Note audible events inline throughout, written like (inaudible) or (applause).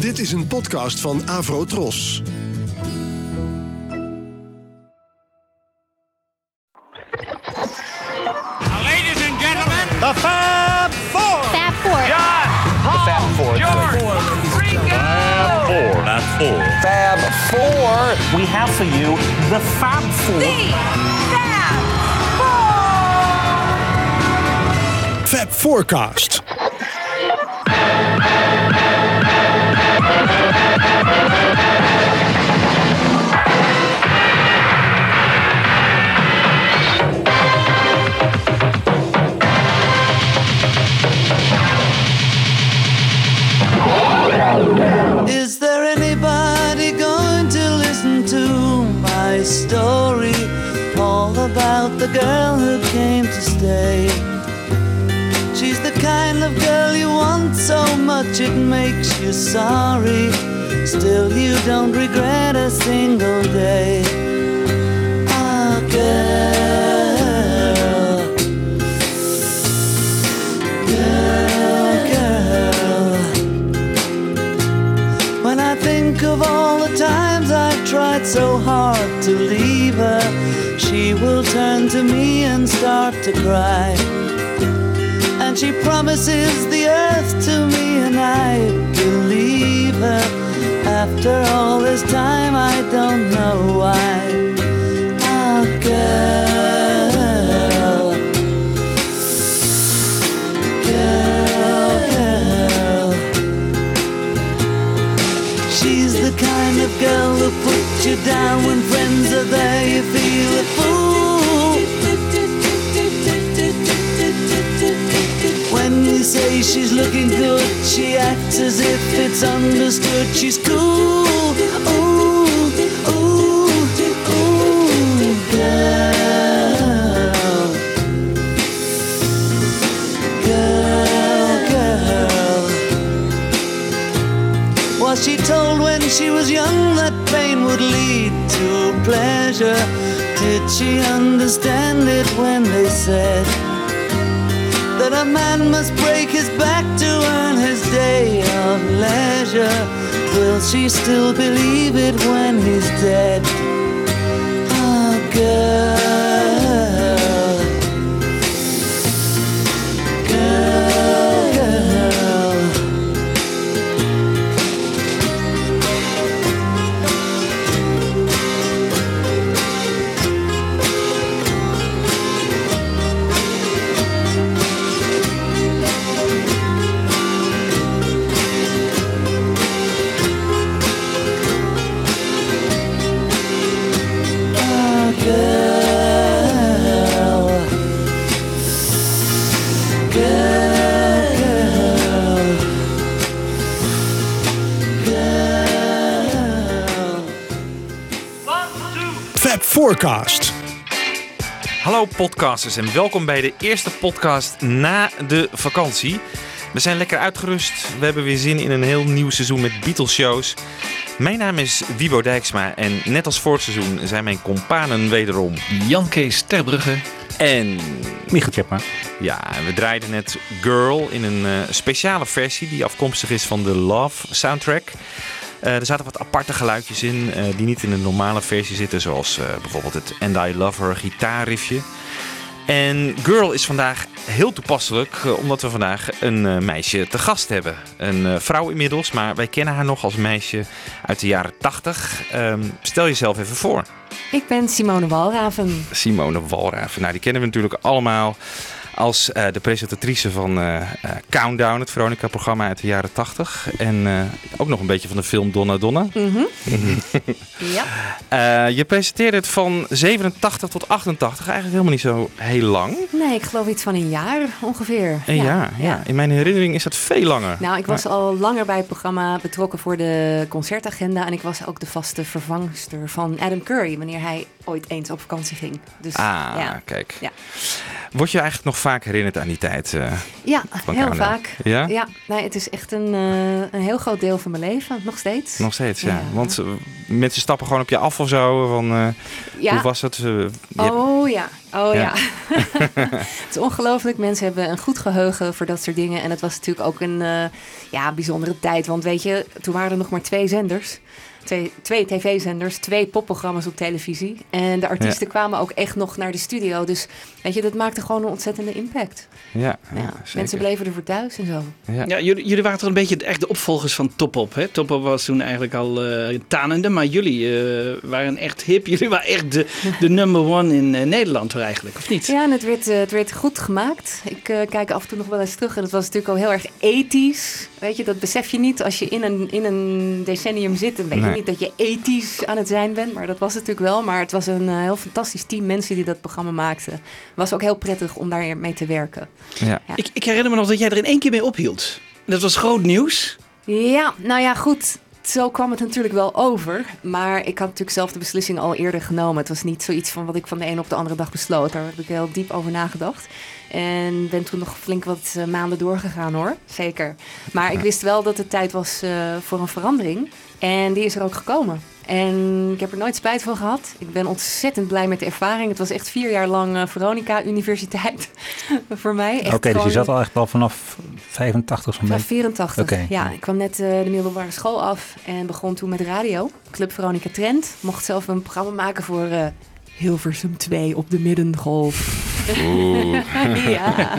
Dit is een podcast van Avro Tros. Ladies and gentlemen, The Fab Four. Fab Four. John, Paul, Fab Four. George, Ringo. Four. Not four. Fab Four. We have for you the Fab Four. Fab Forecast. Stay. She's the kind of girl you want so much it makes you sorry. Still, you don't regret a single day. Ah, girl. Girl, girl. When I think of all the times I've tried so hard to leave will turn to me and start to cry. And she promises the earth to me, and I believe her. After all this time, I don't know why. Ah, girl. Girl, girl. She's the kind of girl who puts you down she's looking good, she acts as if it's understood. She's cool. Ooh, ooh, ooh, girl. Girl, girl. Was she told when she was young that pain would lead to pleasure? Did she understand it when they said that a man must break his back to earn his day of leisure? Will she still believe it when he's dead? Ah, girl. Forecast. Hallo podcasters en welkom bij de eerste podcast na de vakantie. We zijn lekker uitgerust. We hebben weer zin in een heel nieuw seizoen met Beatles shows. Mijn naam is Wibo Dijksma en net als vorig seizoen zijn mijn companen wederom. Jan Kees Terbrugge. En Michiel Tjepma. ja, we draaiden net Girl in een eh, speciale versie die afkomstig is van de Love soundtrack. Eh, er zaten wat aparte geluidjes in eh, die niet in de normale versie zitten, zoals eh, bijvoorbeeld het And I Love Her gitaarriffje. En Girl is vandaag heel toepasselijk, omdat we vandaag een meisje te gast hebben. Een vrouw inmiddels, maar wij kennen haar nog als meisje uit de jaren 80. Ehm, stel jezelf even voor. Ik ben Simone Walraven. Simone Walraven. Nou, die kennen we natuurlijk allemaal als eh, de presentatrice van eh, eh, Countdown, het Veronica-programma uit de jaren 80. En ook nog een beetje van de film Donna Donna. (laughs) Ja. Eh, je presenteerde het van 87 tot 88, eigenlijk helemaal niet zo heel lang. Nee, ik geloof iets van een jaar ongeveer. En ja, ja, in mijn herinnering is dat veel langer. Nou, ik was al langer bij het programma betrokken voor de concertagenda. En ik was ook de vaste vervangster van Adam Curry wanneer hij ooit eens op vakantie ging. Dus Ah, ja, kijk. Ja. Word je eigenlijk nog vaak herinnerd aan die tijd? eh? ja heel vaak. Ja? Ja, nee, het is echt een, eh, een heel groot deel van mijn leven, nog steeds. Nog steeds, ja. Ja. Want eh, mensen stappen gewoon op je af of zo. Van, ja. Hoe was het? Oh ja, oh Ja. (laughs) het is ongelooflijk. Mensen hebben een goed geheugen voor dat soort dingen. En het was natuurlijk ook een ja, bijzondere tijd. Want weet je, toen waren er nog maar twee zenders. Twee, twee tv-zenders, twee popprogramma's op televisie. En de artiesten kwamen ook echt nog naar de studio. Dus weet je, dat maakte gewoon een ontzettende impact. ja, ja, Ja, zeker. mensen bleven er voor thuis en zo. Ja. Ja, jullie, jullie waren toch een beetje echt de opvolgers van Top Op. Hè? Top Op was toen eigenlijk al eh tanende, maar jullie eh, waren echt hip. (laughs) Jullie waren echt de, de number one in eh, Nederland hoor, eigenlijk, of niet? Ja, en het werd, het werd goed gemaakt. Ik eh, kijk af en toe nog wel eens terug. En het was natuurlijk al heel erg ethisch. Weet je, dat besef je niet als je in een, in een decennium zit. Dan weet Nee. Niet dat je ethisch aan het zijn bent. Maar dat was het natuurlijk wel. Maar het was een eh, heel fantastisch team mensen die dat programma maakten. Het was ook heel prettig om daar mee te werken. Ja. Ik, ik herinner me nog dat jij er in één keer mee ophield. Dat was groot nieuws. Ja, nou ja, goed. Zo kwam het natuurlijk wel over. Maar ik had natuurlijk zelf de beslissing al eerder genomen. Het was niet zoiets van wat ik van de ene op de andere dag besloot. Daar heb ik heel diep over nagedacht. En ben toen nog flink wat eh, maanden doorgegaan hoor. Zeker. Maar ik wist wel dat het tijd was eh, voor een verandering. En die is er ook gekomen. En ik heb er nooit spijt van gehad. Ik ben ontzettend blij met de ervaring. Het was echt vier jaar lang eh, Veronica Universiteit (laughs) voor mij. Echt Oké, dus je zat al echt al vanaf 85 zo'n Vanaf beetje. 84. Oké. Ja, ik kwam net eh, de middelbare school af en begon toen met radio. Club Veronica Trend. Mocht zelf een programma maken voor eh, Hilversum 2 op de Middengolf. (laughs) ja.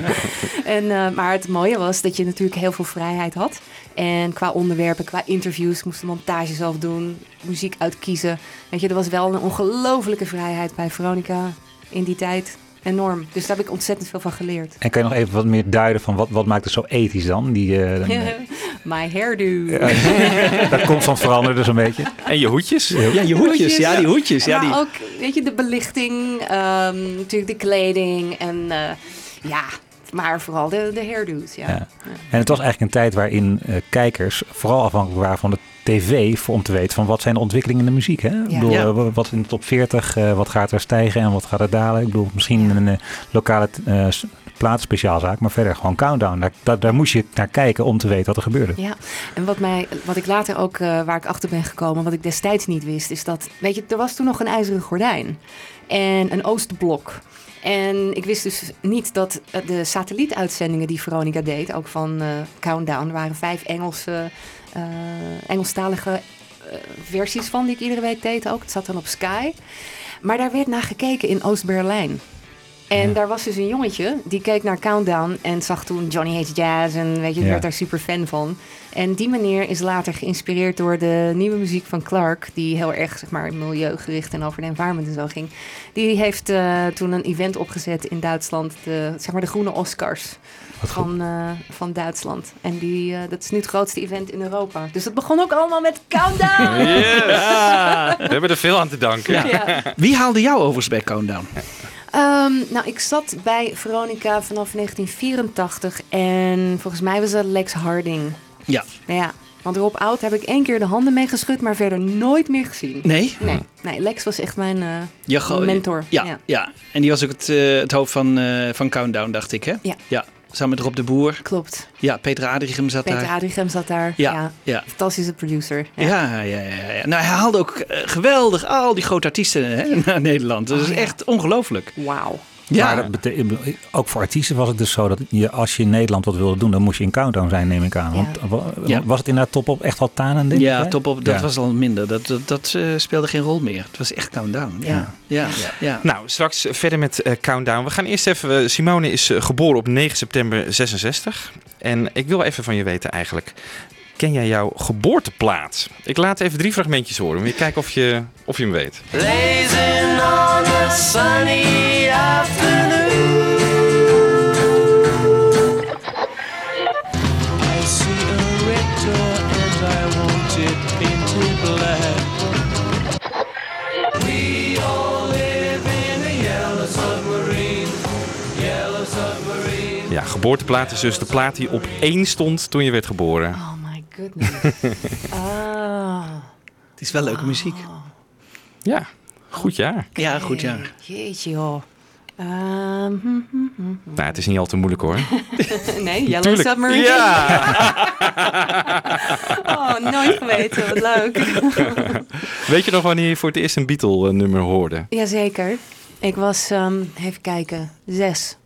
En, eh, maar het mooie was dat je natuurlijk heel veel vrijheid had. En qua onderwerpen, qua interviews, moest de montage zelf doen, muziek uitkiezen. Weet je, er was wel een ongelofelijke vrijheid bij Veronica in die tijd. Enorm. Dus daar heb ik ontzettend veel van geleerd. En kan je nog even wat meer duiden van wat, wat maakt het zo ethisch dan? Die, eh, (laughs) My hairdo. (laughs) dat constant veranderen dus een beetje. En je hoedjes? Ja, je hoedjes. Ja, die hoedjes. Ja, maar die... ook, weet je, de belichting, ehm, natuurlijk de kleding en eh, ja, maar vooral de, de hairdo's, ja. Ja. En het was eigenlijk een tijd waarin eh, kijkers vooral afhankelijk waren van de tv voor om te weten van wat zijn de ontwikkelingen in de muziek. Hè? Ik bedoel, Ja. eh, wat in de top 40, eh, wat gaat er stijgen en wat gaat er dalen. Ik bedoel, misschien een eh, lokale eh, s- plaatspeciaalzaak, maar verder gewoon countdown. Daar, daar, daar moest je naar kijken om te weten wat er gebeurde. Ja, en wat, mij, wat ik later ook, eh, waar ik achter ben gekomen, wat ik destijds niet wist, is dat, weet je, er was toen nog een ijzeren gordijn en een Oostblok. En ik wist dus niet dat eh, de satellietuitzendingen die Veronica deed, ook van eh, Countdown, waren vijf Engelse, eh, Engelstalige versies van die ik iedere week deed ook. Het zat dan op Sky. Maar daar werd naar gekeken in Oost-Berlijn. En daar was dus een jongetje die keek naar Countdown en zag toen Johnny Hates Jazz en weet je, Ja. werd daar super fan van. En die meneer is later geïnspireerd door de nieuwe muziek van Clark, die heel erg zeg maar milieugericht en over de environment en zo ging. Die heeft eh, toen een event opgezet in Duitsland, de, zeg maar de groene Oscars van, eh, van Duitsland. En die, eh, dat is nu het grootste event in Europa. Dus dat begon ook allemaal met Countdown! Yes! We hebben er veel aan te danken. Ja. Ja. Wie haalde jou overigens bij Countdown? Ehm, nou, ik zat bij Veronica vanaf 1984 en volgens mij was dat Lex Harding. Ja. Ja, want Rob Oud heb ik één keer de handen mee geschud, maar verder nooit meer gezien. Nee? Nee, nee Lex was echt mijn eh, mentor. Ja, ja. Ja. en die was ook het, eh, het hoofd van, eh, van Countdown, dacht ik, hè? Ja. ja. Samen met Rob de Boer. klopt. Ja, Peter Adrichem zat Peter daar. Adrichem zat daar. Ja, Ja. ja. Fantastische producer. Ja. Ja, ja, ja, ja. Nou, hij haalde ook eh, geweldig al die grote artiesten hè, naar Nederland. Dat Oh, is ja. echt ongelooflijk. Wauw. Ja, Maar dat ook voor artiesten was het dus zo dat je, als je in Nederland wat wilde doen, dan moest je in Countdown zijn, neem ik aan. Want Ja. wa- Ja. was het inderdaad top op echt wel tanen? denk ja ik, hè? top op. Dat Ja. was al minder. Dat, dat, dat eh, speelde geen rol meer. Het was echt Countdown. Ja, Ja. ja, ja. Nou, straks verder met eh, Countdown. We gaan eerst even... eh, Simone is geboren op 9 september 66. En ik wil even van je weten eigenlijk... Ken jij jouw geboorteplaats? Ik laat even drie fragmentjes horen. Je kijken of je, of je hem weet. Blazing on a sunny afternoon. I see a red door and I want it painted black. We all live in a yellow submarine. Yellow submarine. Ja, geboorteplaat is dus de plaat die op één stond toen je werd geboren. Oh goodness. (laughs) ah. Het is wel leuke muziek. Ja, Goed jaar. Ja, goed ja. Jeetje joh. Ehm, hm, hm, hm. Nou, het is niet al te moeilijk hoor. (laughs) nee, Yellow. Submarine. Ja! (laughs) Oh, nooit geweten. Wat leuk. Weet je nog wanneer je voor het eerst een Beatle-nummer hoorde? Jazeker. Ik was, ehm, even kijken, zes.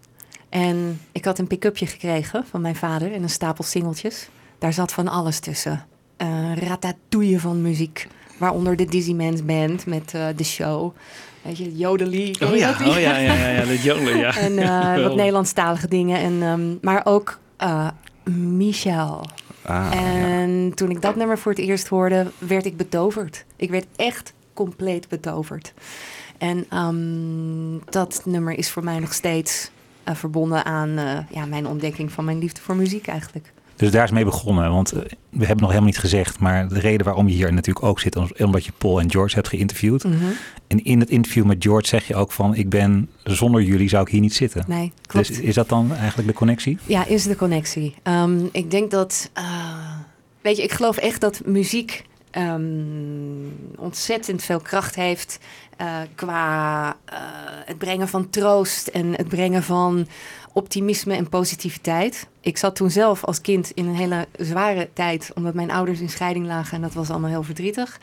En ik had een pick-upje gekregen van mijn vader en een stapel singeltjes. Daar zat van alles tussen. Eh ratatouille van muziek. Waaronder de Dizzy Man's Band met eh, de show. Weet je, Jodelie. Oh ja, oh ja, ja, ja, ja, dat jolen, ja. En eh, (laughs) wat. Nederlandstalige dingen. En, ehm, maar ook eh, Michel. Ah, En toen ik dat nummer voor het eerst hoorde, werd ik betoverd. Ik werd echt compleet betoverd. En ehm, dat nummer is voor mij nog steeds eh, verbonden aan eh, ja, mijn ontdekking van mijn liefde voor muziek eigenlijk. Dus daar is mee begonnen. Want eh, we hebben nog helemaal niet gezegd. Maar de reden waarom je hier natuurlijk ook zit. is Omdat je Paul en George hebt geïnterviewd. Mhm. En in het interview met George zeg je ook van. Ik ben zonder jullie zou ik hier niet zitten. Nee, klopt. Dus is dat dan eigenlijk de connectie? Ja, is de connectie. Ehm, ik denk dat. eh, weet je, ik geloof echt dat muziek ehm, ontzettend veel kracht heeft. eh, qua het brengen van troost en het brengen van optimisme en positiviteit. Ik zat toen zelf als kind in een hele zware tijd, omdat mijn ouders in scheiding lagen en dat was allemaal heel verdrietig.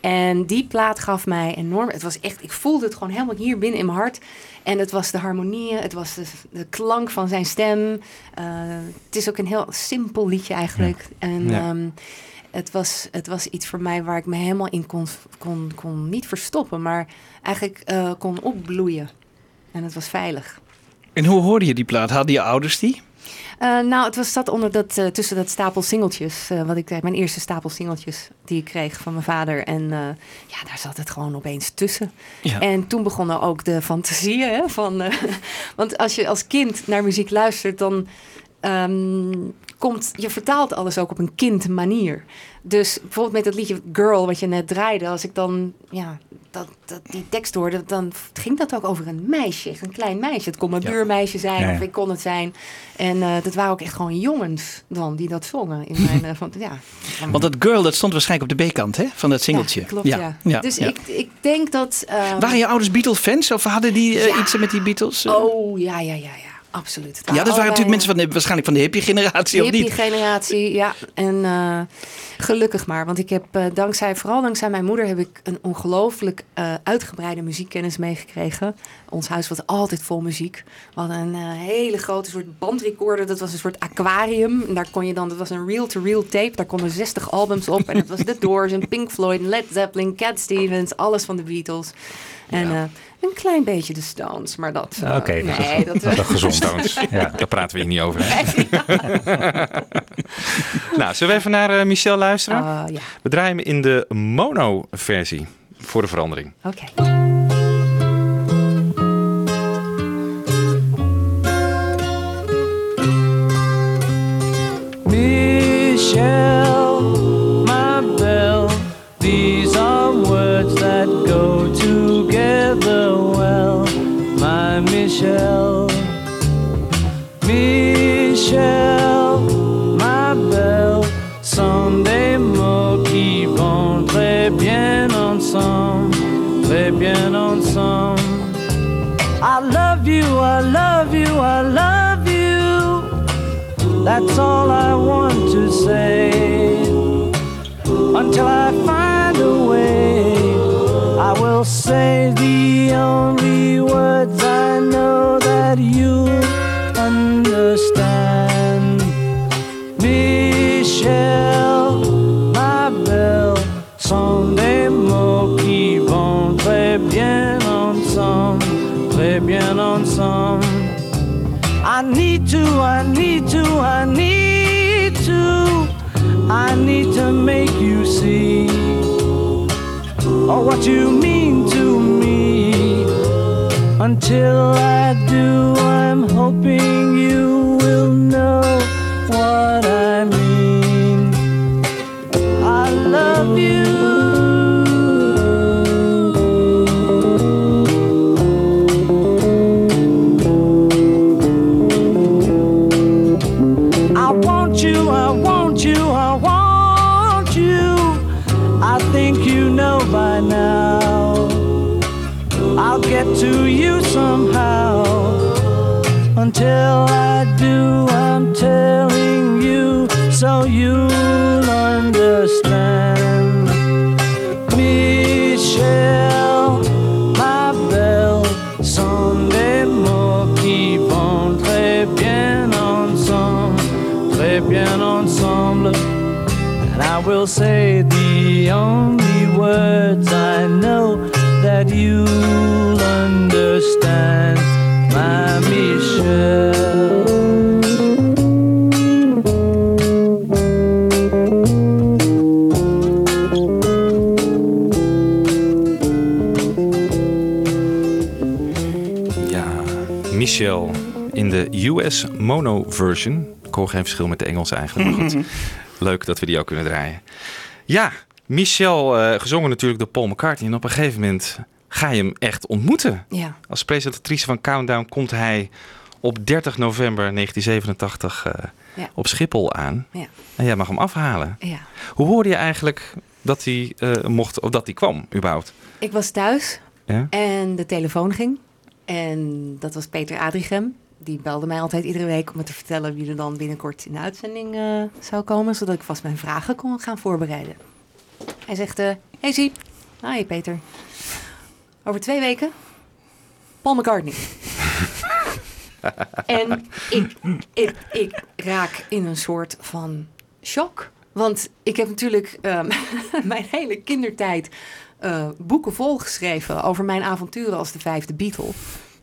En die plaat gaf mij enorm. Het was echt, ik voelde het gewoon helemaal hier binnen in mijn hart. En het was de harmonieën, het was de, de klank van zijn stem. Eh, het is ook een heel simpel liedje eigenlijk. En Ja. ehm, het, was, het was iets voor mij waar ik me helemaal in kon, kon, kon niet verstoppen, maar eigenlijk eh, kon opbloeien. En het was veilig. En hoe hoorde je die plaat? Hadden je ouders die? Eh, nou, het was zat onder dat, eh, tussen dat stapel singeltjes. eh, wat ik zei, mijn eerste stapel singeltjes die ik kreeg van mijn vader. En ja, daar zat het gewoon opeens tussen. Ja. En toen begonnen ook de fantasieën. Van, (laughs) want als je als kind naar muziek luistert, dan ehm, komt je vertaalt alles ook op een kind manier. Dus bijvoorbeeld met het liedje Girl, wat je net draaide, als ik dan ja, dat, dat, die tekst hoorde, dan ging dat ook over een meisje, een klein meisje. Het kon mijn Ja. buurmeisje zijn, Ja, of ik kon het zijn. En eh, dat waren ook echt gewoon jongens dan die dat zongen. In mijn, (laughs) eh, van, ja. Want dat girl, dat stond waarschijnlijk op de B-kant hè? van dat singeltje. Ja, klopt, ja. dus. Ik, ik denk dat... eh, Waren je ouders Beatles-fans of hadden die eh, Ja. iets met die Beatles? eh? Oh, ja, ja, ja, ja. Absoluut. Ja, dat waren natuurlijk mensen van de, waarschijnlijk van de hippie-generatie, of niet? Hippie-generatie, ja. En eh, gelukkig maar. Want ik heb eh, dankzij, vooral dankzij mijn moeder, heb ik een ongelooflijk eh, uitgebreide muziekkennis meegekregen. Ons huis was altijd vol muziek. We hadden een eh, hele grote soort bandrecorder. Dat was een soort aquarium. En daar kon je dan, dat was een reel-to-reel tape. Daar konden 60 albums op. En dat was The Doors en Pink Floyd, en Led Zeppelin, Cat Stevens, alles van de Beatles. En eh, een klein beetje de Stones, maar dat... eh, Oké, dat is- nee, dat, Dat is gezond. Stones. (laughs) Ja. Daar praten we hier niet over. (laughs) nou, zullen we even naar eh, Michel luisteren? Ah, ja, We draaien hem in de mono-versie. Voor de verandering. oké. Michelle, my Michelle, Michelle, my belle, sont des mots qui vont très bien ensemble, très bien ensemble. I love you, I love you, I love you. That's all I want to say. Until I find a way, Say the only words I know that you understand. Michel, ma belle, sont des mots qui vont très bien ensemble, très bien ensemble. I need to, I need to, I need to, I need to make you see oh, what you. Until I Michelle in de US mono version. Ik hoor geen verschil met de Engelse eigenlijk, maar goed. (laughs) Leuk dat we die ook kunnen draaien. Ja, Michelle, eh, gezongen natuurlijk door Paul McCartney. En op een gegeven moment ga je hem echt ontmoeten. Ja. Als presentatrice van Countdown komt hij op 30 november 1987 eh, Ja. op Schiphol aan. Ja. En jij mag hem afhalen. ja. Hoe hoorde je eigenlijk dat hij eh, mocht, of dat hij kwam, überhaupt? Ik was thuis Ja? en de telefoon ging. En dat was Peter Adrichem. Die belde mij altijd iedere week om me te vertellen wie er dan binnenkort in de uitzending eh, zou komen. Zodat ik vast mijn vragen kon gaan voorbereiden. Hij zegt, eh, hey Siep. Hi Peter. Over twee weken, Paul McCartney. (laughs) en ik, ik, ik raak in een soort van shock. Want ik heb natuurlijk ehm, (laughs) mijn hele kindertijd eh, boeken volgeschreven over mijn avonturen als de vijfde Beatle.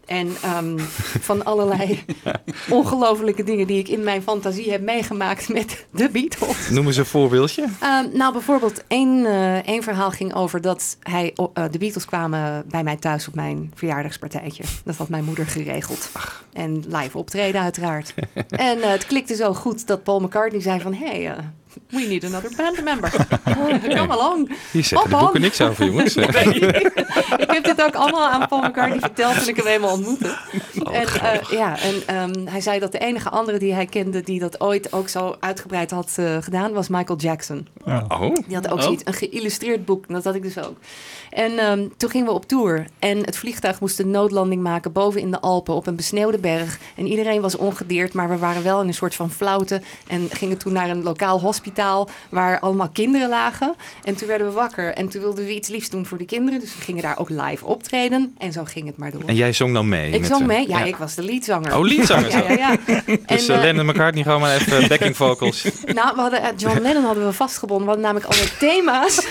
En ehm, van allerlei (laughs) ongelofelijke dingen die ik in mijn fantasie heb meegemaakt met de Beatles. Noem eens een voorbeeldje. Ehm, nou, bijvoorbeeld één, één verhaal ging over dat hij, eh, de Beatles kwamen bij mij thuis op mijn verjaardagspartijtje. Dat had mijn moeder geregeld. En live optreden uiteraard. en het klikte zo goed dat Paul McCartney zei van... Hey, eh, we need another band member. (laughs) Come along. Hier de boeken on. niks over, jongens. (laughs) ik heb dit ook allemaal aan Paul McCartney verteld toen ik hem eenmaal ontmoette. Oh, en eh, ja, en ehm, hij zei dat de enige andere die hij kende die dat ooit ook zo uitgebreid had eh, gedaan, was Michael Jackson. Oh, Die had ook Oh. zoiets, een geïllustreerd boek. Dat had ik dus ook. En ehm, toen gingen we op tour. En het vliegtuig moest een noodlanding maken boven in de Alpen op een besneeuwde berg. En iedereen was ongedeerd, maar we waren wel in een soort van flauwte. En gingen toen naar een lokaal hospitaal waar allemaal kinderen lagen. En toen werden we wakker. En toen wilden we iets liefs doen voor de kinderen. Dus we gingen daar ook live optreden. En zo ging het maar door. en jij zong dan mee? ik zong mee. Ja, ik was de leadzanger. Oh, leadzanger (laughs) Ja, ja, ja. (laughs) Dus En, eh, Lennon McCartney gewoon maar even (laughs) backing vocals. nou, we hadden, eh, John Lennon hadden we vastgebonden. We hadden namelijk alle thema's.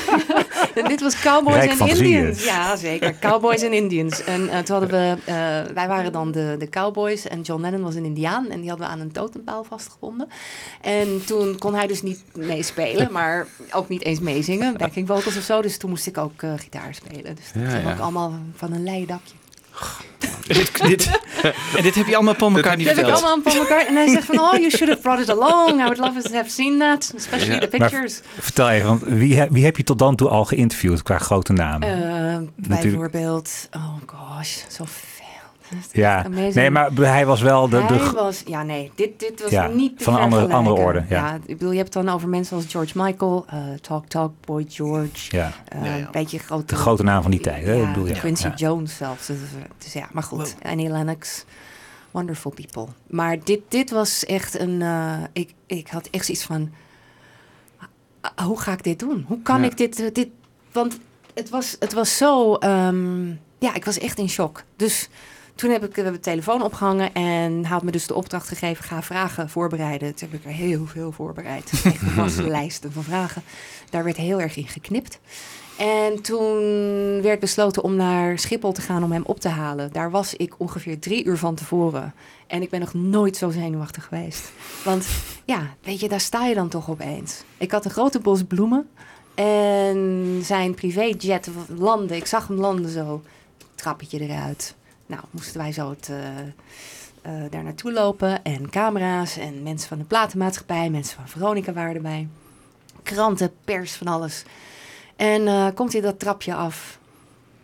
en dit was Cowboys Rijk en Indians. hè? Ja, zeker. Cowboys en Indians. En toen hadden we, eh, wij waren dan de, de Cowboys en John Lennon was een Indiaan. En die hadden we aan een totempaal vastgebonden. En toen kon hij dus niet meespelen, maar ook niet eens meezingen. Backing vocals of zo. Dus toen moest ik ook eh, gitaar spelen. Dus dat Ja, ging ja. ook allemaal van een leien dakje. (laughs) dit, dit, en dit heb je allemaal Paul McCartney Dat heb ik verteld. allemaal Paul McCartney. En hij zegt van, oh, you should have brought it along. I would love to have seen that. Especially the Maar pictures. vertel even, want wie, he- wie heb je tot dan toe al geïnterviewd qua grote namen? Eh, Natuurlijk. bijvoorbeeld, oh gosh, zoveel. Dat is ja, nee, maar hij was wel de... de Hij was, ja nee, dit, dit was Ja, niet te van een andere- andere orde, ja. ik bedoel, je hebt het dan over mensen als George Michael, eh, Talk Talk, Boy George, ja, eh, Ja, ja. een beetje grote... de grote naam van die tijd. Hè? Ja, Ik bedoel, ja. Quincy ja. Jones zelfs. Dus, eh, dus ja, maar goed, Annie Lennox, wonderful people. Maar dit, dit was echt een, eh, ik, ik had echt zoiets van, ah, hoe ga ik dit doen? Hoe kan Ja. ik dit, dit, want het was, het was zo, ehm, ja, ik was echt in shock. Dus toen heb ik we hebben de telefoon opgehangen en had me dus de opdracht gegeven: ga vragen voorbereiden. Toen heb ik er heel veel voorbereid. (laughs) Echt vaste lijsten van vragen. Daar werd heel erg in geknipt. En toen werd besloten om naar Schiphol te gaan om hem op te halen. Daar was ik ongeveer drie uur van tevoren. En ik ben nog nooit zo zenuwachtig geweest. Want ja, weet je, daar sta je dan toch opeens. Ik had een grote bos bloemen. En zijn privéjet landde. Ik zag hem landen zo. Trappetje eruit. Nou, moesten wij zo het, eh, eh, daar naartoe lopen. En camera's en mensen van de platenmaatschappij. Mensen van Veronica waren erbij. Kranten, pers, van alles. En eh, komt hij dat trapje af.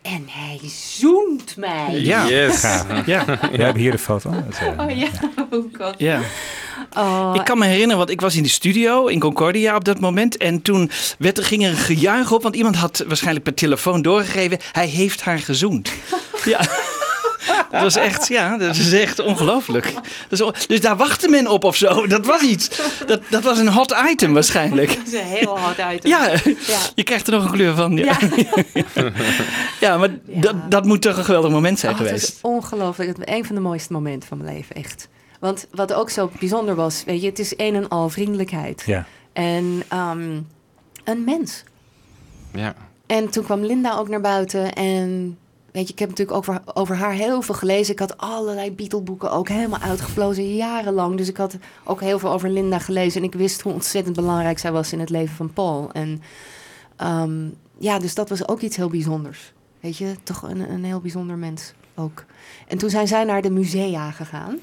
En hij zoent mij. Ja. Yes. Ja, We hebben hier de foto. (laughs) Oh ja, (laughs) oh god. ja. Oh, Ik kan me herinneren, want ik was in de studio in Concordia op dat moment. En toen werd er, ging er een gejuich op, want iemand had waarschijnlijk per telefoon doorgegeven. Hij heeft haar gezoend. (laughs) ja. (laughs) Dat was echt, ja, dat is echt ongelooflijk. Dus daar wachtte men op of zo. Dat was iets. Dat, dat was een hot item waarschijnlijk. dat is een heel hard uit. Ja, Ja. je krijgt er nog een kleur van. Ja, ja. (laughs) maar Dat, dat moet toch een geweldig moment zijn Oh, het geweest. is ongelooflijk. Het is een van de mooiste momenten van mijn leven, echt. Want wat ook zo bijzonder was, weet je, het is een en al vriendelijkheid. Ja. En ehm, een mens. Ja. En toen kwam Linda ook naar buiten en... Weet je, ik heb natuurlijk over, over haar heel veel gelezen. Ik had allerlei Beatle-boeken ook helemaal uitgeplozen, jarenlang. Dus ik had ook heel veel over Linda gelezen. En ik wist hoe ontzettend belangrijk zij was in het leven van Paul. En ehm, ja, dus dat was ook iets heel bijzonders. Weet je, toch een, een heel bijzonder mens ook. En toen zijn zij naar de musea gegaan.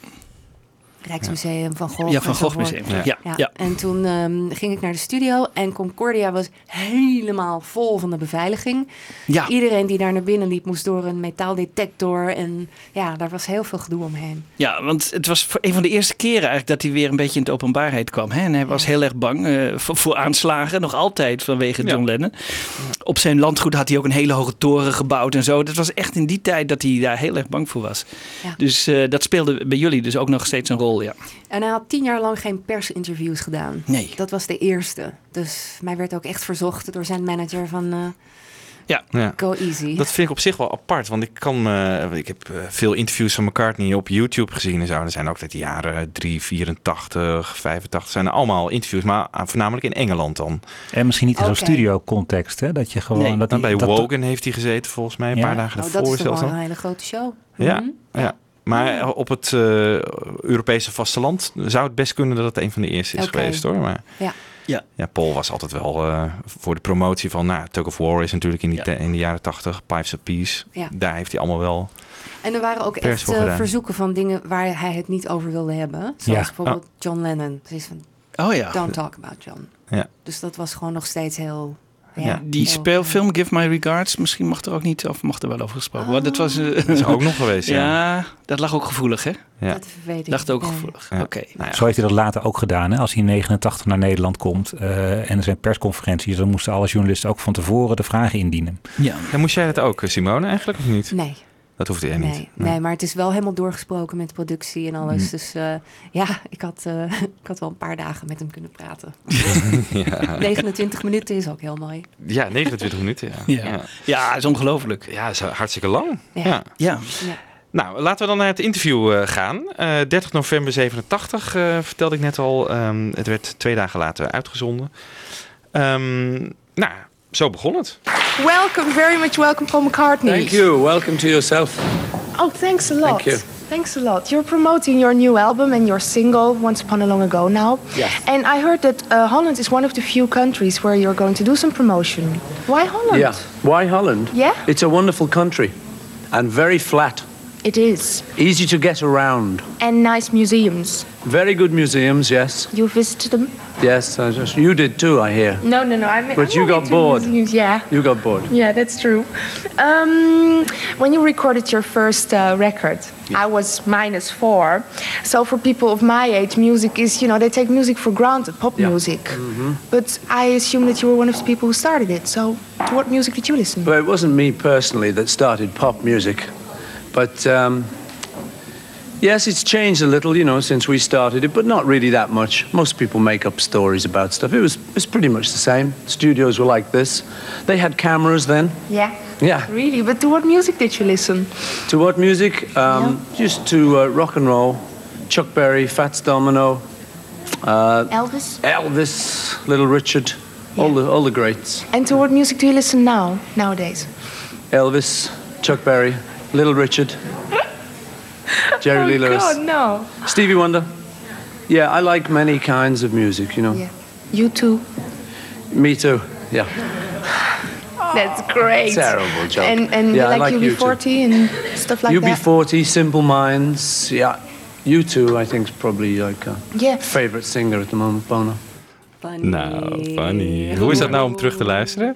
Rijksmuseum, Van Gogh. Ja, Van Gogh enzovoort. Museum. Ja. Ja, Ja. en toen ehm, ging ik naar de studio en Concordia was helemaal vol van de beveiliging. Ja. Iedereen die daar naar binnen liep moest door een metaaldetector. En ja, daar was heel veel gedoe omheen. Ja, want het was voor een van de eerste keren eigenlijk dat hij weer een beetje in de openbaarheid kwam. Hè? En hij was heel erg bang eh, voor, voor aanslagen, nog altijd vanwege John Lennon. Op zijn landgoed had hij ook een hele hoge toren gebouwd en zo. Dat was echt in die tijd dat hij daar heel erg bang voor was. Ja. Dus eh, dat speelde bij jullie dus ook nog steeds een rol, ja. En hij had tien jaar lang geen persinterviews gedaan. Nee. Dat was de eerste. Dus mij werd ook echt verzocht door zijn manager van eh, Ja. Ja. go easy. Dat vind ik op zich wel apart, want ik kan, eh, ik heb eh, veel interviews van McCartney op YouTube gezien en zo. Er zijn ook uit de jaren 3, 84, 85 zijn er allemaal interviews, maar ah, voornamelijk in Engeland dan. En misschien niet in zo'n Oké. studio-context, hè? Dat je gewoon... Nee. dat Dan die- bij dat- Wogan heeft hij gezeten volgens mij, een Ja. paar dagen oh, dat daarvoor is toch zelfs wel een hele grote show. Ja, Mhm. ja. Maar op het eh, Europese vasteland zou het best kunnen dat het een van de eerste is geweest hoor. Maar Ja. Ja. ja, Paul was altijd wel eh, voor de promotie van, nou, Tug of War is natuurlijk in, die Ja. te- in de jaren 80, Pipes of Peace. Ja. Daar heeft hij allemaal wel. En er waren ook Pers echt voor eh, verzoeken van dingen waar hij het niet over wilde hebben. Zoals Ja. bijvoorbeeld John Lennon. Dus van, Oh ja. don't talk about John. Ja. Dus dat was gewoon nog steeds heel... Ja. Die heel- speelfilm Give My Regards, misschien mag er ook niet, of mag er wel over gesproken worden. Dat was... eh, Dat is ook nog geweest, (laughs) ja. ja, dat lag ook gevoelig, hè? Ja. Dat weet ik. Dacht ook Nee. gevoelig. Ja. Oké. Nou ja. Zo heeft hij dat later ook gedaan. Hè? Als hij in 89 naar Nederland komt eh, en er zijn persconferenties, dan moesten alle journalisten ook van tevoren de vragen indienen. Ja. Ja, moest jij dat ook, Simone, eigenlijk of niet? Nee, Dat hoefde jij nee, niet. nee, maar het is wel helemaal doorgesproken met de productie en alles. Mm. Dus eh, ja, ik had, eh, (laughs) ik had wel een paar dagen met hem kunnen praten. (laughs) ja. 29 minuten is ook heel mooi. ja, 29 minuten, ja. Ja. Ja, Ja, is ongelooflijk. ja is hartstikke lang. Ja. Ja. Ja. Ja. Nou, laten we dan naar het interview eh, gaan. Eh 30 november 87 eh, vertelde ik net al. Ehm, het werd twee dagen later uitgezonden. Ehm, nou, zo begon het. Welcome, very much welcome, Paul McCartney. Thank you. Welcome to yourself. Oh, thanks a lot. Thank you. Thanks a lot. You're promoting your new album and your single, Once Upon a Long Ago Now. Yes. And I heard that uh, Holland is one of the few countries where you're going to do some promotion. Why Holland? Yeah. Why Holland? Yeah? It's a wonderful country and very flat, It is. easy to get around. And nice museums. Very good museums, yes. You visited them? Yes, I just, you did too, I hear. No, no, no. I mean, But I'm you got bored. museums, Yeah. You got bored. Yeah, that's true. Um, when you recorded your first uh, record, I was minus four. So for people of my age, music is, you know, they take music for granted, pop Yeah. music. But I assume that you were one of the people who started it. So to what music did you listen? Well, it wasn't me personally that started pop music, but um, yes, it's changed a little, you know, since we started it, but not really that much. Most people make up stories about stuff. It was, it was pretty much the same. Studios were like this. They had cameras then. Yeah. Yeah. Really? But to what music did you listen? To what music? Um, Just to uh, rock and roll. Chuck Berry, Fats Domino, uh, Elvis? Elvis, Little Richard, all the all the greats. And to what music do you listen now, nowadays? Elvis, Chuck Berry, Little Richard, (laughs) Jerry oh, Lee oh, Lewis, God, no. Stevie Wonder. Yeah, I like many kinds of music. You know, Yeah. You too. me too. Yeah, (sighs) That's great. terrible joke. And, and yeah, you like, like you too. UB40 and stuff like that? UB40, Simple Minds. Yeah, you too. I think is probably like a Yeah. favorite singer at the moment, Bono. Funny. Nou, funny. Hoe is dat nou om terug te luisteren?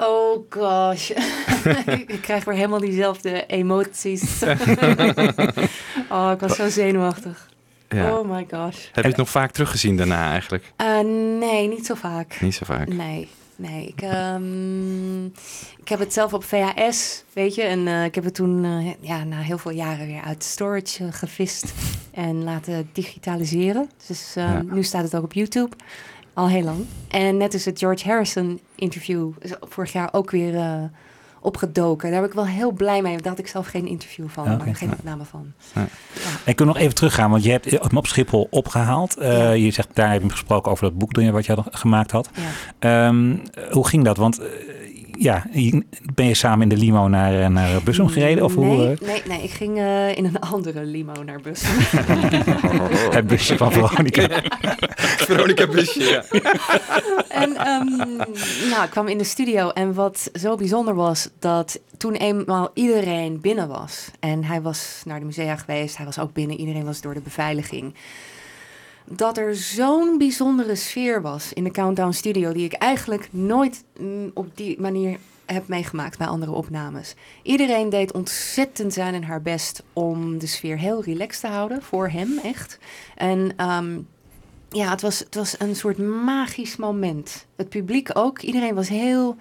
Oh gosh. (laughs) (laughs) ik krijg weer helemaal diezelfde emoties. (laughs) oh, ik was zo zenuwachtig. Ja. Oh my gosh. Heb je het nog vaak teruggezien daarna eigenlijk? Eh, nee, niet zo vaak. Niet zo vaak. Nee, nee. Ik, ehm, ik heb het zelf op VHS, weet je. En eh, ik heb het toen eh, ja, na heel veel jaren weer uit storage gevist en laten digitaliseren. Dus eh, Ja. nu staat het ook op YouTube. Al heel lang. En net is het George Harrison interview vorig jaar ook weer eh, opgedoken. Daar ben ik wel heel blij mee. Daar had ik zelf geen interview van, maar geen opname van. Ik wil nog even teruggaan, want je hebt hem op Schiphol opgehaald. Eh, Je zegt, daar heb je gesproken over dat boek wat je had gemaakt had. Ehm, hoe ging dat? Want eh, ja, ben je samen in de limo naar, eh, naar Bussum gereden? Of hoe, nee, eh, nee, nee, ik ging eh, in een andere limo naar Bussen. (laughs) het busje van Veronica. Veronica Busje, ja. En ehm, nou, ik kwam in de studio en wat zo bijzonder was, dat toen eenmaal iedereen binnen was en hij was naar de musea geweest, hij was ook binnen, iedereen was door de beveiliging, dat er zo'n bijzondere sfeer was in de Countdown Studio die ik eigenlijk nooit mm, op die manier heb meegemaakt bij andere opnames. Iedereen deed ontzettend zijn en haar best om de sfeer heel relaxed te houden, voor hem echt. En ehm, ja, het was, het was een soort magisch moment. Het publiek ook. Iedereen was heel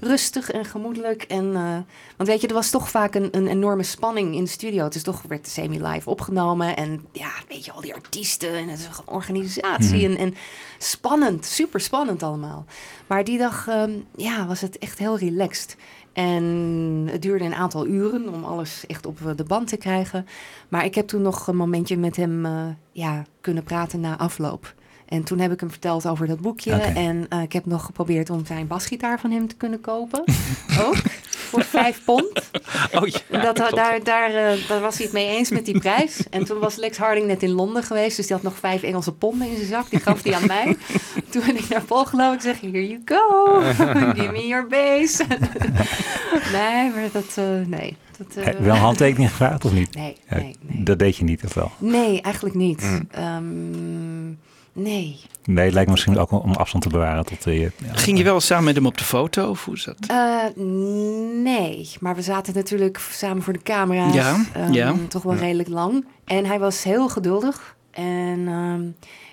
rustig en gemoedelijk. En, eh, want weet je, er was toch vaak een, een enorme spanning in de studio. Het is toch, werd semi-live opgenomen. En ja, weet je, al die artiesten en het is een organisatie. Mhm. En, en spannend, super spannend allemaal. Maar die dag, ehm, ja, was het echt heel relaxed. En het duurde een aantal uren om alles echt op de band te krijgen. Maar ik heb toen nog een momentje met hem eh, ja, kunnen praten na afloop. En toen heb ik hem verteld over dat boekje. En eh, ik heb nog geprobeerd om zijn basgitaar van hem te kunnen kopen. (laughs) Ook. Voor vijf pond. Oh ja, dat, daar, daar, eh, daar was hij het mee eens met die prijs. En toen was Lex Harding net in Londen geweest. Dus die had nog vijf Engelse ponden in zijn zak. Die gaf hij aan mij. (laughs) Toen ben ik naar Paul gelopen. Ik zeg, here you go. (laughs) Give me your bass. nee, maar dat... eh, nee. Dat, wel handtekening gevraagd of niet? Nee, Ja, nee, Dat deed je niet, of wel? Nee, eigenlijk niet. Mm. Ehm, nee. Nee, het lijkt me misschien ook om afstand te bewaren tot eh, ja. Ging je wel samen met hem op de foto? Of hoe is dat? Eh, nee, maar we zaten natuurlijk samen voor de camera's. Ja, ehm, ja. Toch wel Ja. redelijk lang. En hij was heel geduldig. En ehm,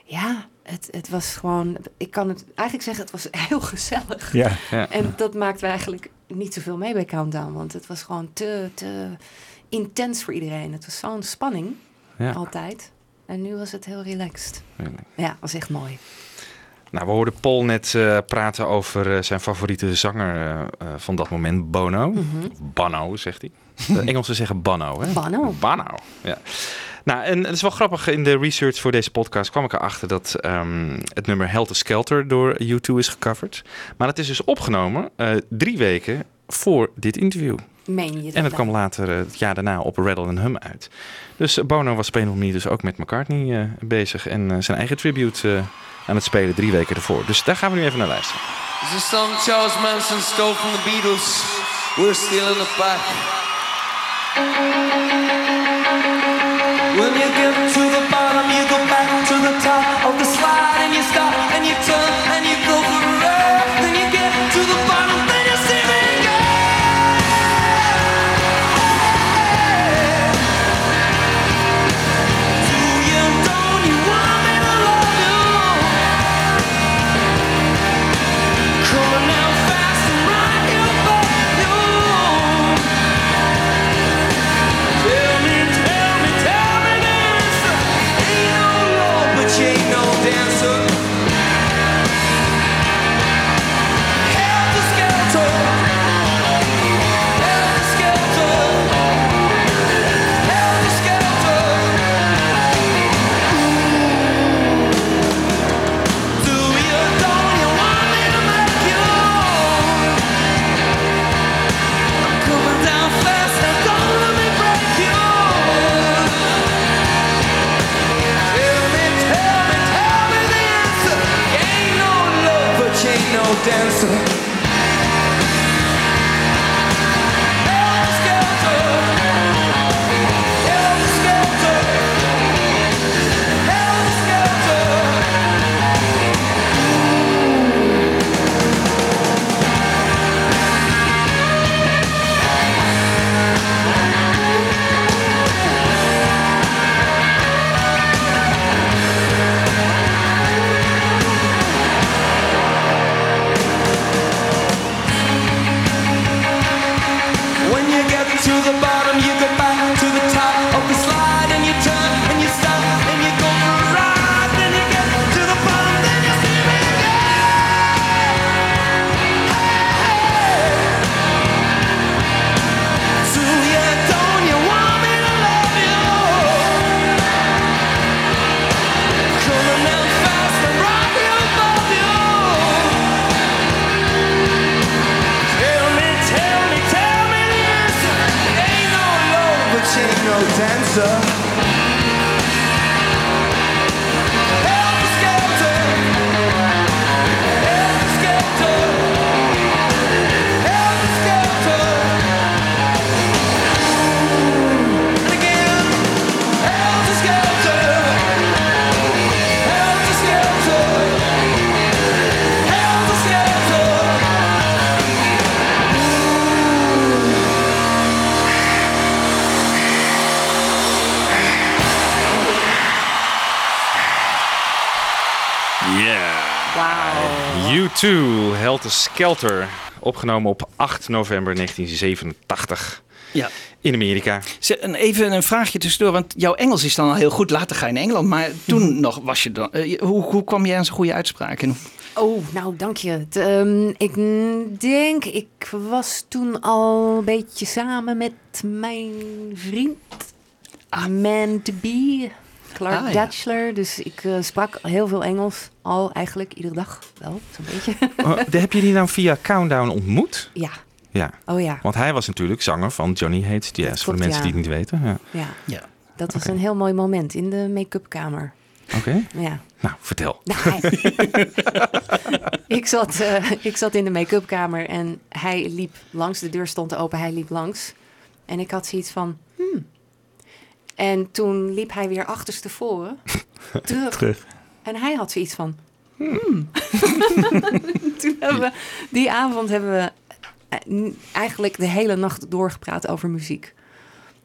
ja, het, het was gewoon... Ik kan het eigenlijk zeggen, het was (laughs) heel gezellig. Ja. Ja. En dat maakten we eigenlijk niet zoveel mee bij Countdown. Want het was gewoon te, te intens voor iedereen. Het was zo'n spanning, Ja. altijd. En nu was het heel relaxed. Ja, was echt mooi. Nou, we hoorden Paul net eh, praten over eh, zijn favoriete zanger eh, van dat moment, Bono. Of Bono, zegt hij. De Engelsen zeggen Bono, hè? Bono. Bono, ja. Nou, en het is wel grappig, in de research voor deze podcast kwam ik erachter dat ehm, het nummer Helter Skelter door U2 is gecoverd. Maar het is dus opgenomen drie weken voor dit interview. Meen je dat En het nou? kwam later eh, het jaar daarna op Rattle and Hum uit. Dus eh, Bono was op een of andere manier dus ook met McCartney eh, bezig. En zijn eigen tribute eh, aan het spelen drie weken ervoor. Dus daar gaan we nu even naar luisteren. This is a song Charles Manson stole from the Beatles. We're stealing it back. When you get to Skelter. Opgenomen op 8 november 1987 Ja. in Amerika. Ze- en Even een vraagje tussendoor, want jouw Engels is dan al heel goed. Later ga je in Engeland, maar toen nog was je dan. eh, hoe, hoe kwam je aan zo'n goede uitspraak? En, Oh, nou, dank je. Het, ehm, ik denk, ik was toen al een beetje samen met mijn vriend, man to be, Clark Ah, ja. Dus ik eh, sprak heel veel Engels, al eigenlijk iedere dag wel, zo'n beetje. Oh, (laughs) heb je die nou via Countdown ontmoet? ja, Ja. oh ja, Want hij was natuurlijk zanger van Johnny Hates Jazz. voor de mensen ja. die het niet weten. Ja. ja. ja. Dat was een heel mooi moment in de make-up kamer. Oké. Ja. Nou, vertel. Nou, (laughs) hij- ik, zat, eh, ik zat in de make-up kamer en hij liep langs. De deur stond open, hij liep langs. En ik had zoiets van, hmm. En toen liep hij weer achterstevoren (laughs) terug. Terug. En hij had zoiets van, hmm. (laughs) toen hebben we, die avond hebben we eh, eigenlijk de hele nacht doorgepraat over muziek.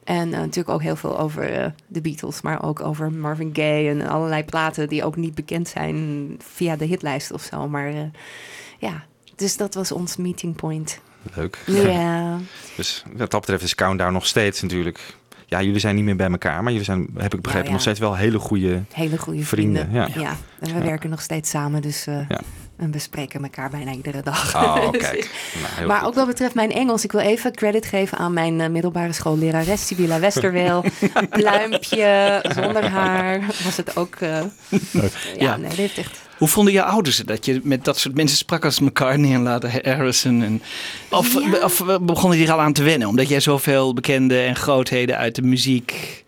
En eh, natuurlijk ook heel veel over eh, de Beatles, maar ook over Marvin Gaye en allerlei platen die ook niet bekend zijn via de hitlijst of zo. Maar ja, dus dat was ons meeting point. Leuk. Ja, (laughs) Dus wat dat betreft is Countdown nog steeds natuurlijk... Ja, jullie zijn niet meer bij elkaar, maar jullie zijn, heb ik begrepen, ja. nog steeds wel hele goede... hele goede Vrienden, vrienden. ja. en we werken nog steeds samen, dus eh, Ja. En we spreken elkaar bijna iedere dag. Oh, (laughs) Dus kijk. Nou, maar goed. ook wat betreft mijn Engels, ik wil even credit geven aan mijn eh, middelbare schoollerares Sibilla Westerweel. (laughs) Pluimpje, zonder haar, was het ook. eh, ja, Ja. nee, dit heeft echt. Hoe vonden je ouders het dat je met dat soort mensen sprak als McCartney en later Harrison? En, of, Ja. of begonnen die er al aan te wennen, omdat jij zoveel bekende en grootheden uit de muziek.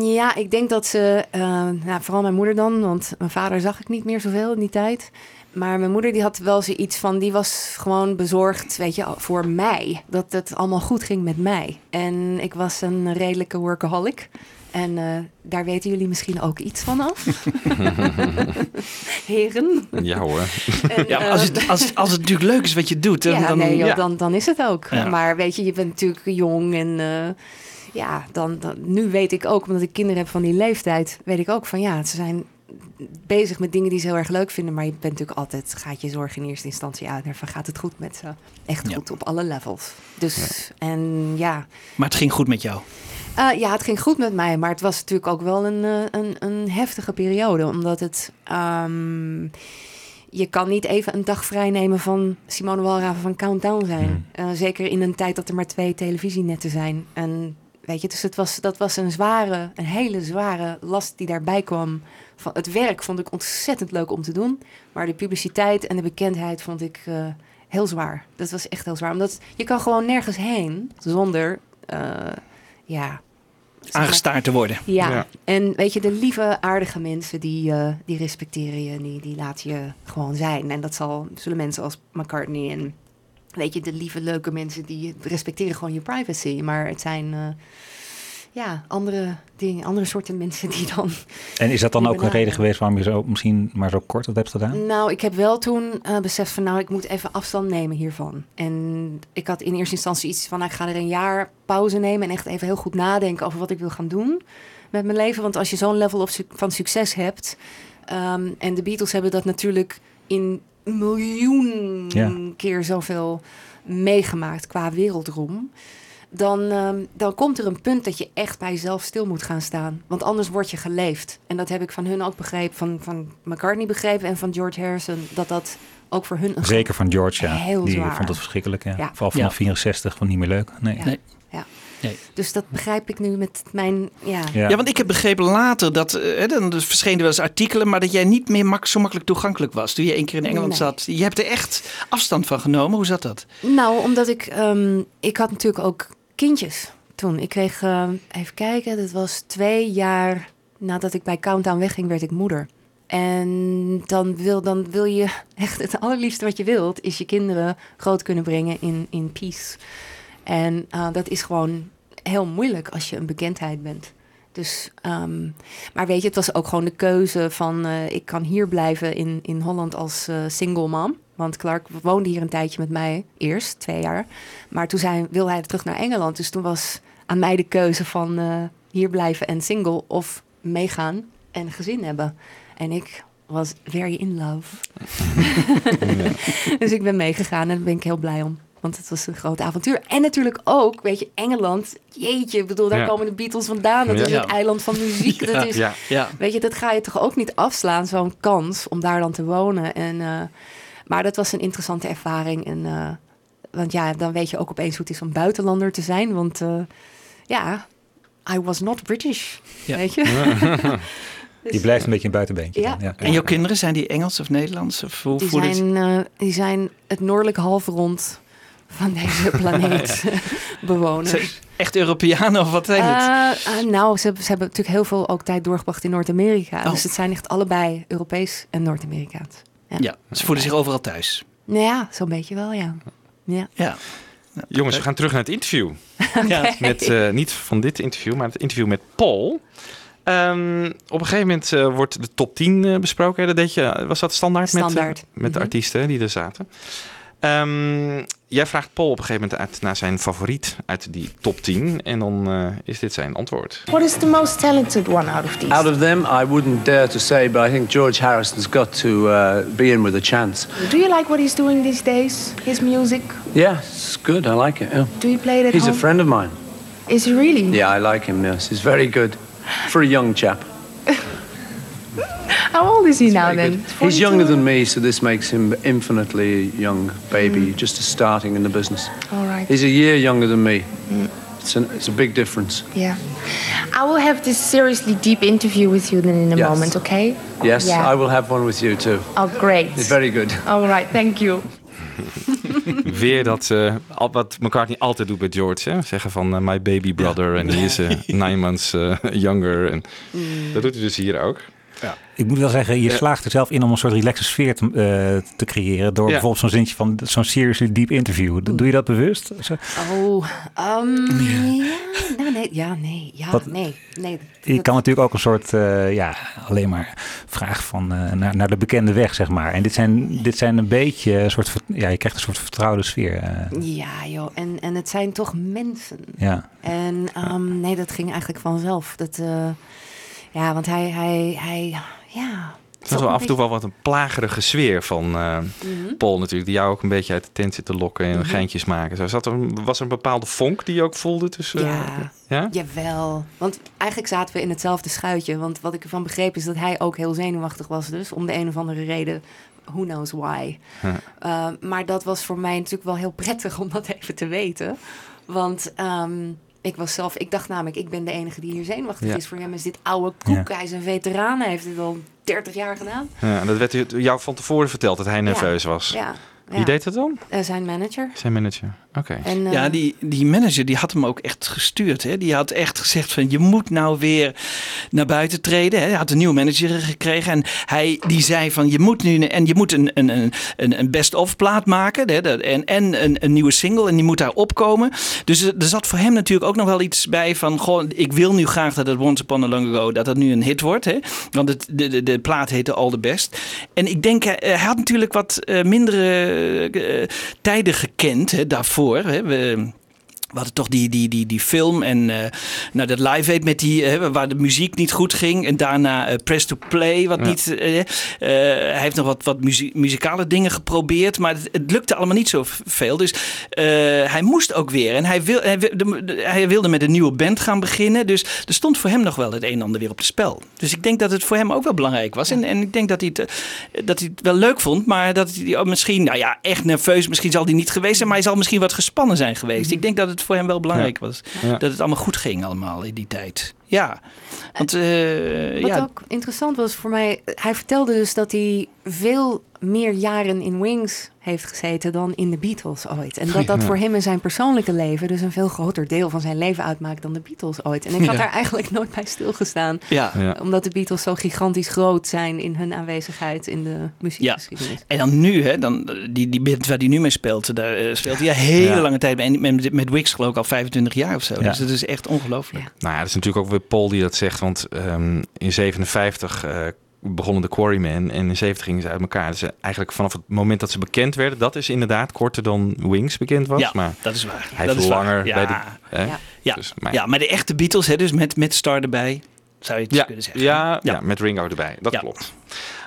Ja, ik denk dat ze, eh, nou, vooral mijn moeder dan, want mijn vader zag ik niet meer zoveel in die tijd. Maar mijn moeder die had wel zoiets van, die was gewoon bezorgd, weet je, voor mij. Dat het allemaal goed ging met mij. En ik was een redelijke workaholic. En eh, daar weten jullie misschien ook iets van af. (laughs) Heren. Ja hoor. (laughs) En, Ja, als, het, als, het- als het natuurlijk leuk is wat je doet, dan, ja, dan, nee, joh, ja. dan, dan is het ook. Ja. Maar weet je, je bent natuurlijk jong en eh, ja, dan, dan, nu weet ik ook, omdat ik kinderen heb van die leeftijd, weet ik ook van ja, ze zijn bezig met dingen die ze heel erg leuk vinden, maar je bent natuurlijk altijd, gaat je zorgen in eerste instantie uit, van gaat het goed met ze? Echt Ja. goed op alle levels. Dus, en ja, Maar het ging goed met jou. eh, ja, het ging goed met mij, maar het was natuurlijk ook wel een, eh, een, een heftige periode. Omdat het. ehm, je kan niet even een dag vrij nemen van Simone Walraven van Countdown zijn. Eh, zeker in een tijd dat er maar twee televisienetten zijn. En weet je, dus het was, dat was een zware, een hele zware last die daarbij kwam. Van het werk vond ik ontzettend leuk om te doen. Maar de publiciteit en de bekendheid vond ik eh, heel zwaar. Dat was echt heel zwaar. Omdat je kan gewoon nergens heen zonder. eh, ja, Aangestaard te worden. ja. Ja. en weet je, de lieve, aardige mensen die, eh, die respecteren je, die, die laten je gewoon zijn. En dat zal, zullen mensen als McCartney en weet je, de lieve, leuke mensen die respecteren gewoon je privacy. Maar het zijn, eh, ja, andere dingen, andere soorten mensen die dan En is dat dan ook een reden geweest waarom je zo misschien maar zo kort dat hebt gedaan? Nou, ik heb wel toen eh, beseft van, nou, ik moet even afstand nemen hiervan. En ik had in eerste instantie iets van, nou, ik ga er een jaar pauze nemen en echt even heel goed nadenken over wat ik wil gaan doen met mijn leven. Want als je zo'n level of su- van succes hebt, ehm, en de Beatles hebben dat natuurlijk in miljoen Ja. keer zoveel meegemaakt qua wereldroem. Dan, ehm, dan komt er een punt dat je echt bij jezelf stil moet gaan staan. Want anders word je geleefd. En dat heb ik van hun ook begrepen, van, van McCartney begrepen en van George Harrison. Dat dat ook voor hun een Zeker van George, ja. Heel Die zwaar. vond het verschrikkelijk. Ja. Ja. Vooral vanaf Ja. 64 vond niet meer leuk. Nee. Ja. Nee. Ja. Nee. Dus dat begrijp ik nu met mijn. Ja. Ja. Ja, want ik heb begrepen later dat, eh, hè, dan dus verschenen wel eens artikelen, maar dat jij niet meer mak zo makkelijk toegankelijk was toen je één keer in Engeland Nee. zat. Je hebt er echt afstand van genomen. Hoe zat dat? Nou, omdat ik. ehm, ik had natuurlijk ook kindjes toen. Ik kreeg. ehm, even kijken, dat was twee jaar nadat ik bij Countdown wegging, werd ik moeder. En dan wil, dan wil je (laughs) echt het allerliefste wat je wilt, is je kinderen groot kunnen brengen in, in peace. En eh, dat is gewoon heel moeilijk als je een bekendheid bent. Dus, ehm, maar weet je, het was ook gewoon de keuze van eh, ik kan hier blijven in, in Holland als eh, single mom. Want Clark woonde hier een tijdje met mij, eerst twee jaar. Maar toen zei, wilde hij terug naar Engeland. Dus toen was aan mij de keuze van eh, hier blijven en single of meegaan en gezin hebben. En ik was very in love. (laughs) (laughs) dus ik ben meegegaan en daar ben ik heel blij om. Want het was een groot avontuur. En natuurlijk ook, weet je, Engeland. Jeetje, ik bedoel, daar Ja. komen de Beatles vandaan. Dat Ja. is het eiland van muziek. Ja, dat is, ja, ja. Weet je, dat ga je toch ook niet afslaan, zo'n kans om daar dan te wonen. En, eh, maar dat was een interessante ervaring. En, eh, want ja, dan weet je ook opeens hoe het is om buitenlander te zijn. Want eh, ja, I was not British, Ja. weet je. (laughs) (laughs) Dus, Die blijft een beetje een buitenbeentje. Ja. dan, En jouw kinderen, zijn die Engels of Nederlands? Of hoe Die zijn, eh, die zijn het noordelijke halfrond van deze (laughs) planeet bewoners. Zijn echt Europeanen of wat zijn het? Nou, ze, hebben- ze hebben natuurlijk heel veel ook tijd doorgebracht in Noord-Amerika. Oh. Dus het zijn echt allebei Europees en Noord-Amerikaans. Ja. Ja, ze voelen zich overal thuis. Nou ja, zo'n beetje wel, ja. Ja. Ja. Jongens, we gaan terug naar het interview. (laughs) Ja. Met, eh, niet van dit interview, maar het interview met Paul. Ehm, op een gegeven moment eh, wordt de top 10 eh, besproken. Dat deed je, was dat standaard, met, Standaard. eh, met de Mhm. artiesten die er zaten? Ehm, jij vraagt Paul op een gegeven moment uit naar zijn favoriet uit die top 10. En dan eh, is dit zijn antwoord. What is the most talented one out of these? Out of them, I wouldn't dare to say, but I think George Harrison's got to uh, be in with a chance. Do you like what he's doing these days? His music? Yeah, it's good. I like it. Yeah. Do you play it at He's home? a friend of mine. Is he really? Yeah, I like him. Yes, he's very good for a young chap. (laughs) How old is he now then? He's 42? younger than me, so this makes him infinitely young baby, just starting in the business. All right. He's a year younger than me. It's, an, it's a big difference. Yeah. I will have this seriously deep interview with you then in a Yes. moment, okay? Yes, Yeah. I will have one with you too. Oh, great. It's very good. All right, thank you. (laughs) Weer dat, eh, al- wat McCartney altijd doet bij George. Hè? Zeggen van eh, my baby brother en he is eh, (laughs) nine months younger. En dat doet hij dus hier ook. Ik moet wel zeggen, je Ja. slaagt er zelf in om een soort relaxe sfeer te, eh, te creëren. Door Ja. bijvoorbeeld zo'n zintje van zo'n seriously deep interview. Doe je dat bewust? Zo- Oh, ehm, ja, nou, nee, ja, nee, ja, Wat- nee, nee. Je kan natuurlijk ook een soort, eh, ja, alleen maar vraag van eh, naar, naar de bekende weg, zeg maar. En dit zijn, dit zijn een beetje een soort, ja, je krijgt een soort vertrouwde sfeer. Ja, joh, en, en het zijn toch mensen. ja. En ehm, nee, dat ging eigenlijk vanzelf. Dat, eh, ja, want hij, hij, hij, ja. Het was wel af en toe wel wat een plagerige sfeer van eh, Mhm. Paul natuurlijk. Die jou ook een beetje uit de tent zit te lokken en Mhm. geintjes maken. Zo, zat er, was er een bepaalde vonk die je ook voelde tussen... Ja, ja? jawel. Want eigenlijk zaten we in hetzelfde schuitje. Want wat ik ervan begreep is dat hij ook heel zenuwachtig was dus. Om de een of andere reden. Who knows why. Uh, maar dat was voor mij natuurlijk wel heel prettig om dat even te weten. Want ehm, ik was zelf, ik dacht namelijk, ik ben de enige die hier zenuwachtig Ja. is. Voor hem is dit oude koek. Hij is een veteraan. Hij heeft dit al 30 jaar gedaan. Ja, en dat werd jou van tevoren verteld dat hij nerveus was. Ja. Wie deed dat dan? Eh, zijn manager. Zijn manager. Oké. En, eh, Ja, die, die manager die had hem ook echt gestuurd. Hè? Die had echt gezegd van je moet nou weer naar buiten treden. Hè? Hij had een nieuwe manager gekregen. En hij die zei van je moet nu en je moet een, een, een, een- best-of plaat maken. Hè? Dat- En, en een, een nieuwe single. En die moet daar opkomen. Dus er er zat voor hem natuurlijk ook nog wel iets bij van goh, ik wil nu graag dat het Once Upon a Long Ago dat dat nu een hit wordt. Hè? Want het, de, de, de plaat heette All the Best. En ik denk, eh, hij had natuurlijk wat eh, mindere eh, tijden gekend hè, daarvoor. får eh, We, we hadden toch die, die, die, die film en eh nou, dat live aid met die, eh, waar de muziek niet goed ging. En daarna eh, Press to Play, wat Ja. niet... hij heeft nog wat, wat muzie- muzikale dingen geprobeerd, maar het, het lukte allemaal niet zo veel. Dus eh, hij moest ook weer. En hij, wil, hij, wilde, de- hij wilde met een nieuwe band gaan beginnen. Dus er stond voor hem nog wel het een en ander weer op het spel. Dus ik denk dat het voor hem ook wel belangrijk was. En, en ik denk dat hij, het, dat hij het wel leuk vond, maar dat hij ook misschien, nou ja, echt nerveus, misschien zal hij niet geweest zijn, maar hij zal misschien wat gespannen zijn geweest. Ik denk dat het voor hem wel belangrijk Ja. was. Ja. Dat het allemaal goed ging allemaal in die tijd. Ja, want eh, Wat ja, ook interessant was voor mij, hij vertelde dus dat hij veel meer jaren in Wings heeft gezeten dan in de Beatles ooit. En dat dat Ja. voor hem in zijn persoonlijke leven dus een veel groter deel van zijn leven uitmaakt dan de Beatles ooit. En ik had Ja. daar eigenlijk nooit bij stilgestaan. Ja. Ja. Omdat de Beatles zo gigantisch groot zijn in hun aanwezigheid in de muziekgeschiedenis. En dan nu, hè, dan, die, die band waar hij nu mee speelt, daar eh, speelt hij een hele Ja. lange tijd mee. En met, met Wix geloof ik al 25 jaar of zo. Ja. Dus dat is echt ongelooflijk. Nou ja, dat is natuurlijk ook weer Paul die dat zegt. Want ehm, in 57 eh, begonnen de Quarrymen en in 70 gingen ze uit elkaar. Dus eh, eigenlijk vanaf het moment dat ze bekend werden, dat is inderdaad korter dan Wings bekend was. Ja, maar dat is waar. Hij dat is waar. langer Ja. bij de... hè? Ja. Ja. Dus, maar, ja, maar de echte Beatles, hè, dus met, met Star erbij, zou je het ja, kunnen zeggen. ja, ja. met Ringo erbij. Dat Ja. klopt.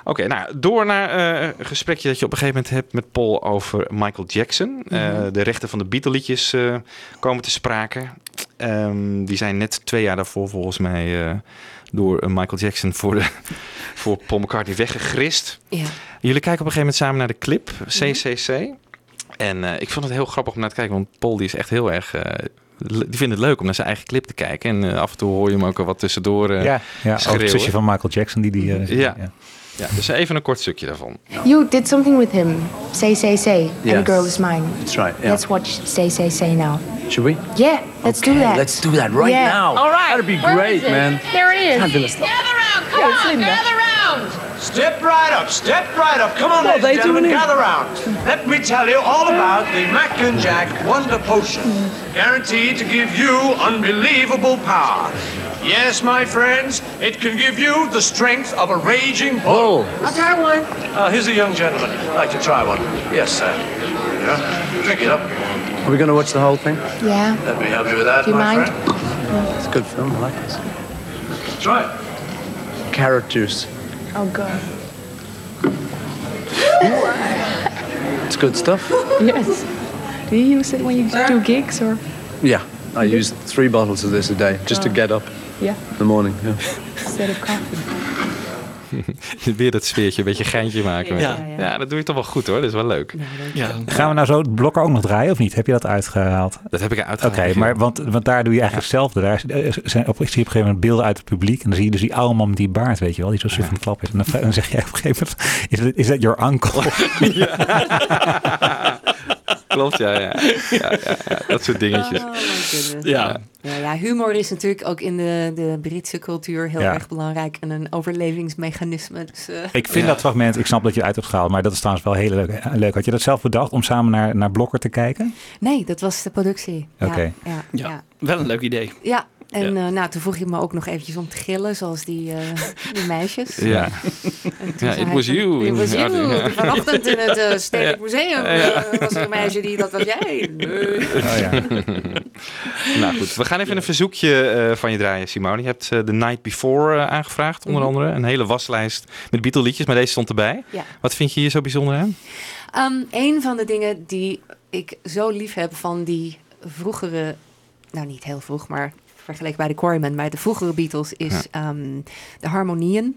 Oké, nou, door naar eh, een gesprekje dat je op een gegeven moment hebt met Paul over Michael Jackson. Eh, Mhm. de rechten van de Beatle-liedjes eh, komen te sprake. Ehm, die zijn net twee jaar daarvoor volgens mij eh, door eh, Michael Jackson voor, de, (laughs) voor Paul McCartney weggegrist. Ja. Jullie kijken op een gegeven moment samen naar de clip, CCC. En eh, ik vond het heel grappig om naar te kijken, want Paul die is echt heel erg... eh, die vindt het leuk om naar zijn eigen clip te kijken. En eh, af en toe hoor je hem ook al wat tussendoor eh ja, ja ook het schreeuwen. zusje van Michael Jackson die die... Ja. Ja, dus even een kort stukje daarvan. You did something with him. Say, say, say. Yes. And the girl is mine. That's right, yeah. Let's watch Say, say, say now. Should we? Yeah, let's do that. Let's do that right Yeah. now. All right. That'd be Where great, man. There it is. Fabulous. Gather round. Come Yeah, on, Linda. gather round. Step right up, step right up. Come on, Well, ladies and gentlemen, gather round. Let me tell you all about the Mac and Jack Wonder Potion. Guaranteed to give you unbelievable power. Yes, my friends, it can give you the strength of a raging bull. I'll try one. Uh, here's a young gentleman. I'd like to try one. Yes, sir. Yeah, drink it up. Are we going to watch the whole thing? Yeah. Let me help you with that, Do you my mind? friend. It's a good film. I like this. Try it. Carrot juice. Oh, God. It's good stuff. Yes. Do you use it when you do gigs or? Yeah, I use three bottles of this a day just to Oh. get up Yeah. in the morning. Yeah. Instead of coffee. Weer dat sfeertje, een beetje geintje maken. Ja. Ja, ja. dat doe je toch wel goed hoor, dat is wel leuk. Ja. Gaan we nou zo het blokker ook nog draaien of niet? Heb je dat uitgehaald? Dat heb ik Oké, uitgehaald. maar want, want daar doe je eigenlijk hetzelfde. Daar zijn op, ik zie op een gegeven moment beelden uit het publiek. En dan zie je dus die oude man met die baard, weet je wel. Die zo suf van klap is. En dan, (laughs) zeg jij op een gegeven moment, is dat, is dat your uncle? (laughs) (laughs) Klopt, ja, ja. ja, ja, ja. Dat soort dingetjes. Oh. Ja. Ja, ja, humor is natuurlijk ook in de, de Britse cultuur heel Ja. erg belangrijk en een overlevingsmechanisme. Dus, eh, Ik vind dat fragment, ik snap dat je het uit hebt gehaald, maar dat is trouwens wel heel leuk. leuk. Had je dat zelf bedacht om samen naar, naar Blokker te kijken? nee, dat was de productie. Ja, Oké. Ja, ja, Ja. ja. Wel een leuk idee. En eh, nou, toen vroeg je me ook nog eventjes om te gillen, zoals die, eh, die meisjes. (laughs) Ja. Ja, it was you. It was you. ja. (laughs) Vanochtend in het eh, Stedelijk Museum was er een meisje die, dat was jij. Nee. Oh, ja. (laughs) nou goed, we gaan even een verzoekje eh, van je draaien, Simone. Je hebt eh, The Night Before eh, aangevraagd, onder Mhm. andere. Een hele waslijst met Beatle liedjes, maar deze stond erbij. Ja. Wat vind je hier zo bijzonder aan? Ehm, een van de dingen die ik zo lief heb van die vroegere, nou niet heel vroeg, maar vergeleken bij de Quarrymen, bij de vroegere Beatles, is ehm, de harmonieën.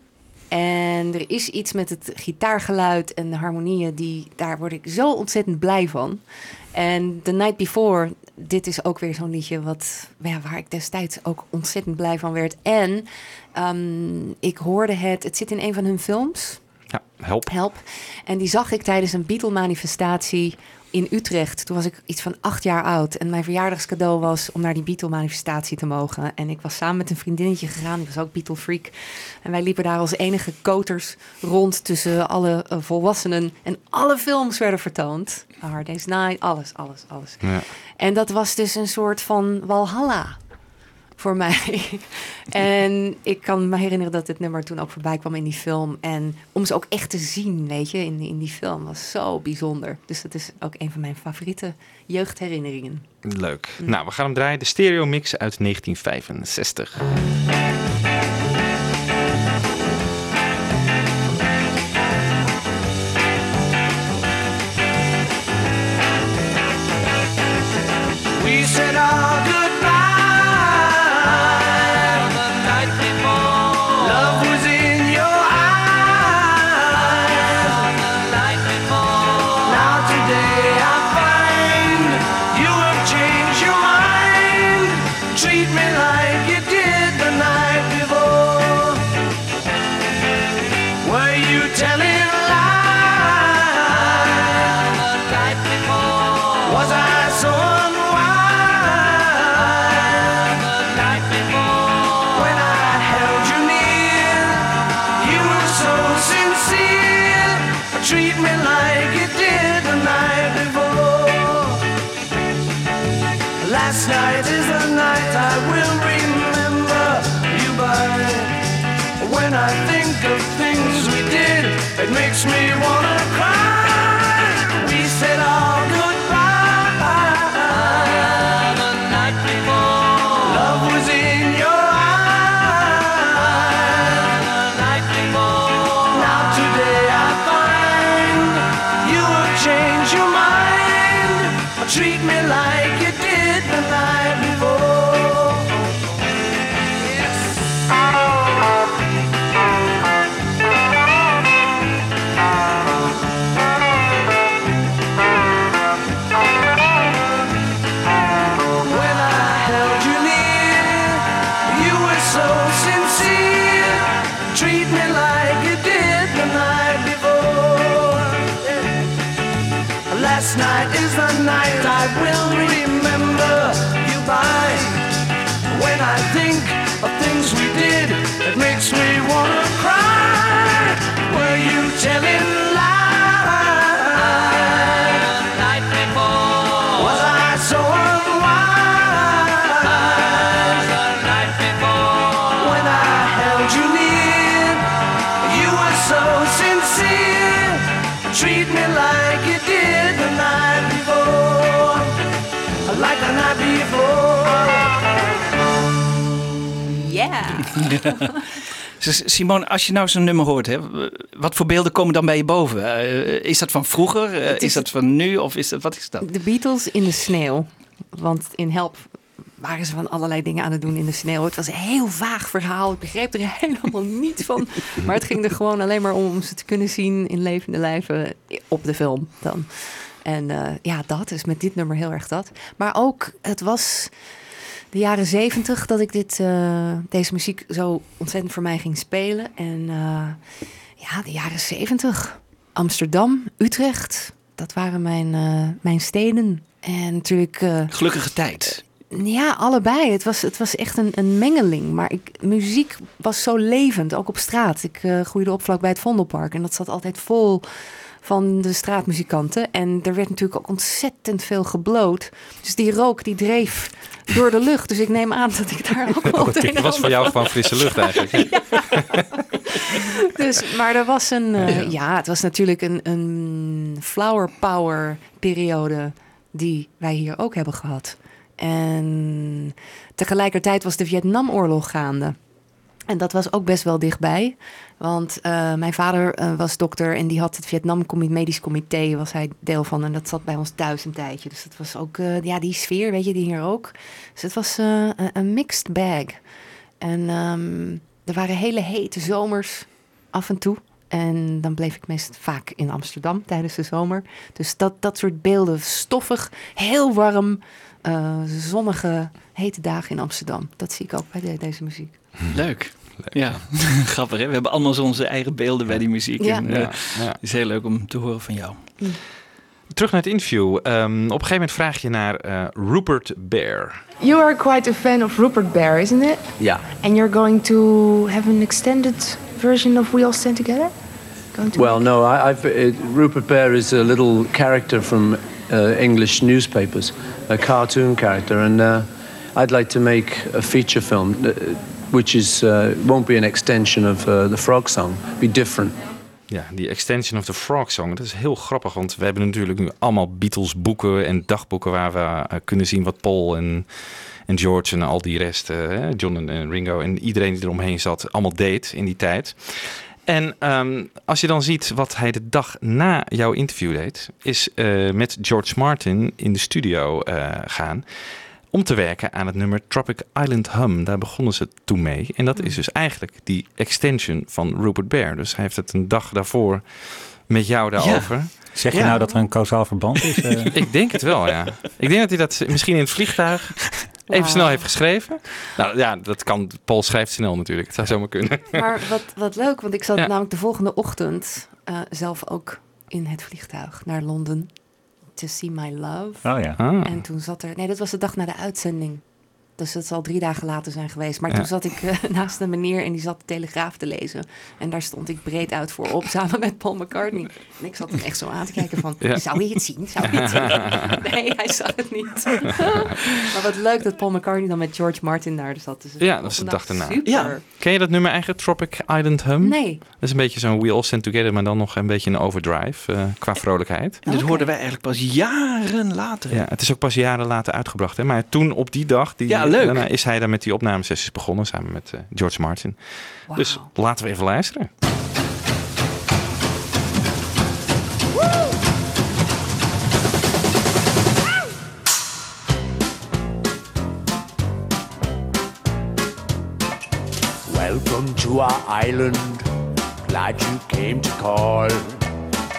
En er is iets met het gitaargeluid en de harmonieën, die, daar word ik zo ontzettend blij van. En The Night Before, dit is ook weer zo'n liedje wat, ja, waar ik destijds ook ontzettend blij van werd. En ehm, ik hoorde het, het zit in een van hun films. Ja, help. Help. En die zag ik tijdens een Beatle-manifestatie in Utrecht. Toen was ik iets van acht jaar oud. En mijn verjaardagscadeau was om naar die Beatle-manifestatie te mogen. En ik was samen met een vriendinnetje gegaan. Die was ook Beatle-freak. En wij liepen daar als enige koters rond tussen alle eh, volwassenen. En alle films werden vertoond. Hard Day's Night, alles, alles, alles. Ja. En dat was dus een soort van Walhalla voor mij. (laughs) en ik kan me herinneren dat dit nummer toen ook voorbij kwam in die film. En om ze ook echt te zien, weet je, in, in die film was zo bijzonder. Dus dat is ook een van mijn favoriete jeugdherinneringen. Leuk. Nou, we gaan hem draaien. De stereo mix uit 1965. I think of things we did, it makes me wanna (laughs) Simone, als je nou zo'n nummer hoort, hè, wat voor beelden komen dan bij je boven? Eh, is dat van vroeger? Eh, is, is- dat van nu? Of is dat, wat is dat? De Beatles in de sneeuw. Want in Help waren ze van allerlei dingen aan het doen in de sneeuw. Het was een heel vaag verhaal. Ik begreep er (laughs) helemaal niet van. Maar het ging er gewoon alleen maar om om ze te kunnen zien in levende lijven op de film dan. En eh, ja, dat is met dit nummer heel erg dat. Maar ook, het was de jaren zeventig dat ik dit, eh, deze muziek zo ontzettend voor mij ging spelen. En eh, ja, de jaren zeventig. Amsterdam, Utrecht, dat waren mijn, eh, mijn steden. En natuurlijk... Gelukkige tijd. ja, allebei. Het was, het was echt een, een mengeling. Maar ik, muziek was zo levend, ook op straat. Ik groeide op vlak bij het Vondelpark. En dat zat altijd vol van de straatmuzikanten. En er werd natuurlijk ook ontzettend veel gebloot. Dus die rook die dreef door de lucht. Dus ik neem aan dat ik daar ook (laughs) wel het was voor jou van- gewoon frisse lucht eigenlijk. (laughs) dus, maar er was een, eh, ja. het was natuurlijk een, een flower power periode die wij hier ook hebben gehad. En tegelijkertijd was de Vietnamoorlog gaande. En dat was ook best wel dichtbij. Want eh, mijn vader eh, was dokter en die had het Vietnam Medisch Comité, was hij deel van. En dat zat bij ons thuis een tijdje. Dus dat was ook, eh, ja, die sfeer, weet je, die hier ook. Dus het was een, mixed bag. En ehm, er waren hele hete zomers af en toe. En dan bleef ik meest vaak in Amsterdam tijdens de zomer. Dus dat, dat soort beelden, stoffig, heel warm, zonnige, hete dagen in Amsterdam. Dat zie ik ook bij de- deze muziek. Leuk. Ja, (laughs) grappig hè. We hebben allemaal zo onze eigen beelden bij die muziek. Ja. En, eh, Ja, ja. Het is heel leuk om te horen van jou. Terug naar het interview. Ehm, op een gegeven moment vraag je naar eh, Rupert Bear. You are quite a fan of Rupert Bear, isn't it? Yeah. And you're going to have an extended version of We All Stand Together? Going to Well, no, I, I've, uh, Rupert Bear is a little character from uh, English newspapers, a cartoon character, and uh, I'd like to make a feature film, uh, which is uh, won't be an extension of uh, the Frog Song, be different. Ja, die Extension of the Frog Song. Dat is heel grappig, want we hebben natuurlijk nu allemaal Beatles boeken en dagboeken waar we eh, kunnen zien wat Paul en, en George en al die rest, eh, John en, Ringo en iedereen die eromheen zat, allemaal deed in die tijd. En ehm, als je dan ziet wat hij de dag na jouw interview deed, is eh, met George Martin in de studio gaan om te werken aan het nummer Tropic Island Hum. Daar begonnen ze toen mee. En dat is dus eigenlijk die extension van Rupert Bear. Dus hij heeft het een dag daarvoor met jou daarover. Zeg je Ja. nou dat er een kausaal verband is? eh? (laughs) Ik denk het wel, ja. Ik denk dat hij dat misschien in het vliegtuig even snel heeft geschreven. Nou ja, dat kan. Paul schrijft snel natuurlijk. Het zou zomaar kunnen. Maar wat, wat leuk, want ik zat Ja. namelijk de volgende ochtend eh, zelf ook in het vliegtuig naar Londen. To see my love. oh ja. Ah. En toen zat er. Nee, dat was de dag na de uitzending. Dus dat zal drie dagen later zijn geweest. Maar Ja. toen zat ik eh, (laughs) naast een meneer en die zat de Telegraaf te lezen. En daar stond ik breed uit voor op, (laughs) samen met Paul McCartney. En ik zat hem echt zo aan te kijken van, Ja. zou je het zien? Zou je het zien? (laughs) Nee, hij zag het niet. maar wat leuk dat Paul McCartney dan met George Martin daar zat. Dus Ja, dat was de dag daarna. Super. Ja. Ken je dat nummer eigenlijk, Tropic Island Hum? Nee. Dat is een beetje zo'n We All Stand Together, maar dan nog een beetje een overdrive eh, qua vrolijkheid. En dit Oké. hoorden wij eigenlijk pas jaren later. Ja, het is ook pas jaren later uitgebracht. Hè? Maar toen op die dag, die, Ja, leuk. daarna is hij daar met die opnamesessies begonnen samen met eh, George Martin. Dus laten we even luisteren. Welcome to our island. Glad you came to call.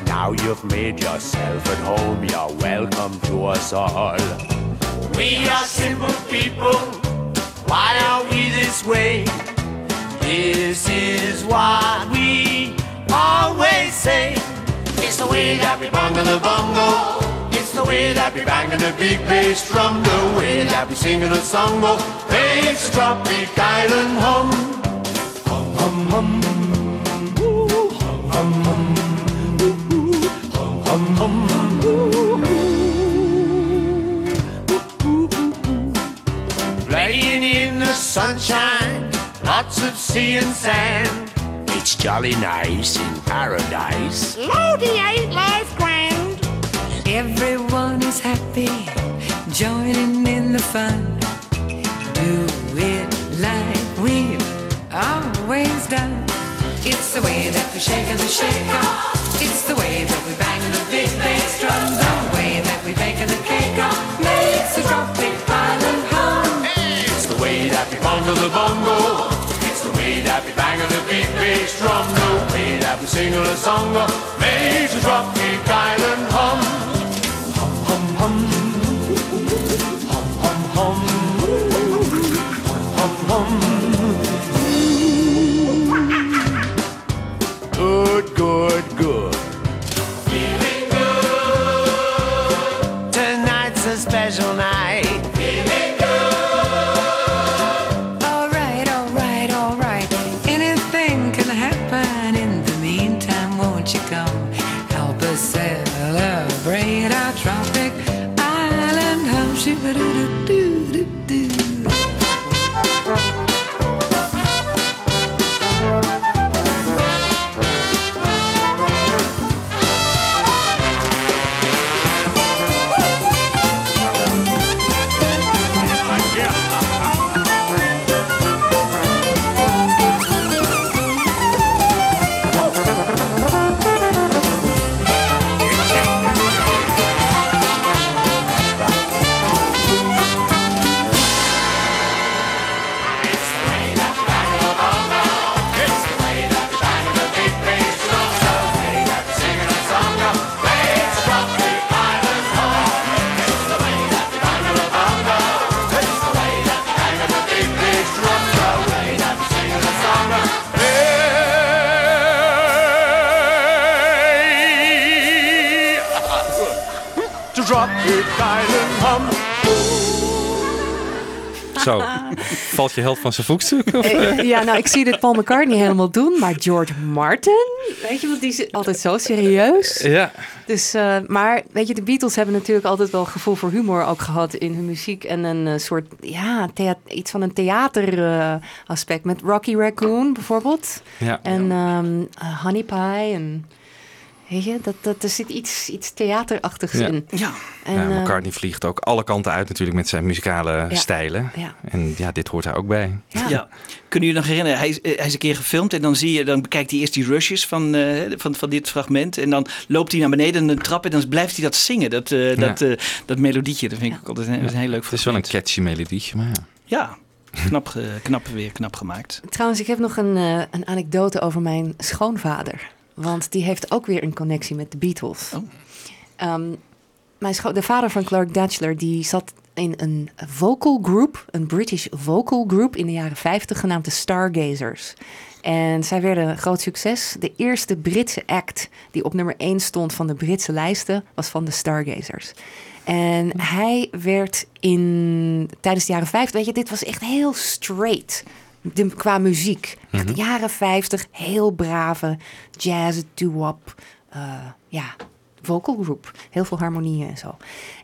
Now you've made yourself at home. You're welcome to us all. We are simple people. Why are we this way? This is what we always say. It's the way that we bungle the bongo. It's the way that we banging the big bass drum, the way that we singing a song of bass tropic island hum. Hum, hum, hum. Ooh, hum, hum, hum. Ooh, hum, hum, hum. Playing in the sunshine, lots of sea and sand. It's jolly nice in paradise. Lordy, ain't life grand? Everyone is happy, joining in the fun. Do it like we've always done. It's the way that we shake and the shake off. It's the way that we bang the big bass drum. The bongo. It's the way that we bang on the big bass drum. The way that we sing a song of major tropic island. Hum, je held van zijn voetstuk? Of, eh? Eh, Ja, nou, ik zie dit Paul McCartney helemaal doen, maar George Martin, weet je, want die is altijd zo serieus. Ja. Dus, eh, maar weet je, de Beatles hebben natuurlijk altijd wel gevoel voor humor ook gehad in hun muziek. En een eh, soort, ja, iets van een theateraspect aspect met Rocky Raccoon bijvoorbeeld. Ja. En eh, Honey Pie en... Weet je, dat, dat, er zit iets, iets theaterachtigs Ja. in. Ja. En, ja, eh, McCartney vliegt ook alle kanten uit natuurlijk met zijn muzikale stijlen. Ja. En ja, dit hoort daar ook bij. Ja. Kunnen jullie nog herinneren? Hij, is- eh, hij is een keer gefilmd en dan zie je, dan bekijkt hij eerst die rushes van, eh, van, van dit fragment. En dan loopt hij naar beneden een trap en dan blijft hij dat zingen. Dat, eh, dat, eh, dat melodietje. Dat vind ik ook altijd een, een heel leuk Het is wel een catchy melodietje, maar ja. Ja, knap, knap weer knap gemaakt. Trouwens, ik heb nog een, eh, een anekdote over mijn schoonvader. Want die heeft ook weer een connectie met de Beatles. Mijn scho- de vader van Clark Datchler die zat in een vocal group, een British vocal group in de jaren 50 genaamd de Stargazers. En zij werden een groot succes. De eerste Britse act die op nummer 1 stond van de Britse lijsten was van de Stargazers. En hij werd in, tijdens de jaren 50, weet je, dit was echt heel straight de, qua muziek. Echt jaren 50, heel brave jazz, doo-wop, eh, ja, vocal group. Heel veel harmonieën en zo.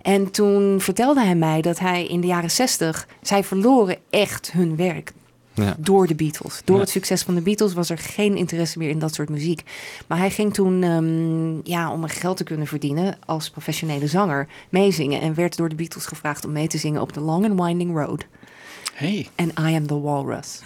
En toen vertelde hij mij dat hij in de jaren 60, zij verloren echt hun werk. Ja. Door de Beatles. Door Ja. het succes van de Beatles was er geen interesse meer in dat soort muziek. Maar hij ging toen, ehm, ja, om er geld te kunnen verdienen als professionele zanger, meezingen. En werd door de Beatles gevraagd om mee te zingen op The Long and Winding Road. Hey. En I Am the Walrus.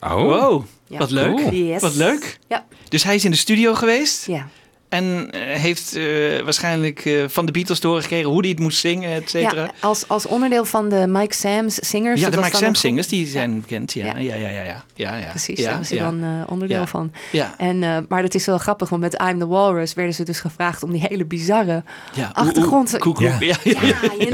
Oh. Wow, Ja. wat leuk. Cool. Yes. Wat leuk. Ja. Dus hij is in de studio geweest. Ja. En eh, heeft eh, waarschijnlijk eh, van de Beatles doorgekregen hoe hij het moest zingen, et cetera. Ja, als, als onderdeel van de Mike Sam's zingers. Ja, de Mike dan Sam een singers, die zijn bekend. Ja, ja, ja, ja. ja, ja, ja. Precies, ja, daar was hij ja. dan eh, onderdeel Ja. van. Ja. En, eh, maar dat is wel grappig, want met I'm the Walrus werden ze dus gevraagd om die hele bizarre Ja, achtergrond... koek, koek. Ja. Ja, you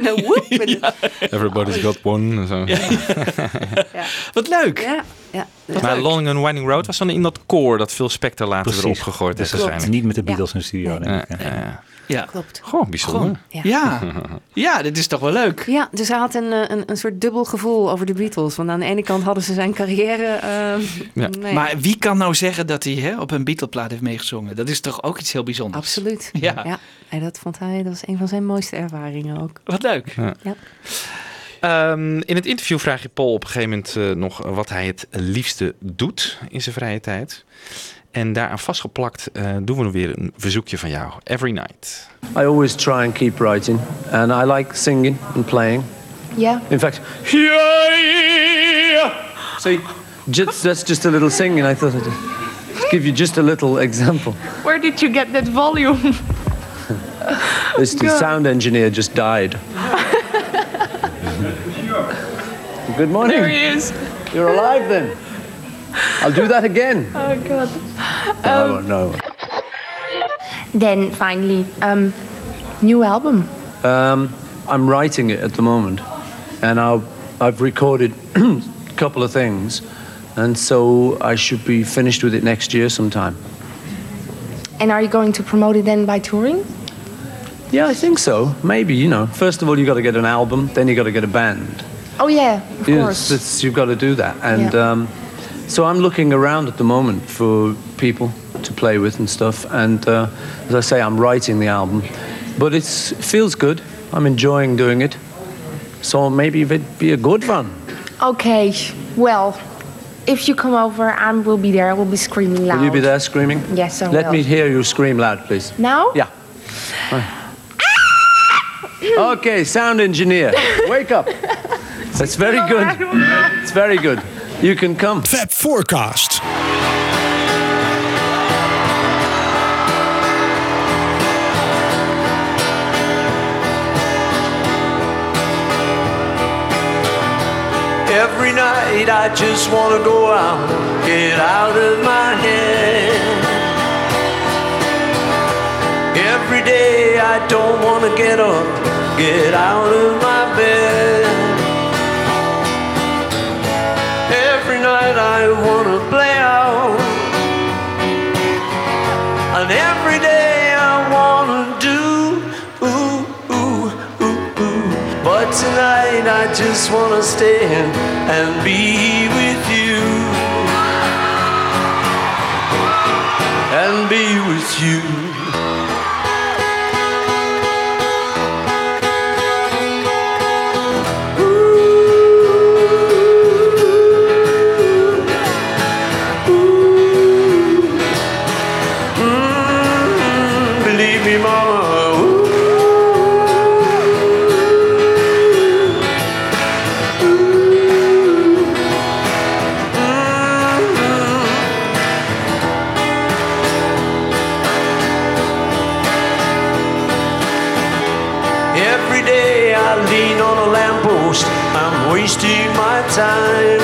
know, (laughs) (laughs) Everybody's got one. Zo. (laughs) Wat leuk. Ja, ja. Maar Long and Winding Road was dan in dat koor dat Phil Spector later weer Precies. opgegooid is klopt. waarschijnlijk. Niet met de Beatles in de studio, denk Ja, ik. ja, ja. Ja. Klopt. Goh, bijzonder. Ja. Ja. (laughs) ja, dit is toch wel leuk. Ja, dus hij had een, eh, een, een soort dubbel gevoel over de Beatles. Want aan de ene kant hadden ze zijn carrière. eh, nee. Maar wie kan nou zeggen dat hij hè, op een Beatle-plaat heeft meegezongen? Dat is toch ook iets heel bijzonders? Absoluut. Ja. ja. En dat vond hij, dat was een van zijn mooiste ervaringen ook. Wat leuk. Ja. Ehm, in het interview vraag je Paul op een gegeven moment eh, nog wat hij het liefste doet in zijn vrije tijd. En daaraan vastgeplakt eh, doen we nog weer een verzoekje van jou. Every night. I always try and keep writing, and I like singing and playing. Yeah. In fact, see, just, that's just a little singing. I thought I'd give you just a little example. Where did you get that volume? (laughs) This the sound engineer just died. (laughs) Good morning. There he is. You're alive then. I'll do that again. (laughs) Oh God. No, Um, no. Then finally, um, new album. Um, I'm writing it at the moment, and I'll, I've recorded (clears throat) a couple of things, and so I should be finished with it next year sometime. And are you going to promote it then by touring? Yeah, I think so. Maybe you know. First of all, you've got to get an album, then you've got to get a band. Oh yeah, of Yes, course. it's, you've got to do that, and Yeah. um, so I'm looking around at the moment for people to play with and stuff. And uh, as I say, I'm writing the album, but it's, it feels good. I'm enjoying doing it. So maybe it'd be a good one. Okay. Well, if you come over, I will be there. I will be screaming loud. Will you be there screaming? Yes, I Let will. me hear you scream loud, please. Now? Yeah. (laughs) okay, sound engineer, (laughs) wake up. That's very good. It's very good. You can come. Fab Forecast. Every night I just wanna go out, get out of my head. Every day I don't wanna get up, get out of my bed. Night I wanna play out, and every day I wanna do. Ooh, ooh, ooh, ooh. But tonight I just wanna stand and be with you. And be with you. Wasting my time.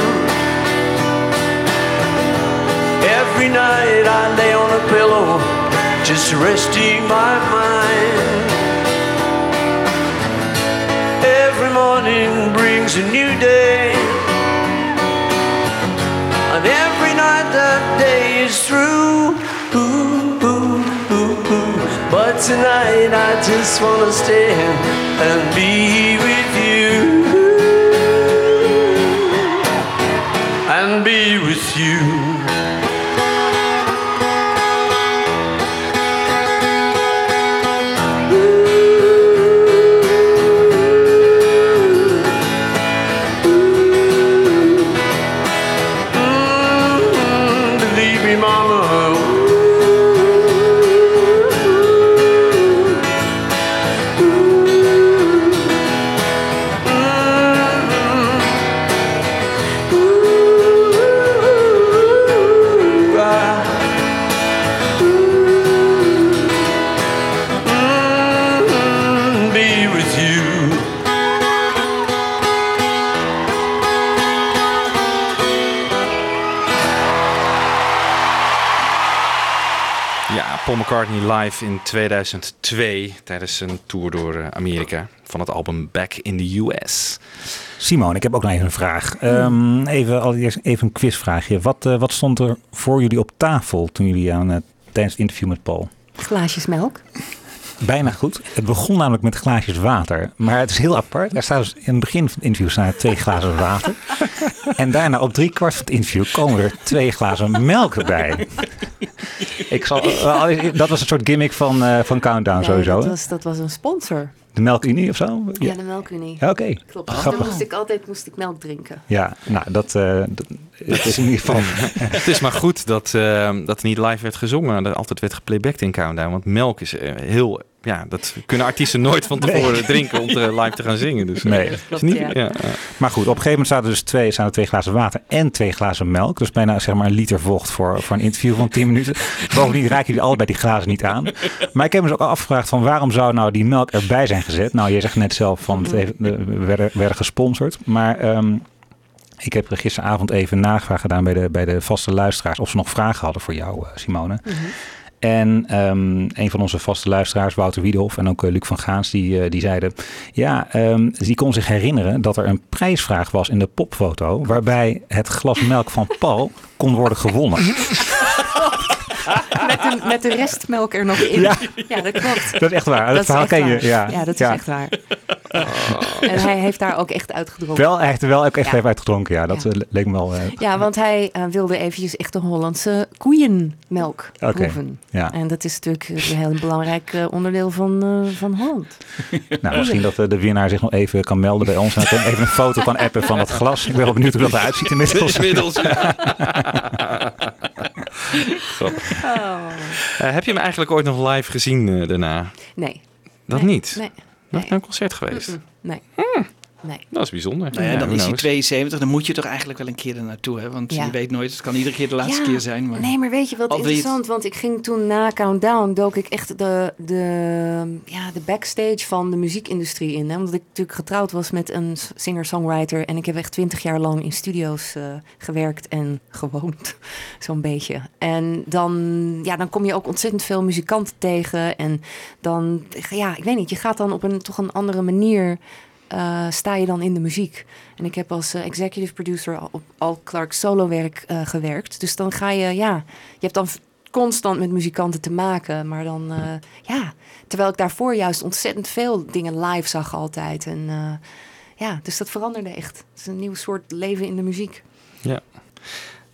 Every night I lay on a pillow, just resting my mind. Every morning brings a new day, and every night that day is through. But tonight I just wanna stand and be with you. And be with you. McCartney live in 2002 tijdens een tour door eh, Amerika van het album Back in the US. Simon, ik heb ook nog even een vraag. Ehm, even, allereerst even een quizvraagje. Wat, eh, wat stond er voor jullie op tafel toen jullie aan, eh, tijdens het interview met Paul? Glaasjes melk. bijna goed. Het begon namelijk met glaasjes water. Maar het is heel apart. Er staat dus in het begin van het interview staan er twee glazen water. (laughs) En daarna op drie kwart van het interview komen er twee glazen melk erbij. (laughs) Ik zal, eh, dat was een soort gimmick van, eh, van Countdown Nee, sowieso. dat, was, dat was een sponsor. De Melkunie of zo? Ja, de Melkunie. Ja, oké. Klopt. Grappig. dan moest ik altijd moest ik melk drinken. Ja, nou, dat, eh, dat het is in ieder geval... (laughs) Het is maar goed dat, eh, dat er niet live werd gezongen. Dat altijd werd geplaybacked in Countdown. Want melk is heel... Ja, dat kunnen artiesten nooit van tevoren Nee. drinken om te, (laughs) live te gaan zingen. Dus, eh, Nee. is Klopt, niet, ja. ja, ja. Maar goed, op een gegeven moment zaten er dus twee, staan er twee glazen water en twee glazen melk. Dus bijna zeg maar een liter vocht voor, voor een interview van 10 minuten. (laughs) Bovendien raken jullie allebei die glazen niet aan. Maar ik heb me dus ook afgevraagd van waarom zou nou die melk erbij zijn gezet? Nou, je zegt net zelf van het heeft- we werden, werden gesponsord. Maar ehm, ik heb er gisteravond even nagevraagd gedaan bij de, bij de vaste luisteraars of ze nog vragen hadden voor jou, eh, Simone. En ehm, een van onze vaste luisteraars, Wouter Wiedhoff en ook eh, Luc van Gaans, die, eh, die zeiden... Ja, ehm, die kon zich herinneren dat er een prijsvraag was in de popfoto... waarbij het glas melk van Paul kon worden gewonnen. (laughs) (laughs) Met de, met de restmelk er nog in. Ja. Ja, dat klopt. Dat is echt waar. Dat verhaal echt ken je, ja. Ja, dat is Ja. echt waar. En hij heeft daar ook echt uitgedronken. Wel, hij heeft er wel ook echt Ja. even uitgedronken. Ja, dat Ja. leek me wel... eh, Ja, want hij eh, wilde eventjes echt de Hollandse koeienmelk proeven. ja. En dat is natuurlijk een heel belangrijk eh, onderdeel van, eh, van Holland. (laughs) Nou, misschien dat de winnaar zich nog even kan melden bij ons. En even een foto kan appen van dat glas. Ik ben wel benieuwd hoe dat eruit ziet inmiddels. (laughs) Inmiddels, Grappig. Eh, heb je hem eigenlijk ooit nog live gezien eh, daarna? Nee. Dat Nee, niet? Nee. Naar een concert geweest? Nee. Nee. Dat is bijzonder. Nou ja, dan is hij knows? 72, dan moet je toch eigenlijk wel een keer er naartoe. Hè? Want Ja. je weet nooit, het kan iedere keer de laatste Ja, keer zijn. Maar... Nee, maar weet je wat het- interessant? Want ik ging toen na Countdown, dook ik echt de, de, ja, de backstage van de muziekindustrie in. Hè? Omdat ik natuurlijk getrouwd was met een singer-songwriter. En ik heb echt twintig jaar lang in studio's eh, gewerkt en gewoond. (laughs) Zo'n beetje. En dan, ja, dan kom je ook ontzettend veel muzikanten tegen. En dan, ja, ik weet niet, je gaat dan op een toch een andere manier... eh, sta je dan in de muziek. En ik heb als eh, executive producer al op Al Clark solo werk eh, gewerkt. Dus dan ga je, ja, je hebt dan constant met muzikanten te maken. Maar dan, ja, terwijl ik daarvoor juist ontzettend veel dingen live zag altijd. En ja, dus dat veranderde echt. Het is een nieuw soort leven in de muziek. Ja.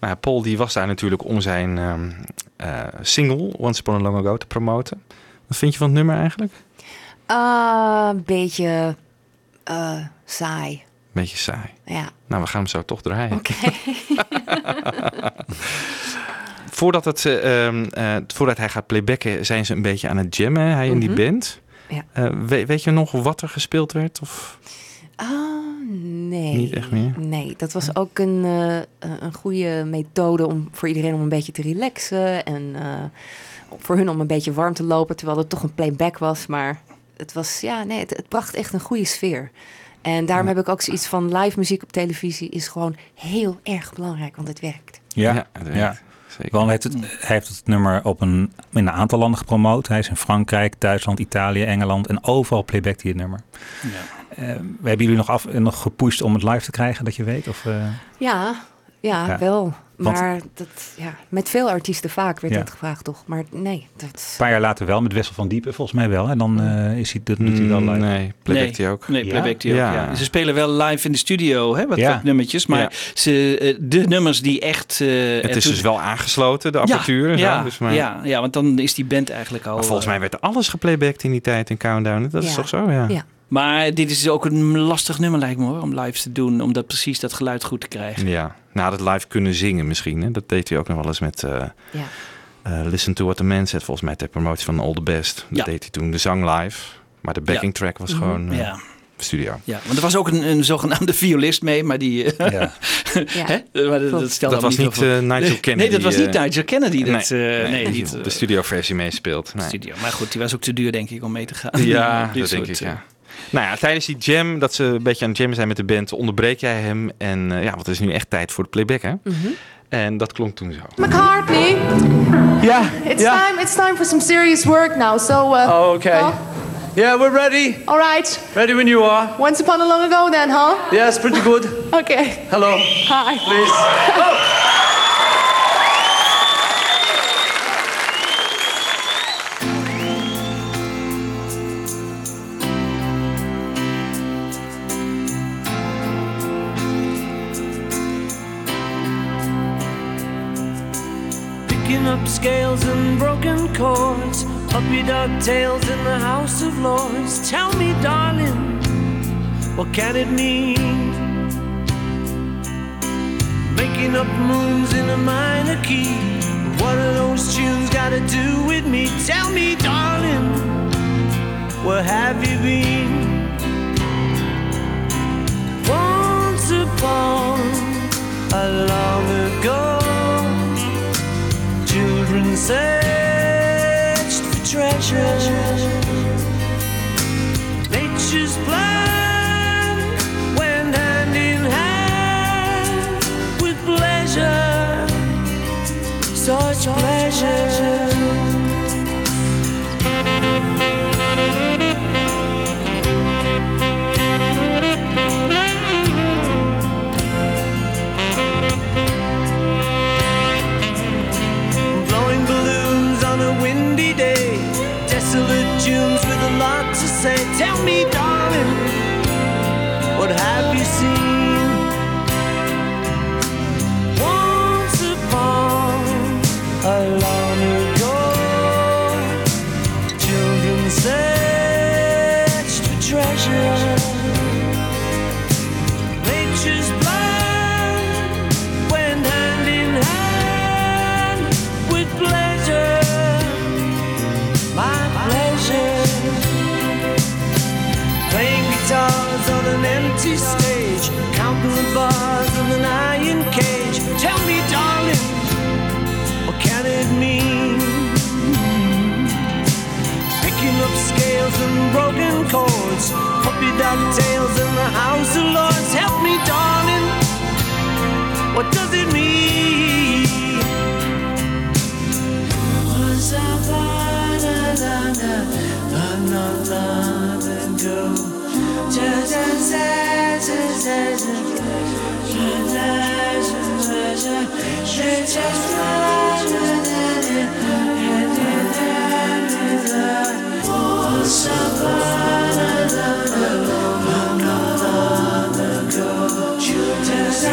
Nou, Paul die was daar natuurlijk om zijn ehm, eh, single Once Upon a Long Ago te promoten. Wat vind je van het nummer eigenlijk? Ah, Een beetje eh, saai. Beetje saai. Ja. Nou, we gaan hem zo toch draaien. Oké. (laughs) voordat, het, eh, ehm, eh, voordat hij gaat playbacken, zijn ze een beetje aan het jammen, hij en die Mhm. band. Ja. We- weet je nog wat er gespeeld werd? Of? Ah, nee. Niet echt meer? Nee, dat was ook een, een goede methode om voor iedereen om een beetje te relaxen. En voor hun om een beetje warm te lopen, terwijl het toch een playback was. Maar het was, ja, nee, het, het bracht echt een goede sfeer. En daarom heb ik ook zoiets van live muziek op televisie is gewoon heel erg belangrijk, want het werkt. Ja, Ja, ja. dat weet Zeker. Want hij heeft, het, hij heeft het nummer op een, in een aantal landen gepromoot. Hij is in Frankrijk, Duitsland, Italië, Engeland en overal playbackt hij het nummer. Eh, hebben jullie nog, af, nog gepusht om het live te krijgen, dat je weet? Of, eh? Ja, ja, Ja, wel. Want- Maar dat, ja, met veel artiesten vaak werd Ja. dat gevraagd, toch? Maar nee, dat... Een paar jaar later wel, met Wessel van Diepen volgens mij wel. En dan eh, is hij, dat doet hij wel live. Mm, Nee, playbackt nee, hij ook. Nee, playbackt hij ook. Ja. Ja. Ze spelen wel live in de studio, hè, wat, Ja. wat nummertjes. Maar Ja. ze, eh, de nummers die echt... eh, Het is dus wel aangesloten, de apparatuur. en zo, Ja, dus maar, ja, ja, want dan is die band eigenlijk al... maar volgens mij werd er alles geplaybacked in die tijd in Countdown. Dat is Ja. toch zo? Ja. Maar dit is ook een lastig nummer lijkt me hoor, om live te doen. Om dat precies dat geluid goed te krijgen. Ja, nou dat live kunnen zingen misschien. Hè? Dat deed hij ook nog wel eens met eh, Ja. eh, Listen to What the Man Said. Volgens mij ter promotie van All the Best. Dat Ja. deed hij toen, de zang live. Maar de backing track was gewoon eh, Ja. studio. Ja, want er was ook een, een zogenaamde violist mee, maar die... eh, Ja. (laughs) Hè? Maar dat, dat, stelde Dat was niet. Nigel Kennedy. Nee, dat was niet Nigel Kennedy. Dat, nee, eh, nee, die niet, de studioversie meespeelt. Nee. studio. Maar goed, die was ook te duur denk ik om mee te gaan. Ja, (laughs) dat denk ik, ja. Nou ja, tijdens die jam, dat ze een beetje aan het jammen zijn met de band, onderbreek jij hem. En eh, ja, want het is nu echt tijd voor de playback, hè? Mhm. En dat klonk toen zo. McCartney, Yeah. it's yeah. time. It's time for some serious work now. So, uh, Oh, okay. huh? Yeah, we're ready. all right. Ready when you are. Once upon a long ago, then, huh? Yes, pretty good. Okay. Hello. Hi. Please. Picking up scales and broken chords, puppy dog tails in the House of Lords. Tell me, darling, what can it mean? Making up moons in a minor key. What are those tunes got to do with me? Tell me, darling, where have you been? Once upon a long ago, searched for treasure. Nature's plan went hand in hand with pleasure, such pleasure. Puppy dog tails in the House of Lords. Help me, darling, what does it mean? Once upon a long, long, long, long ago, just a sad, sad, sad, sad, sad, Once upon a long,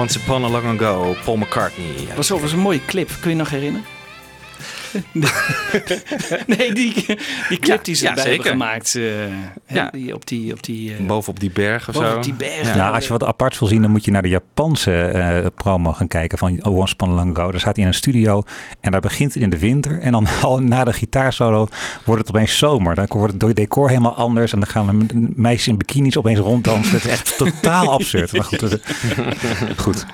Once Upon a Long Ago, Paul McCartney. Dat was overigens een mooie clip. Kun je nog herinneren? (laughs) nee, die, die clip die ze ja, erbij zeker. hebben gemaakt. eh, hè, Ja. die, op die... Op die eh, Bovenop die berg of zo. die berg. Ja, Nou, als je wat apart wil zien, dan moet je naar de Japanse eh, promo gaan kijken van Once Upon a Long Ago. Daar staat hij in een studio en daar begint het in de winter. En dan (laughs) al na de gitaarsolo wordt het opeens zomer. Dan wordt het decor helemaal anders. En dan gaan we meisjes in bikinis opeens ronddansen. Het is echt totaal (laughs) absurd. Maar goed, het- goed.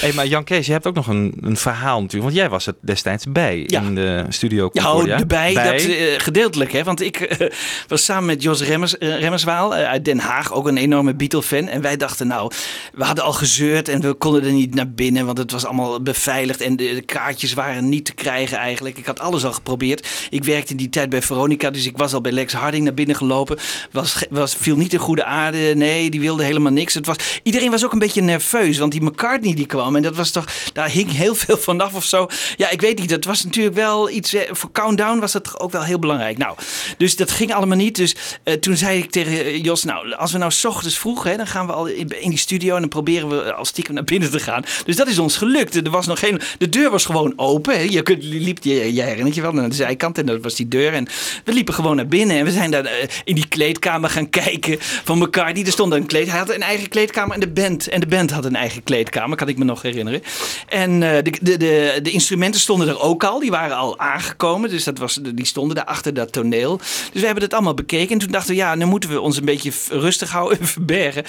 Hey, maar Jan Kees, je hebt ook nog een, een verhaal natuurlijk. Want jij was er destijds bij Ja. in de studio Ja, Concordia. oh, erbij, Bij. dat eh, gedeeltelijk. Hè? Want ik eh, was samen met Jos Remmers, eh, Remmerswaal uit Den Haag, ook een enorme Beatle-fan. En wij dachten, nou, we hadden al gezeurd en we konden er niet naar binnen, want het was allemaal beveiligd en de, de kaartjes waren niet te krijgen eigenlijk. Ik had alles al geprobeerd. Ik werkte die tijd bij Veronica, dus ik was al bij Lex Harding naar binnen gelopen. Was, was, viel niet in goede aarde, nee, die wilde helemaal niks. Het was, iedereen was ook een beetje nerveus, want die McCartney die kwam en dat was toch, daar hing heel veel (laughs) vanaf of zo. Ja, ik weet niet, dat was natuurlijk wel iets, eh, voor Countdown was dat ook wel heel belangrijk. Nou, dus dat ging allemaal niet. Dus eh, toen zei ik tegen eh, Jos, nou, als we nou 's ochtends vroeg, hè, dan gaan we al in, die studio en dan proberen we al stiekem naar binnen te gaan. Dus dat is ons gelukt. Er was nog geen, de deur was gewoon open. Hè. Je, kunt, liep, jij herinnert je wel, naar de zijkant en dat was die deur. En we liepen gewoon naar binnen en we zijn daar in die kleedkamer gaan kijken van McCartney. Er stond een kleed, hij had een eigen kleedkamer en de band, en de band had een eigen kleedkamer, kan ik me nog herinneren. En de, de, de, de instrumenten stonden er ook al, die waren al aangekomen. Dus dat was, die stonden daar achter dat toneel. Dus we hebben het allemaal bekeken en toen dachten we, ja, nu moeten we ons een beetje rustig houden en (laughs) verbergen.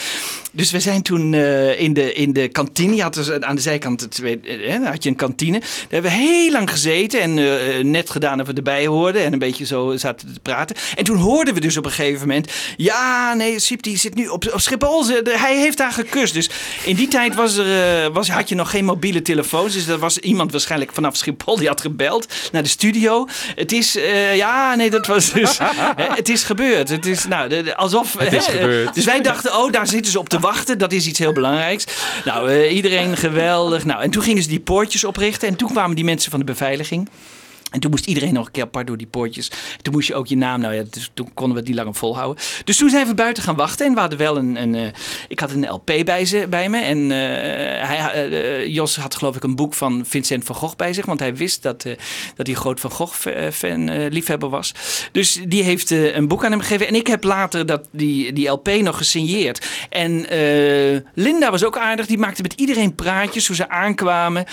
Dus we zijn toen eh, in, de, in de kantine, had dus aan de zijkant het eh, had je een kantine. Daar hebben we heel lang gezeten en eh, net gedaan dat we erbij hoorden en een beetje zo zaten te praten. En toen hoorden we dus op een gegeven moment, ja, nee, Siep die zit nu op, op Schiphol, Ze- hij heeft haar gekust. Dus in die tijd was er, eh, was, had je nog geen mobiele telefoons, dus er was iemand waarschijnlijk vanaf Schiphol die had gebeld naar de studio. Het is, eh, ja, nee, dat was dus, (laughs) het is gebeurd. Het is, nou, de- de- alsof, Het is hè, gebeurd. dus wij dachten, oh, daar zitten ze op te wachten. Dat is iets heel belangrijks. Nou, eh, iedereen geweldig. Nou, en toen gingen ze die poortjes oprichten. En toen kwamen die mensen van de beveiliging. En toen moest iedereen nog een keer apart door die poortjes. Toen moest je ook je naam. Nou ja, dus toen konden we het niet langer volhouden. Dus toen zijn we buiten gaan wachten. En we hadden wel een. een eh, ik had een LP bij, ze, bij me. En eh, hij, eh, Jos had geloof ik een boek van Vincent van Gogh bij zich. Want hij wist dat, dat hij groot van Gogh-fan, eh, liefhebber was. Dus die heeft een boek aan hem gegeven. En ik heb later dat, die, die LP nog gesigneerd. En Linda was ook aardig. Die maakte met iedereen praatjes hoe ze aankwamen.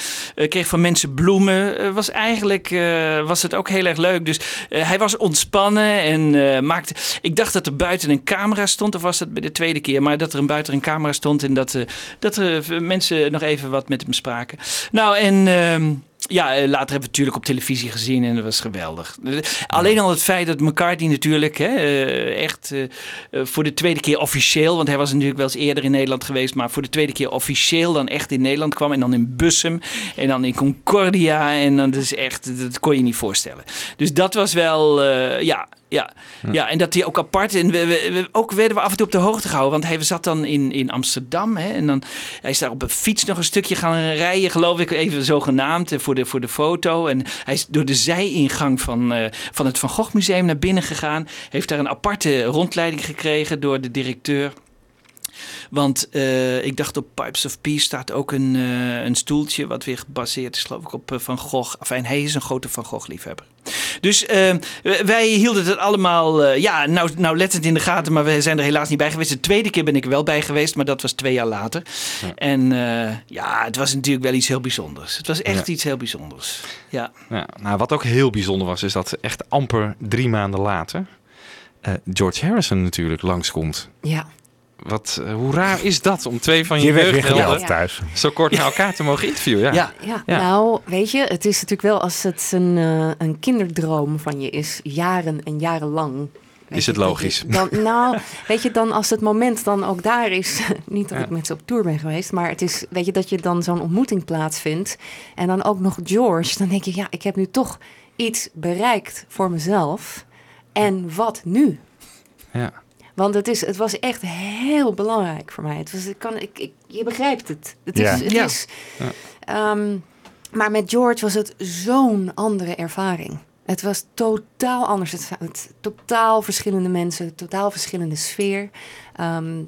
Kreeg van mensen bloemen. Was eigenlijk eh, was het ook heel erg leuk. Dus eh, hij was ontspannen en eh, maakte. Ik dacht dat er buiten een camera stond. Of was dat bij de tweede keer? Maar dat er een buiten een camera stond. En dat, dat er mensen nog even wat met hem spraken. Nou, en. Ja, eh, later hebben we natuurlijk op televisie gezien en dat was geweldig. Alleen al het feit dat McCartney natuurlijk hè, eh, echt eh, voor de tweede keer officieel, want hij was natuurlijk wel eens eerder in Nederland geweest, maar voor de tweede keer officieel dan echt in Nederland kwam en dan in Bussum en dan in Concordia en dan dus echt, dat kon je niet voorstellen. Dus dat was wel, ja, ja, ja, en dat hij ook apart. En we, ook werden we af en toe op de hoogte gehouden. Want hij zat dan in, in Amsterdam. Hè, en dan, hij is daar op een fiets nog een stukje gaan rijden, geloof ik, even zogenaamd eh, voor de, voor de foto. En hij is door de zijingang van, eh, van het Van Gogh Museum naar binnen gegaan. Heeft daar een aparte rondleiding gekregen door de directeur. Want eh, ik dacht op Pipes of Peace staat ook een, eh, een stoeltje wat weer gebaseerd is geloof ik op eh, Van Gogh. Enfin, hij is een grote Van Gogh liefhebber. Dus wij hielden het allemaal, eh, ja, nou, nou lettend in de gaten, maar we zijn er helaas niet bij geweest. De tweede keer ben ik er wel bij geweest, maar dat was twee jaar later. En eh, ja, het was natuurlijk wel iets heel bijzonders. Het was echt Ja. iets heel bijzonders. Ja. Ja, nou, wat ook heel bijzonder was, is dat echt amper drie maanden later eh, George Harrison natuurlijk langskomt. Ja. Wat, eh, hoe raar is dat om twee van je, Je jeugdhelden thuis. zo kort na elkaar te mogen interviewen? Ja. Ja, nou, weet je, het is natuurlijk wel als het een, eh, een kinderdroom van je is, jaren en jarenlang. weet Is het logisch? Dan, nou, weet je, dan als het moment dan ook daar is, (laughs) niet dat Ja. ik met ze op tour ben geweest, maar het is, weet je, dat je dan zo'n ontmoeting plaatsvindt en dan ook nog George, dan denk je, ja, ik heb nu toch iets bereikt voor mezelf. En wat nu? Ja. Want het, is, het was echt heel belangrijk voor mij. Het was, ik kan, ik, ik, je begrijpt het. Het is, Ja. het Ja. is Ehm, maar met George was het zo'n andere ervaring. Het was totaal anders. Het, het- totaal verschillende mensen, totaal verschillende sfeer. Ehm,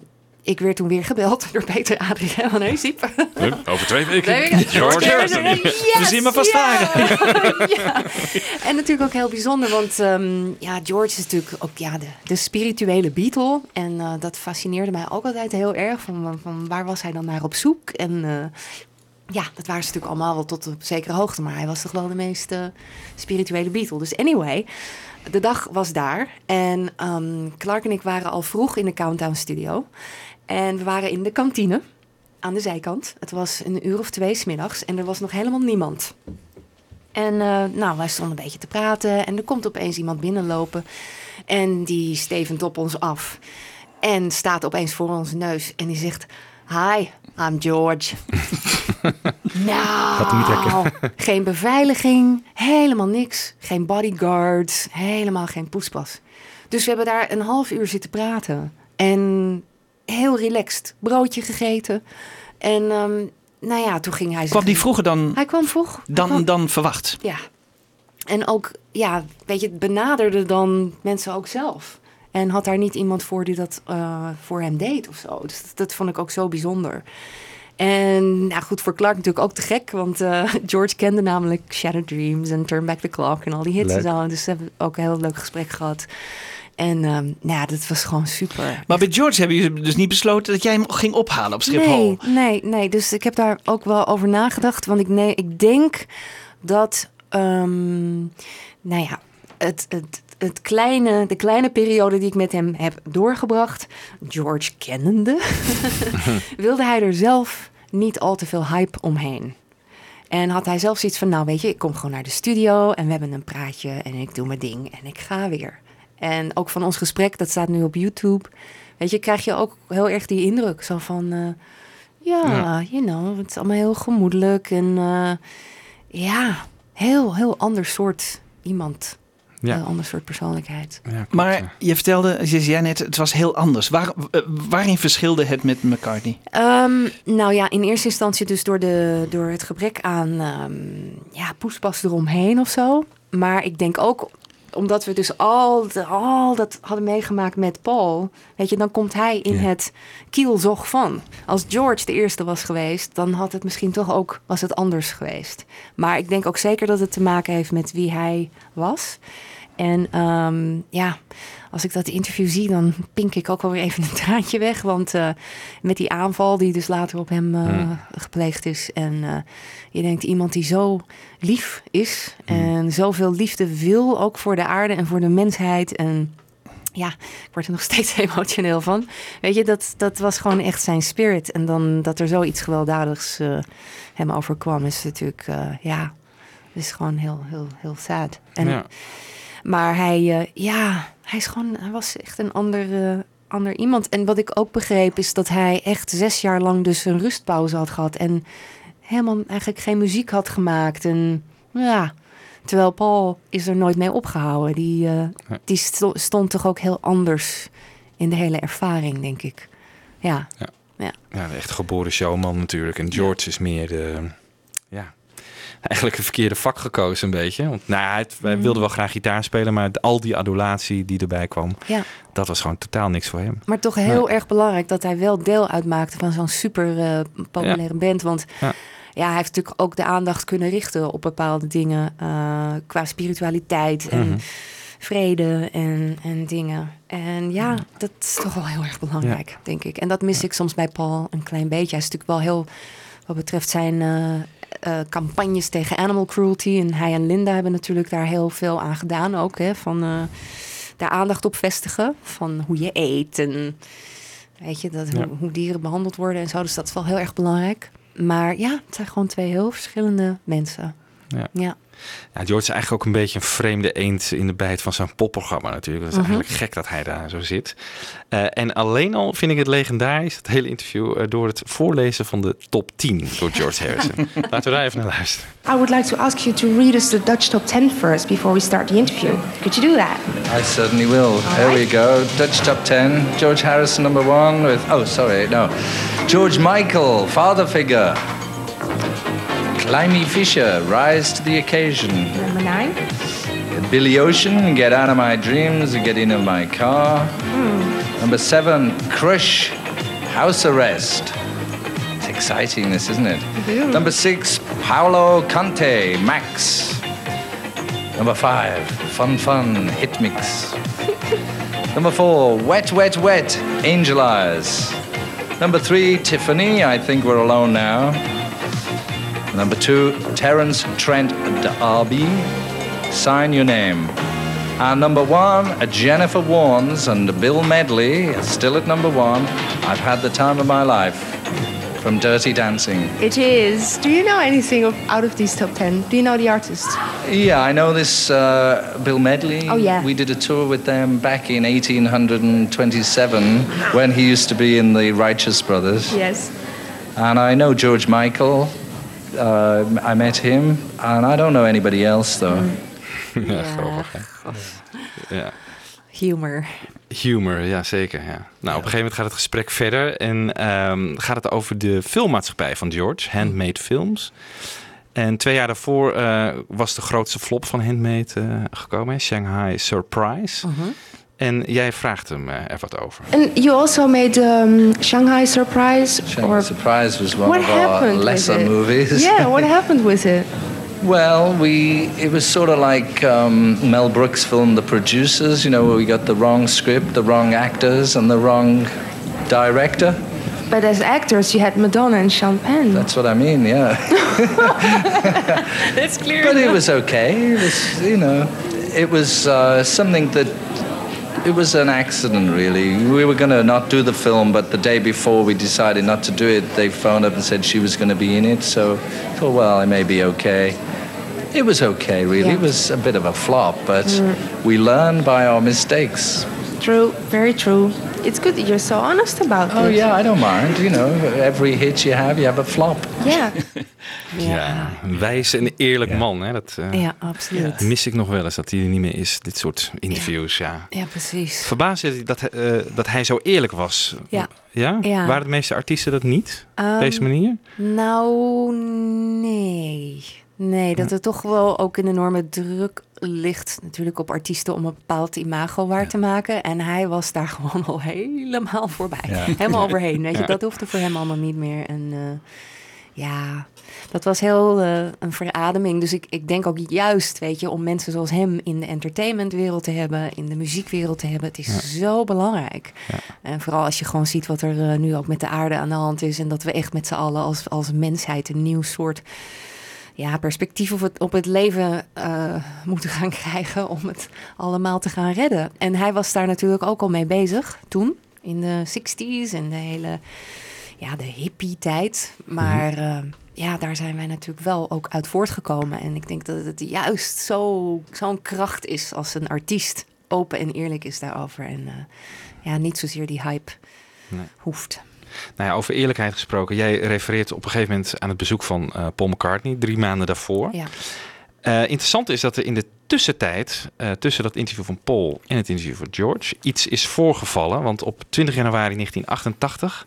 ik werd toen weer gebeld door Peter Adriaan van Heusdiep. Over twee weken. Twee weken. George Harrison. Yes, Verzin maar vast (laughs) ja. En natuurlijk ook heel bijzonder, want ehm, ja, George is natuurlijk ook ja, de, de spirituele Beatle. En eh, dat fascineerde mij ook altijd heel erg. Van, van waar was hij dan naar op zoek? En eh, ja, dat waren ze natuurlijk allemaal wel tot op zekere hoogte. Maar hij was toch wel de meest eh, spirituele Beatle. Dus anyway, de dag was daar. En ehm, Clark en ik waren al vroeg in de Countdown Studio. En we waren in de kantine aan de zijkant. Het was een uur of twee smiddags en er was nog helemaal niemand. En eh, nou, wij stonden een beetje te praten en er komt opeens iemand binnenlopen. En die stevend op ons af. En staat opeens voor onze neus en die zegt... Hi, I'm George. (laughs) Nou, geen beveiliging, helemaal niks. Geen bodyguards, helemaal geen poespas. Dus we hebben daar een half uur zitten praten. En heel relaxed. Broodje gegeten. En ehm, nou ja, toen ging hij... Kwam die vroeger dan, Hij kwam vroeg. Dan, kwam- dan verwacht? Ja. En ook, ja, weet je, het benaderde dan mensen ook zelf. En had daar niet iemand voor die dat eh, voor hem deed of zo. Dus dat, dat vond ik ook zo bijzonder. En nou goed, voor Clark natuurlijk ook te gek. Want eh, (laughs) George kende namelijk Shattered Dreams en Turn Back the Clock en al die hits en zo. Dus we hebben ook een heel leuk gesprek gehad. En ehm, nou ja, dat was gewoon super. Maar bij George hebben jullie dus niet besloten dat jij hem ging ophalen op Schiphol. Nee, nee, nee. Dus ik heb daar ook wel over nagedacht. Want ik, nee, ik denk dat, ehm, nou ja, het, het, het kleine, de kleine periode die ik met hem heb doorgebracht, George kennende, (laughs) wilde hij er zelf niet al te veel hype omheen. En had hij zelf zoiets van, nou weet je, ik kom gewoon naar de studio en we hebben een praatje en ik doe mijn ding en ik ga weer. En ook van ons gesprek, dat staat nu op YouTube. Weet je, krijg je ook heel erg die indruk. Zo van, eh, ja, Ja. you know, het is allemaal heel gemoedelijk. En eh, ja, heel, heel ander soort iemand. Ja. Heel ander soort persoonlijkheid. maar je vertelde, je zei net, het was heel anders. Waar, eh, waarin verschilde het met McCartney? Ehm, nou ja, in eerste instantie dus door, de, door het gebrek aan ehm, ja, poespas eromheen of zo. Maar ik denk ook omdat we dus al, de- al dat hadden meegemaakt met Paul. Weet je, dan komt hij in het kielzog van. Als George de eerste was geweest, dan had het misschien toch ook, was het anders geweest. Maar ik denk ook zeker dat het te maken heeft met wie hij was. En ehm, ja, als ik dat interview zie, dan pink ik ook wel weer even een traantje weg. Want eh, met die aanval die dus later op hem eh, Hmm. gepleegd is. En eh, je denkt iemand die zo lief is. En zoveel liefde wil, ook voor de aarde en voor de mensheid. En ja, ik word er nog (laughs) steeds emotioneel van. Weet je, dat, dat was gewoon echt zijn spirit. En dan dat er zoiets gewelddadigs hem overkwam, is natuurlijk, ja, is gewoon heel, heel, heel sad. En, Ja. Maar hij, ja, hij is gewoon, hij was echt een ander, eh, ander iemand. En wat ik ook begreep is dat hij echt zes jaar lang dus een rustpauze had gehad. En helemaal eigenlijk geen muziek had gemaakt. En ja, terwijl Paul is er nooit mee opgehouden. Die, eh, die sto- stond toch ook heel anders in de hele ervaring, denk ik. Ja. Ja. Ja. Ja, echt geboren showman natuurlijk. En George is meer de, ja, eigenlijk het verkeerde vak gekozen een beetje. Want nou, ja, het, wij Mm. wilden wel graag gitaar spelen, maar al die adulatie die erbij kwam, Ja. dat was gewoon totaal niks voor hem. Maar toch heel erg belangrijk dat hij wel deel uitmaakte van zo'n super eh, populaire band. Want Ja. ja. hij heeft natuurlijk ook de aandacht kunnen richten op bepaalde dingen eh, qua spiritualiteit en Mhm. vrede en, en dingen. En ja, dat is toch wel heel erg belangrijk, denk ik. En dat mis ik soms bij Paul een klein beetje. Hij is natuurlijk wel heel, wat betreft zijn eh, eh, campagnes tegen animal cruelty. En hij en Linda hebben natuurlijk daar heel veel aan gedaan ook. Hè, van eh, daar aandacht op vestigen. Van hoe je eet en weet je, dat, Ja. hoe, hoe dieren behandeld worden en zo. Dus dat is wel heel erg belangrijk. Maar ja, het zijn gewoon twee heel verschillende mensen. Ja. Ja. Ja, George is eigenlijk ook een beetje een vreemde eend in de bijt van zijn popprogramma natuurlijk. Dat is Mhm. eigenlijk gek dat hij daar zo zit. Eh, en alleen al vind ik het legendarisch, het hele interview, eh, door het voorlezen van de top 10 door George (laughs) Harrison. Laten we daar even naar luisteren. I would like to ask you to read us the Dutch top 10 first before we start the interview. Could you do that? I certainly will. Here we go. Dutch top 10. George Harrison, number one, with. Oh, sorry, no. George Michael, father figure. Climby Fisher, rise to the occasion. Number nine. Billy Ocean, get out of my dreams, get into my car. Hmm. Number seven, Crush, house arrest. It's exciting, this, isn't it? Number six, Paolo Conte, Max. Number five, Fun Fun, Hit Mix. (laughs) Number four, Wet Wet Wet, Angel Eyes. Number three, Tiffany, I think we're alone now. Number two, Terence Trent D'Arby, Sign Your Name. And number one, Jennifer Warnes and Bill Medley, still at number one. I've had the time of my life from Dirty Dancing. It is. Do you know anything of, out of these top 10? Do you know the artist? Yeah, I know this uh, Bill Medley. Oh, yeah. We did a tour with them back in 1827 when he used to be in the Righteous Brothers. Yes. And I know George Michael. Uh, I met him, and I don't know anybody else though. (laughs) ja, grappig. hè? Ja. Humor. Humor, ja zeker. Ja. Nou, op een gegeven moment gaat het gesprek verder en ehm, gaat het over de filmmaatschappij van George, Handmade Films. En twee jaar daarvoor eh, was de grootste flop van Handmade eh, gekomen? Shanghai Surprise. Mhm. En jij vraagt hem eh, er wat over. And you also made um, Shanghai Surprise. Shanghai or Surprise was one what of our lesser movies. Yeah, what happened with it? (laughs) Well, we it was sort of like um, Mel Brooks' film The Producers, you know, where we got the wrong script, the wrong actors, and the wrong director. But as actors, you had Madonna and Sean Penn. That's what I mean, yeah. (laughs) That's clear. but it was okay. It was, you know, it was uh, something that. It was an accident, really. We were going to not do the film, but the day before we decided not to do it, they phoned up and said she was going to be in it. So I thought, well, it may be okay. It was okay, really. It was a bit of a flop, but Mm. we learn by our mistakes. True, very true. It's good that you're so honest about Oh it. yeah, I don't mind. You know, every hit you have, you have a flop. Yeah. (laughs) Ja, een wijs en eerlijk man. Hè? Dat eh, Ja, absoluut. mis ik nog wel eens, dat hij er niet meer is. Dit soort interviews, ja. Ja, precies. Verbaasd je dat, hij- eh, dat hij zo eerlijk was? Ja. Ja? Ja. Waren de meeste artiesten dat niet? Op Ehm, deze manier? Nou, nee. Nee, dat er toch wel ook een enorme druk ligt natuurlijk op artiesten om een bepaald imago waar te maken. En hij was daar (laughs) gewoon al helemaal voorbij. Ja. Helemaal overheen. Weet je, Ja. dat hoefde voor hem allemaal niet meer. En eh, ja, dat was heel eh, een verademing. Dus ik, ik denk ook juist, weet je, om mensen zoals hem in de entertainmentwereld te hebben, in de muziekwereld te hebben. Het is Ja. zo belangrijk. En vooral als je gewoon ziet wat er eh, nu ook met de aarde aan de hand is. En dat we echt met z'n allen als, als mensheid een nieuw soort ja, perspectief op het, op het leven eh, moeten gaan (laughs) krijgen om het allemaal te gaan redden. En hij was daar natuurlijk ook al mee bezig toen, in de 60s en de hele ja, de hippie-tijd. Maar eh, ja, daar zijn wij natuurlijk wel ook uit voortgekomen. En ik denk dat het juist zo, zo'n kracht is als een artiest open en eerlijk is daarover. En eh, ja, niet zozeer die hype Nee. hoeft. Nou ja, over eerlijkheid gesproken. Jij refereert op een gegeven moment aan het bezoek van eh, Paul McCartney, drie maanden daarvoor. Ja. Eh, interessant is dat er in de tussentijd, eh, tussen dat interview van Paul en het interview van George, iets is voorgevallen. Want op 20 januari 1988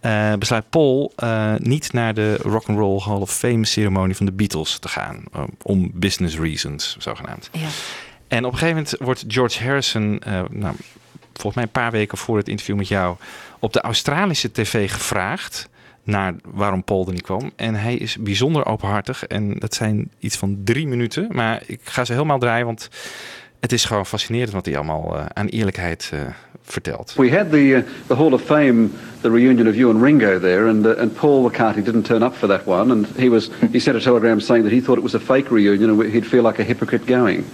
eh, besluit Paul niet naar de Rock and Roll Hall of Fame ceremonie van de Beatles te gaan. om business reasons, zogenaamd. Ja. En op een gegeven moment wordt George Harrison, nou, volgens mij een paar weken voor het interview met jou, op de Australische tv gevraagd naar waarom Paul er niet kwam. En hij is bijzonder openhartig. En dat zijn iets van drie minuten. Maar ik ga ze helemaal draaien, want het is gewoon fascinerend wat hij allemaal eh, aan eerlijkheid eh, vertelt. We had the uh, the Hall of Fame, the reunion of you and Ringo there, and and Paul McCartney didn't turn up for that one, and he was he sent a telegram saying that he thought it was a fake reunion and he'd feel like a hypocrite going.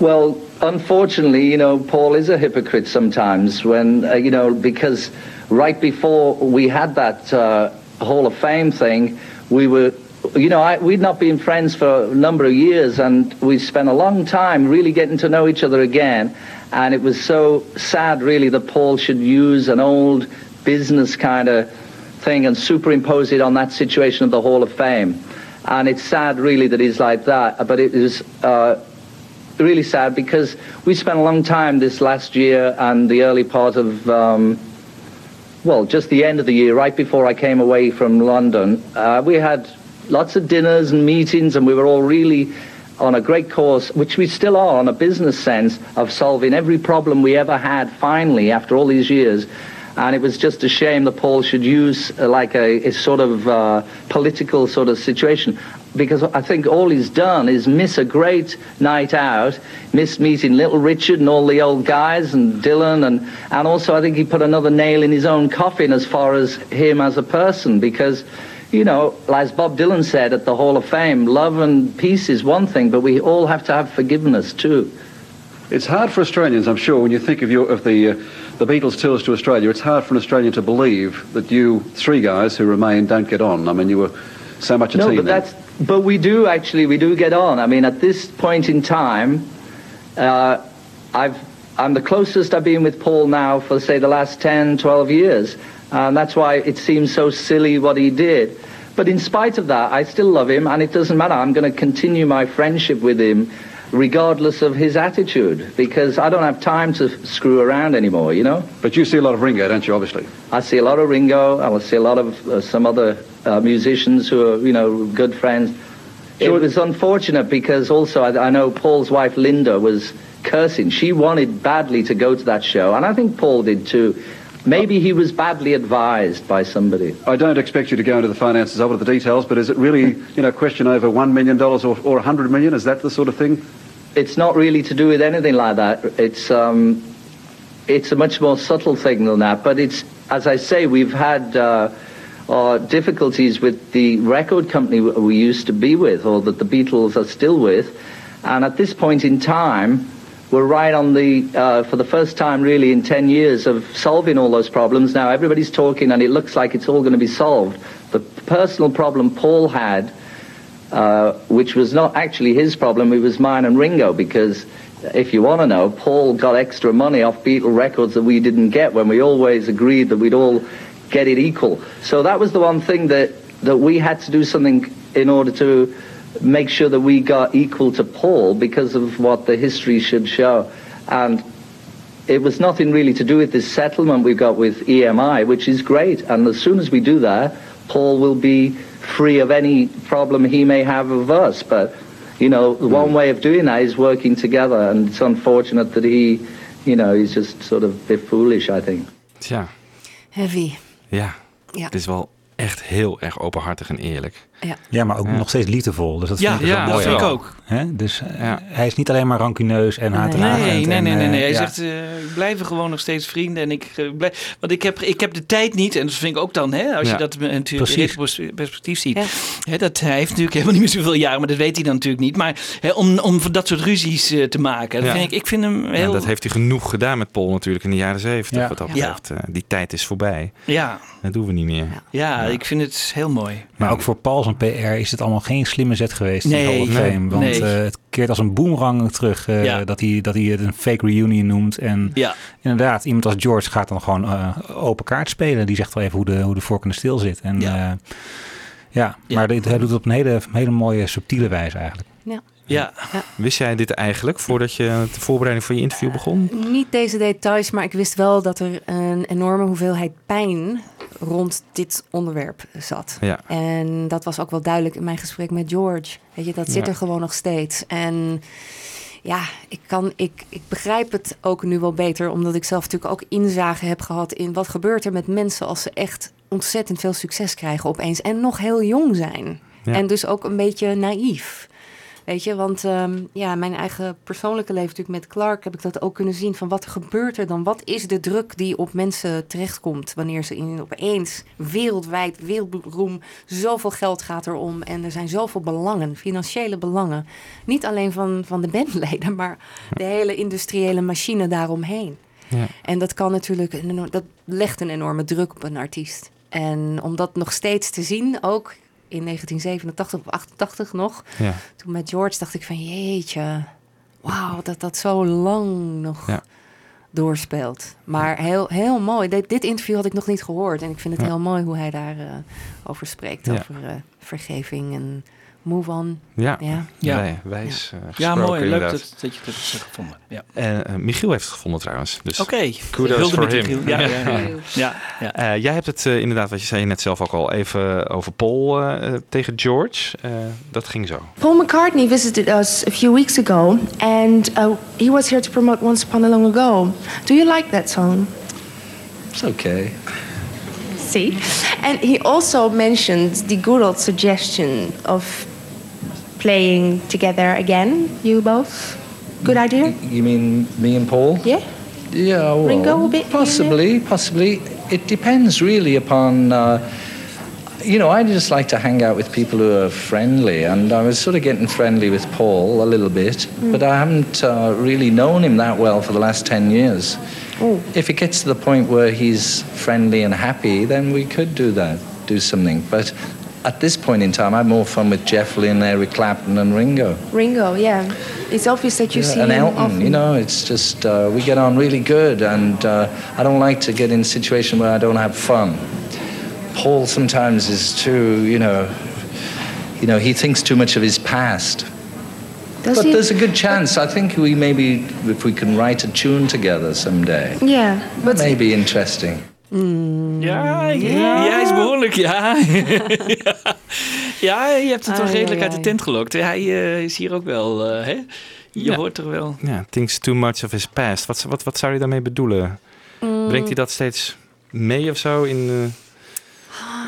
Well, unfortunately, you know, Paul is a hypocrite sometimes when, uh, you know, because right before we had that uh, Hall of Fame thing, we were, you know, I, we'd not been friends for a number of years and we spent a long time really getting to know each other again. And it was so sad, really, that Paul should use an old business kind of thing and superimpose it on that situation of the Hall of Fame. And it's sad, really, that he's like that. But it is uh, really sad because we spent a long time this last year and the early part of, um, well, just the end of the year, right before I came away from London. Uh, we had lots of dinners and meetings, and we were all really on a great course, which we still are on a business sense, of solving every problem we ever had finally after all these years. And it was just a shame that Paul should use uh, like a, a sort of uh, political sort of situation. Because I think all he's done is miss a great night out, miss meeting Little Richard and all the old guys and Dylan. And, and also I think he put another nail in his own coffin as far as him as a person. Because, you know, as Bob Dylan said at the Hall of Fame, love and peace is one thing, but we all have to have forgiveness too. It's hard for Australians, I'm sure, when you think of your of the uh, the Beatles tours to Australia. It's hard for an Australian to believe that you three guys who remain don't get on. I mean, you were so much a no, team. but then. that's but we do actually we do get on. I mean, at this point in time, uh, I've I'm the closest I've been with Paul now for say the last 10, 12 years, and that's why it seems so silly what he did. But in spite of that, I still love him, and it doesn't matter. I'm going to continue my friendship with him. Regardless of his attitude, because I don't have time to screw around anymore, you know? But you see a lot of Ringo, don't you, obviously? I see a lot of Ringo. I will see a lot of uh, some other uh, musicians who are, you know, good friends. it was unfortunate because also I, I know Paul's wife Linda was cursing. She wanted badly to go to that show, and I think Paul did too. Maybe he was badly advised by somebody. I don't expect you to go into the finances of it, the details, but is it really, you know, a question over $1 million or, or 100 million? Is that the sort of thing? It's not really to do with anything like that. It's um, it's a much more subtle thing than that. But it's as I say, we've had uh, difficulties with the record company we used to be with, or that the Beatles are still with, and at this point in time. We're right on the, uh, for the first time really in 10 years of solving all those problems. Now everybody's talking and it looks like it's all going to be solved. The personal problem Paul had uh, which was not actually his problem, it was mine and Ringo, because if you want to know, Paul got extra money off Beatle records that we didn't get when we always agreed that we'd all get it equal. So that was the one thing that, that we had to do something in order to make sure that we got equal to Paul because of what the history should show. And it was nothing really to do with this settlement we've got with EMI, which is great. And as soon as we do that, Paul will be free of any problem he may have of us. But, you know, one way of doing that is working together. And it's unfortunate that he, you know, he's just sort of a bit foolish, I think. Tja, Heavy. ja. Ja. Het is wel echt heel erg openhartig en eerlijk. Ja. Ja, maar ook Ja. nog steeds liefdevol. Dus dat Ja, vind ik dus ja, wel dat mooi. vind ik ook. Hè? Dus eh, hij is niet alleen maar rancuneus en haatdragend. Nee, nee, nee, nee. nee. eh, Hij ja. zegt, eh, we blijven gewoon nog steeds vrienden. En ik, eh, blijf, want ik heb, ik heb de tijd niet, en dat vind ik ook dan, hè, als Ja, je dat een precies. perspectief ziet. Hè, dat, hij heeft natuurlijk helemaal niet meer zoveel jaren, maar dat weet hij dan natuurlijk niet. Maar hè, om, om dat soort ruzies eh, te maken, dat Ja. vind ik, ik vind hem Ja, heel... dat heeft hij genoeg gedaan met Paul natuurlijk in de jaren zeventig. Ja. Wat dat Ja. betreft, eh, die tijd is voorbij. Ja. Dat doen we niet meer. Ja, ik vind het heel mooi. Maar ook voor Paul zijn PR is het allemaal geen slimme zet geweest. Nee, of nee, Fame, want nee. eh, het keert als een boemerang terug eh, Ja. dat, hij, dat hij het een fake reunion noemt. En Ja. inderdaad, iemand als George gaat dan gewoon eh, open kaart spelen. Die zegt wel even hoe de, hoe de vork in de steel zit. En, ja. ja, maar dit, hij doet het op een hele, hele mooie, subtiele wijze eigenlijk. Ja. Ja. Wist jij dit eigenlijk voordat je de voorbereiding van je interview begon? Niet deze details, maar ik wist wel dat er een enorme hoeveelheid pijn rond dit onderwerp zat. Ja. En dat was ook wel duidelijk in mijn gesprek met George. Weet je, dat zit Ja. er gewoon nog steeds. En ja, ik, kan, ik, ik begrijp het ook nu wel beter, omdat ik zelf natuurlijk ook inzage heb gehad in wat gebeurt er met mensen als ze echt ontzettend veel succes krijgen opeens en nog heel jong zijn. Ja. En dus ook een beetje naïef. Weet je, want ehm, ja, mijn eigen persoonlijke leven natuurlijk met Clark heb ik dat ook kunnen zien van wat gebeurt er dan? Wat is de druk die op mensen terechtkomt wanneer ze in, opeens wereldwijd, wereldberoem, zoveel geld gaat er om en er zijn zoveel belangen, financiële belangen. Niet alleen van, van de bandleden, (laughs) maar de hele industriële machine daaromheen. Ja. En dat kan natuurlijk, dat legt een enorme druk op een artiest. En om dat nog steeds te zien, ook in 1987 of 88 nog, Ja. toen met George dacht ik van jeetje, wauw, dat dat zo lang nog Ja. doorspeelt. Maar heel, heel mooi. Dit, dit interview had ik nog niet gehoord en ik vind het Ja. heel mooi hoe hij daar eh, over spreekt, over eh, vergeving en move on. Ja, ja. Ja. Wij- wijs eh, Ja, gesproken, mooi. Leuk dat, dat je dat hebt gevonden. Ja. En eh, Michiel heeft het gevonden trouwens. Dus Oké. kudos Hulde voor hem. Ja, ja, ja. Ja, ja. Eh, jij hebt het eh, inderdaad, wat je zei net zelf ook al, even over Paul tegen George. Eh, dat ging zo. Paul McCartney visited us a few weeks ago, and uh, he was here to promote Once Upon a Long Ago. Do you like that song? It's okay. See? And he also mentioned the good old suggestion of playing together again, you both. Good idea? You mean me and Paul? Yeah. Yeah, well, Ringo a bit possibly, possibly. It depends really upon. Uh, you know, I just like to hang out with people who are friendly, and I was sort of getting friendly with Paul a little bit, Mm. but I haven't uh, really known him that well for the last 10 years. Oh. If it gets to the point where he's friendly and happy, then we could do that, do something. But at this point in time, I have more fun with Jeff Lynne, Eric Clapton, and Ringo. Ringo, yeah. It's obvious that you Yeah, see and him Elton, often. you know, it's just uh, we get on really good, and uh, I don't like to get in a situation where I don't have fun. Paul sometimes is too, you know, you know, he thinks too much of his past. Does but he? there's a good chance. I think we maybe, if we can write a tune together someday, Yeah, but that may be interesting. Ja, ja, hij is behoorlijk, ja. ja. (laughs) Ja, je hebt het toch Ai, redelijk uit de tent gelokt. Hij eh, is hier ook wel, eh, hè? Je Ja. hoort er wel. Ja, thinks too much of his past. Wat, wat, wat zou je daarmee bedoelen? Mm. Brengt hij dat steeds mee of zo in eh,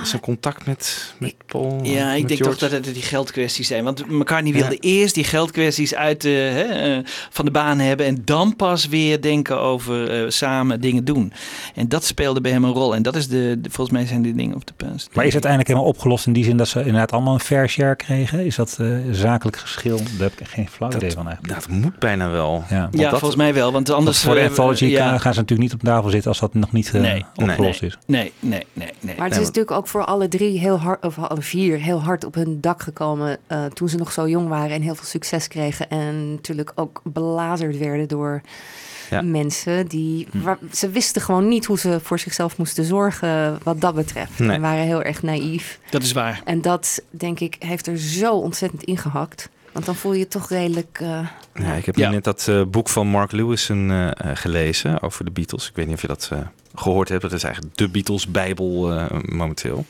zijn contact met, met Paul? Ja, ik denk George? toch dat het die geldkwesties zijn. Want McCartney Ja. wilde eerst die geldkwesties uit de, hè, eh, van de baan hebben. En dan pas weer denken over eh, samen dingen doen. En dat speelde bij hem een rol. En dat is de, de- volgens mij zijn die dingen of the past. Maar is het uiteindelijk helemaal opgelost in die zin dat ze inderdaad allemaal een fair share kregen? Is dat eh, zakelijk geschil? Daar heb ik geen flauw idee van eigenlijk. Dat moet bijna wel. Ja, Want Ja, dat- volgens mij wel. Want anders... voor de eh, anthology ja. gaan ze natuurlijk niet op tafel zitten als dat nog niet eh, Nee, opgelost nee, is. Nee, nee, nee, nee. Maar het is natuurlijk ook voor alle drie heel hard, of alle vier, heel hard op hun dak gekomen eh, toen ze nog zo jong waren en heel veel succes kregen. En natuurlijk ook belazerd werden door Ja. mensen die. waar- ze wisten gewoon niet hoe ze voor zichzelf moesten zorgen wat dat betreft. Nee. En waren heel erg naïef. Dat is waar. En dat, denk ik, heeft er zo ontzettend ingehakt. Want dan voel je je toch redelijk. eh, Ja, ik heb Ja. nu net dat eh, boek van Mark Lewison gelezen over de Beatles. Ik weet niet of je dat eh, gehoord hebt. Dat is eigenlijk de Beatles-bijbel eh, momenteel.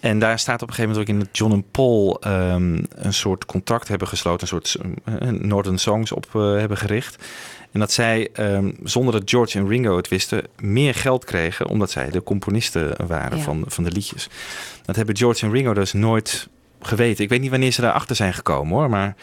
En daar staat op een gegeven moment ook in dat John en Paul ehm, een soort contract hebben gesloten. Een soort eh, Northern Songs op eh, hebben gericht. En dat zij, ehm, zonder dat George en Ringo het wisten, meer geld kregen. Omdat zij de componisten waren Ja. van, van de liedjes. Dat hebben George en Ringo dus nooit geweten. Ik weet niet wanneer ze daarachter zijn gekomen hoor. Maar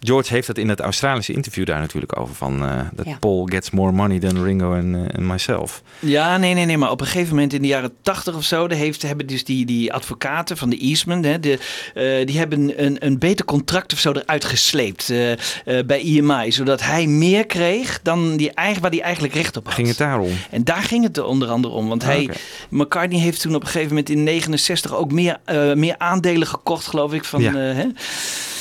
George heeft het in het Australische interview daar natuurlijk over. Van eh, dat Ja. Paul gets more money than Ringo en eh, myself. Ja, nee, nee, nee. Maar op een gegeven moment in de jaren tachtig of zo, de heeft, hebben dus die, die advocaten van de Eastman, hè, de, eh, die hebben een, een beter contract of zo eruit gesleept eh, eh, bij EMI. Zodat hij meer kreeg dan die, eigen- waar hij eigenlijk recht op had. Ging het daarom? En daar ging het er onder andere om. Want Ah, hij, oké. McCartney heeft toen op een gegeven moment in 69 ook meer, eh, meer aandelen gekocht, geloof ik. Van, Ja. eh, hè?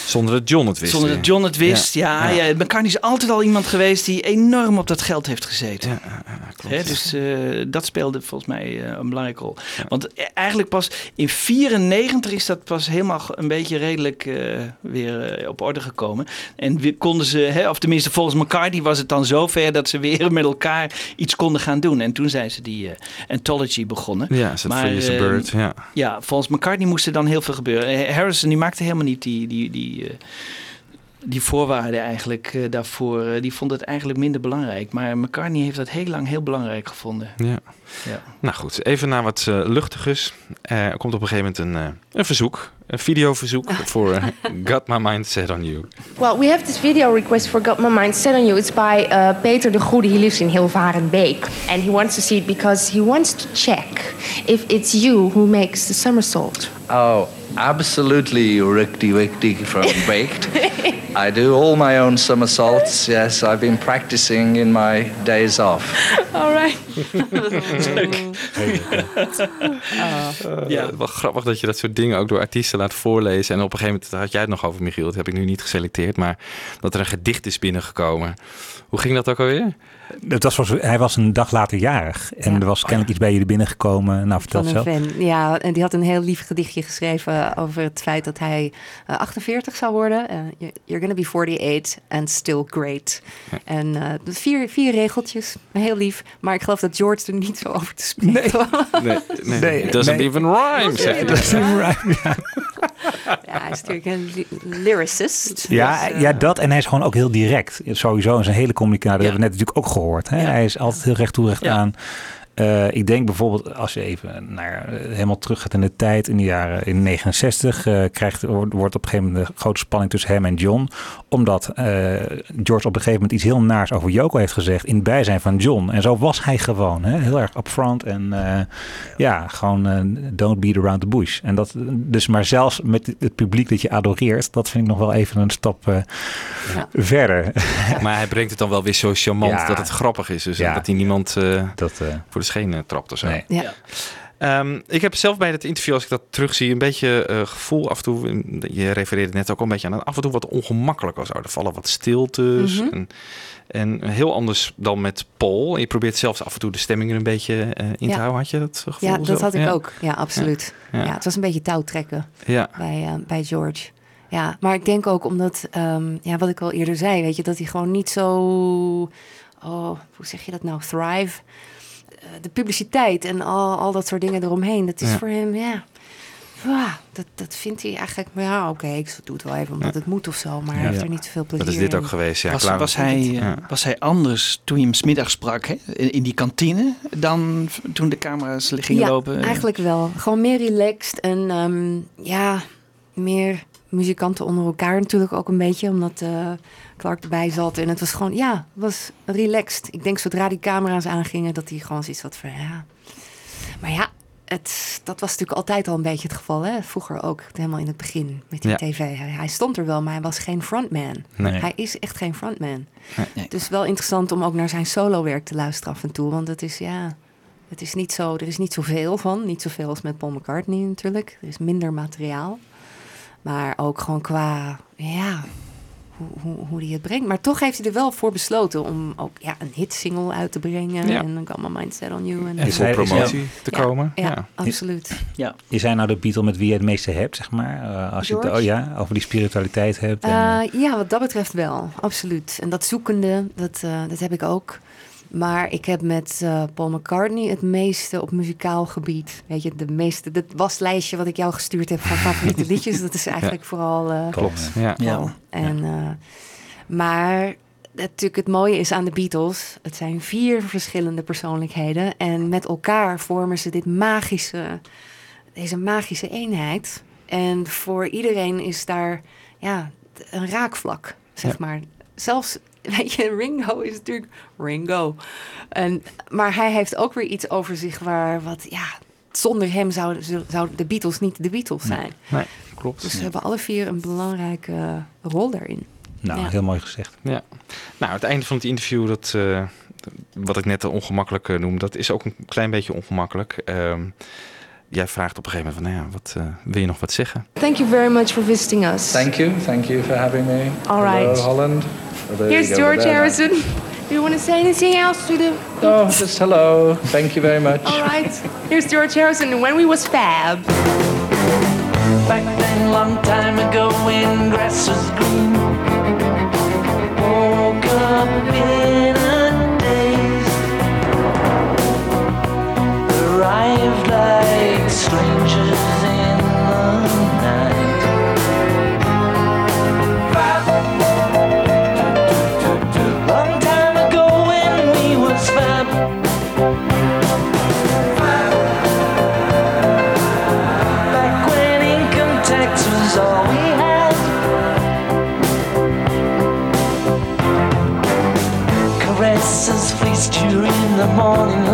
Zonder dat John het wist. Zonder dat John het wist. Ja, ja. Ja. McCartney is altijd al iemand geweest die enorm op dat geld heeft gezeten. Ja, klopt. Hè, dus eh, dat speelde volgens mij eh, een belangrijke rol. Want e- eigenlijk pas in 94 is dat pas helemaal een beetje redelijk eh, weer eh, op orde gekomen. En we konden ze, hè, of tenminste volgens McCartney was het dan zover dat ze weer (laughs) met elkaar iets konden gaan doen. En toen zijn ze die eh, anthology begonnen. Ja, is het Free as a eh, Bird, ja. ja, volgens McCartney moest er dan heel veel gebeuren. Eh, Harrison die maakte helemaal niet die, die, die, eh, die voorwaarden eigenlijk eh, daarvoor. Eh, die vond het eigenlijk minder belangrijk. Maar McCartney heeft dat heel lang heel belangrijk gevonden. Ja. Ja. Nou goed, even naar wat luchtigers. Eh, er komt op een gegeven moment een, eh, een verzoek, een videoverzoek (laughs) voor Got My Mind Set On You. Well, we have this video request for Got My Mind Set on You. It's by uh, Peter de Goede. He lives in Hilvarenbeek. And he wants to see it because he wants to check if it's you who makes the somersault. Oh, absolutely rickety wickety from (laughs) baked. I do all my own somersaults. Yes, I've been practicing in my days off. All right. (laughs) ja. Wel grappig dat je dat soort dingen ook door artiesten laat voorlezen. En op een gegeven moment had jij het nog over, Michiel. Dat heb ik nu niet geselecteerd. Maar dat er een gedicht is binnengekomen. Hoe ging dat ook alweer? Het was, hij was een dag later jarig. En er was kennelijk iets bij jullie binnengekomen. Nou, vertel een zelf. fan. Ja, en die had een heel lief gedichtje geschreven over het feit dat hij eh, 48 zou worden. Eh, you- you're gonna be 48 and still great. En eh, vier, vier regeltjes, heel lief. Maar ik geloof dat George er niet zo over te spreken was. Nee, nee, Nee, it doesn't nee. even rhyme, zeg je. (laughs) Ja, hij is natuurlijk een ly- lyricist. Ja, Dus, eh, ja, dat. En hij is gewoon ook heel direct. Sowieso in zijn hele communicatie. Dat hebben we net natuurlijk ook gehoord. Hè? Hij is altijd heel recht toe, recht aan. Eh, ik denk bijvoorbeeld, als je even naar, eh, helemaal terug gaat in de tijd, in de jaren in 69, eh, krijgt, wordt op een gegeven moment een grote spanning tussen hem en John. Omdat eh, George op een gegeven moment iets heel naars over Yoko heeft gezegd in het bijzijn van John. En zo was hij gewoon. Hè? Heel erg upfront en eh, ja, gewoon don't beat around the bush. En dat, dus maar zelfs met het publiek dat je adoreert, dat vind ik nog wel even een stap eh, verder. Maar hij brengt het dan wel weer zo charmant Ja. dat het grappig is. Dus Ja. dat hij niemand eh, dat, voor de schenen trapt of zo. Nee. Ja. Ehm, ik heb zelf bij het interview, als ik dat terugzie, een beetje eh, gevoel af en toe. Je refereerde net ook al een beetje aan dat af en toe wat ongemakkelijk was. Er vallen wat stiltes. Mhm. en, en heel anders dan met Paul. Je probeert zelfs af en toe de stemming er een beetje eh, in Ja. te houden. Had je dat gevoel? Ja, dat zelf? had ik Ja. ook. Ja, absoluut. Ja. Ja. het was een beetje touwtrekken Ja. bij, eh, bij George. Ja, maar ik denk ook omdat, ehm, ja, wat ik al eerder zei, weet je, dat hij gewoon niet zo, oh, hoe zeg je dat nou, thrive. Eh, de publiciteit en al, al dat soort dingen eromheen, dat is Ja. voor hem, ja, dat, dat vindt hij eigenlijk. Maar ja, oké, ik doe het wel even omdat het moet of zo. Maar hij Ja. heeft er niet zoveel plezier Dat is dit in. ook geweest, ja. was, klaar. was, hij, eh, Ja. was hij anders toen je hem smiddag sprak, hè? In, in die kantine, dan toen de camera's gingen ja, lopen? eigenlijk wel. Gewoon meer relaxed en ehm, ja, meer muzikanten onder elkaar natuurlijk ook een beetje, omdat eh, Clark erbij zat. En het was gewoon, ja, het was relaxed. Ik denk zodra die camera's aangingen, dat hij gewoon zoiets had van, ja. Maar ja, het, dat was natuurlijk altijd al een beetje het geval, hè? Vroeger ook, helemaal in het begin met die Ja. tv. Hij, hij stond er wel, maar hij was geen frontman. Nee. Hij is echt geen frontman. Nee. Dus wel interessant om ook naar zijn solowerk te luisteren af en toe. Want het is, ja, het is niet zo, er is niet zoveel van. Niet zoveel als met Paul McCartney natuurlijk. Er is minder materiaal. Maar ook gewoon qua, ja, hoe, hoe, hoe hij het brengt. Maar toch heeft hij er wel voor besloten om ook ja, een hitsingle uit te brengen. Ja. En dan kan mijn mindset on you. En, En Is voor is promotie te Ja, komen. Ja, Ja. absoluut. Ja. Is hij nou de Beatle met wie je het meeste hebt, zeg maar? Eh, als je het oh ja, over die spiritualiteit hebt. En, Eh, ja, wat dat betreft wel, absoluut. En dat zoekende, dat, eh, dat heb ik ook. Maar ik heb met eh, Paul McCartney het meeste op muzikaal gebied. Weet je, de meeste, dat waslijstje wat ik jou gestuurd heb van favoriete (laughs) liedjes, dat is eigenlijk vooral. eh, Klopt. Ja. Paul. En, eh, maar natuurlijk het mooie is aan de Beatles, het zijn vier verschillende persoonlijkheden. En met elkaar vormen ze dit magische, deze magische eenheid. En voor iedereen is daar ja, een raakvlak, zeg Ja. maar. Zelfs, (laughs) weet je, Ringo is natuurlijk Ringo. En, maar hij heeft ook weer iets over zich waar, wat, ja, zonder hem zouden zou de Beatles niet de Beatles zijn. Nee, klopt. Dus ze hebben alle vier een belangrijke rol daarin. nou, ja. heel mooi gezegd. Ja. Nou, het einde van het interview, dat, eh, wat ik net ongemakkelijk eh, noem, dat is ook een klein beetje ongemakkelijk. Ehm, jij vraagt op een gegeven moment van, nou ja, wat, eh, wil je nog wat zeggen? Thank you very much for visiting us. Thank you. Thank you for having me. All Hello, right. Holland. Oh, Here's you go, George. Harrison. Do you want to say anything else to the... Oh, just hello. Thank you very much. All right. Here's George Harrison and when we was fab. Back then, long time ago, when grass was green. Woke up in morning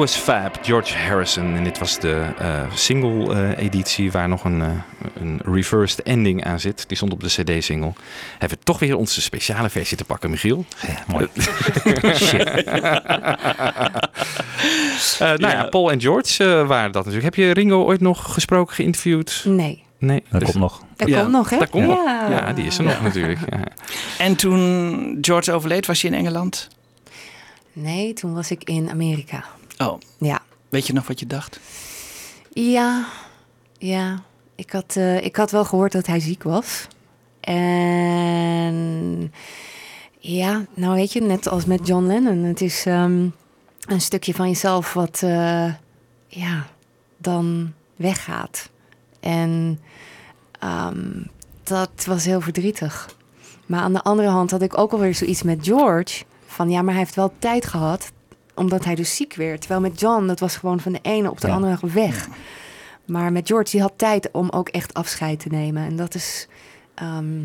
Was Fab, George Harrison. En dit was de eh, single-editie waar nog een, eh, een reversed ending aan zit. Die stond op de CD-single. Hebben we toch weer onze speciale versie te pakken, Michiel? Ja, mooi. (laughs) Shit. Eh, nou ja, Paul en George eh, waren dat natuurlijk. Heb je Ringo ooit nog gesproken, geïnterviewd? Nee. Nee, Dat dus- komt nog. Dat Ja. komt nog, hè? Dat komt nog. Ja. Ja, die is er nog natuurlijk. Ja. En toen George overleed, was je in Engeland? Nee, toen was ik in Amerika. Oh, Ja. weet je nog wat je dacht? Ja, ja. Ik had, eh, ik had wel gehoord dat hij ziek was. En ja, nou weet je, net als met John Lennon. Het is ehm, een stukje van jezelf wat eh, ja, dan weggaat. En ehm, dat was heel verdrietig. Maar aan de andere hand had ik ook alweer zoiets met George. Van ja, maar hij heeft wel tijd gehad omdat hij dus ziek werd. Terwijl met John, dat was gewoon van de ene op de Ja. andere weg. Maar met George, die had tijd om ook echt afscheid te nemen. En dat is ehm,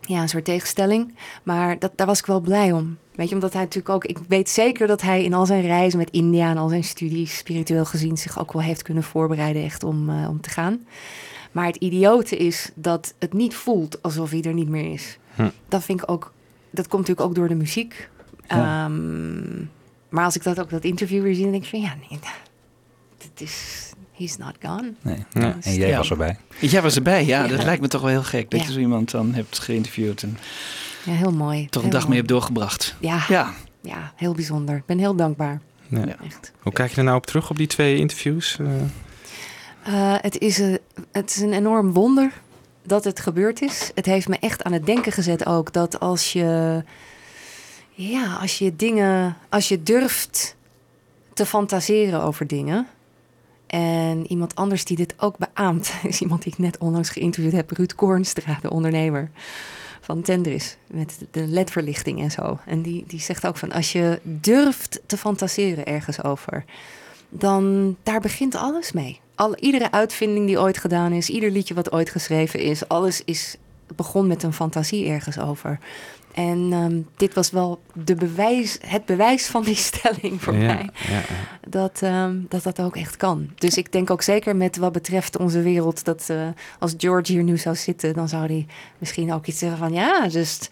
ja, een soort tegenstelling. Maar dat, daar was ik wel blij om. Weet je, omdat hij natuurlijk ook... Ik weet zeker dat hij in al zijn reizen met India en al zijn studies... spiritueel gezien zich ook wel heeft kunnen voorbereiden echt om, eh, om te gaan. Maar het idiote is dat het niet voelt alsof hij er niet meer is. Hm. Dat vind ik ook... Dat komt natuurlijk ook door de muziek. Ja. Ehm, maar als ik dat ook dat interview weer zie, dan denk ik van... Ja, nee, het is... He's not gone. Nee. Ja. En jij Ja. was erbij. Jij was erbij, ja. Ja. Dat lijkt me toch wel heel gek. Dat Ja. je zo iemand dan hebt geïnterviewd en Ja, heel mooi. toch een dag mooi. mee hebt doorgebracht. Ja, Ja, ja, heel bijzonder. Ik ben heel dankbaar. Ja. Ja. Echt. Hoe kijk je er nou op terug op die twee interviews? Eh, Eh, het, is een, het is een enorm wonder dat het gebeurd is. Het heeft me echt aan het denken gezet ook dat als je, ja, als je dingen, als je durft te fantaseren over dingen. En iemand anders die dit ook beaamt, (laughs) is iemand die ik net onlangs geïnterviewd heb, Ruud Koornstra, de ondernemer van Tendris, met de ledverlichting en zo. En die, die zegt ook van, als je durft te fantaseren ergens over, dan daar begint alles mee. Al, iedere uitvinding die ooit gedaan is, ieder liedje wat ooit geschreven is, alles is, begon met een fantasie ergens over. En ehm, dit was wel de bewijs, het bewijs van die (laughs) stelling voor ja, mij. ja, ja. Dat, ehm, dat dat ook echt kan. Dus ik denk ook zeker met wat betreft onze wereld... dat eh, als George hier nu zou zitten... dan zou hij misschien ook iets zeggen van... ja, just...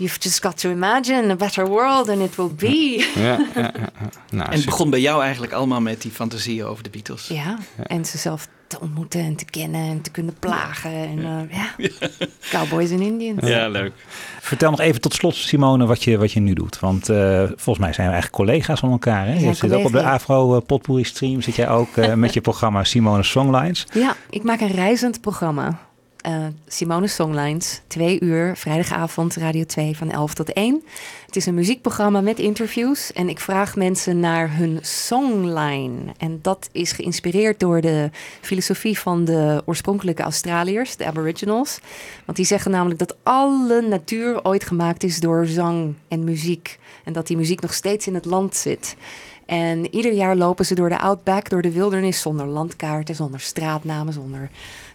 You've just got to imagine a better world and it will be. Ja, ja, ja, ja. Nou, en het begon bij jou eigenlijk allemaal met die fantasieën over de Beatles. Ja, en ze zelf te ontmoeten en te kennen en te kunnen plagen. En eh, ja, cowboys en Indians. Ja, leuk. Vertel nog even tot slot, Simone, wat je, wat je nu doet. Want eh, volgens mij zijn we eigenlijk collega's van elkaar. Hè? Je zit ook op de. Afro eh, Potpourri stream. Zit jij ook eh, met je programma Simone Songlines. (laughs) Ja, ik maak een reizend programma. Eh, Simone Songlines, twee uur, vrijdagavond, Radio 2 van 11 tot 1. Het is een muziekprogramma met interviews en ik vraag mensen naar hun songline. En dat is geïnspireerd door de filosofie van de oorspronkelijke Australiërs, de Aboriginals. Want die zeggen namelijk dat alle natuur ooit gemaakt is door zang en muziek. En dat die muziek nog steeds in het land zit. En ieder jaar lopen ze door de outback, door de wildernis, zonder landkaarten, zonder straatnamen, zonder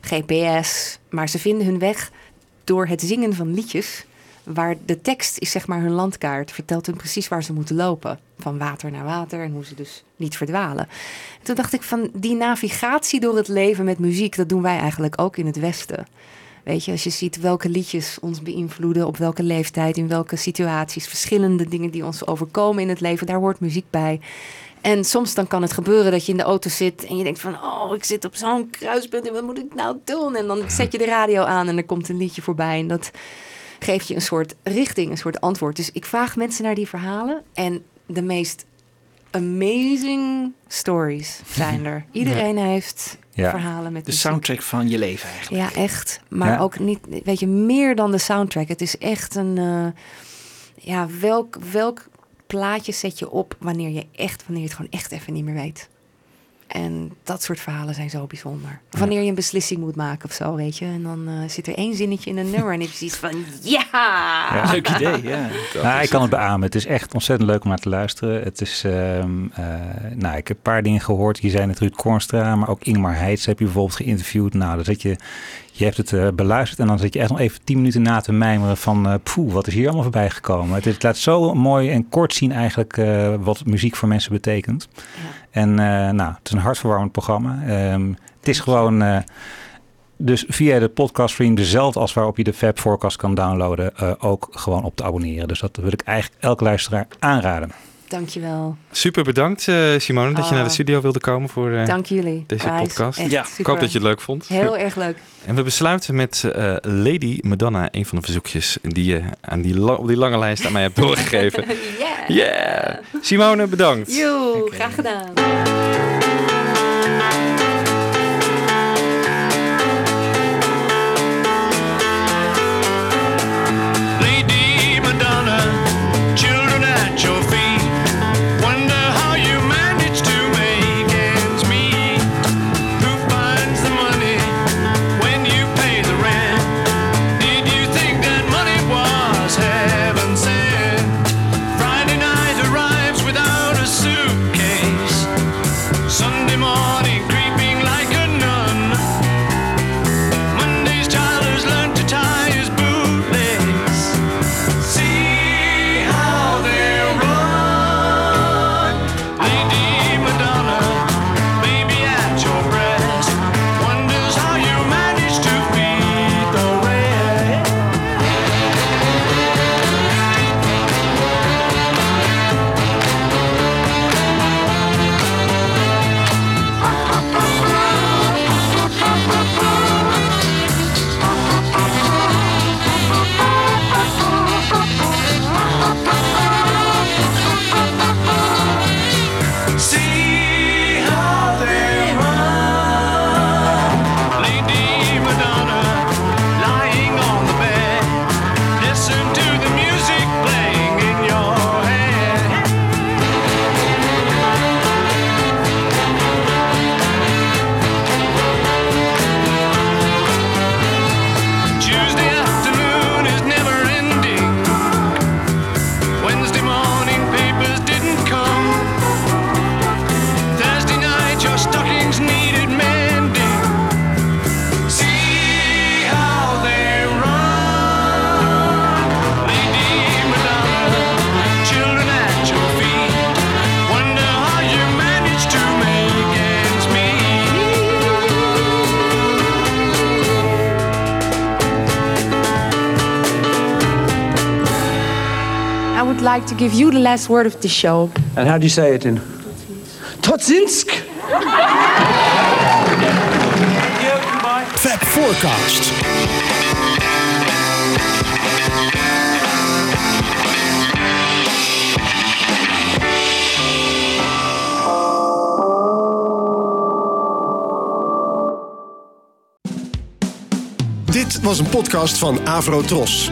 GPS. Maar ze vinden hun weg door het zingen van liedjes. Waar de tekst is zeg maar hun landkaart, vertelt hun precies waar ze moeten lopen. Van water naar water en hoe ze dus niet verdwalen. En toen dacht ik van die navigatie door het leven met muziek, dat doen wij eigenlijk ook in het Westen. Weet je, als je ziet welke liedjes ons beïnvloeden, op welke leeftijd, in welke situaties, verschillende dingen die ons overkomen in het leven, daar hoort muziek bij. En soms dan kan het gebeuren dat je in de auto zit en je denkt van, oh, ik zit op zo'n kruispunt en wat moet ik nou doen? En dan zet je de radio aan en er komt een liedje voorbij en dat geeft je een soort richting, een soort antwoord. Dus ik vraag mensen naar die verhalen en de meest amazing stories zijn er. (laughs) Iedereen heeft Ja. verhalen met De muziek. soundtrack van je leven eigenlijk. Ja, echt. Maar Ja. ook niet, weet je, meer dan de soundtrack. Het is echt een, eh, ja, welk, welk plaatje zet je op wanneer je echt, wanneer je het gewoon echt even niet meer weet. En dat soort verhalen zijn zo bijzonder. Wanneer je een beslissing moet maken of zo, weet je. En dan eh, zit er één zinnetje in een nummer en heb je zoiets van... (laughs) Ja! Leuk idee, ja. Nou, ik kan het beamen. Het is echt ontzettend leuk om naar te luisteren. Het is, ehm, eh, nou, ik heb een paar dingen gehoord. Je zei het Ruud Kornstra, maar ook Ingmar Heitz heb je bijvoorbeeld geïnterviewd. Nou, dan zit je, je hebt het eh, beluisterd en dan zit je echt nog even tien minuten na te mijmeren van, eh poeh, wat is hier allemaal voorbij gekomen. Het, het laat zo mooi en kort zien eigenlijk eh, wat muziek voor mensen betekent. En eh, nou, het is een hartverwarmend programma. Ehm, het is gewoon... dus via de podcaststream, dezelfde als waarop je de Fab Forecast kan downloaden, ook gewoon op te abonneren. Dus dat wil ik eigenlijk elke luisteraar aanraden. Dankjewel. Super bedankt, eh, Simone, dat je Ah. naar de studio wilde komen voor eh, Dank jullie. deze Guys. podcast. Echt Ja, ik hoop dat je het leuk vond. Heel erg leuk. En we besluiten met eh, Lady Madonna, een van de verzoekjes die je aan die, la- op die lange lijst aan mij hebt (laughs) doorgegeven. yeah. Yeah! Simone, bedankt. Joe, graag gedaan. Like to give you the last word of the show. And how do you say it in? Totsinsk! Fab Forecast. Dit was een podcast van Avro Tros.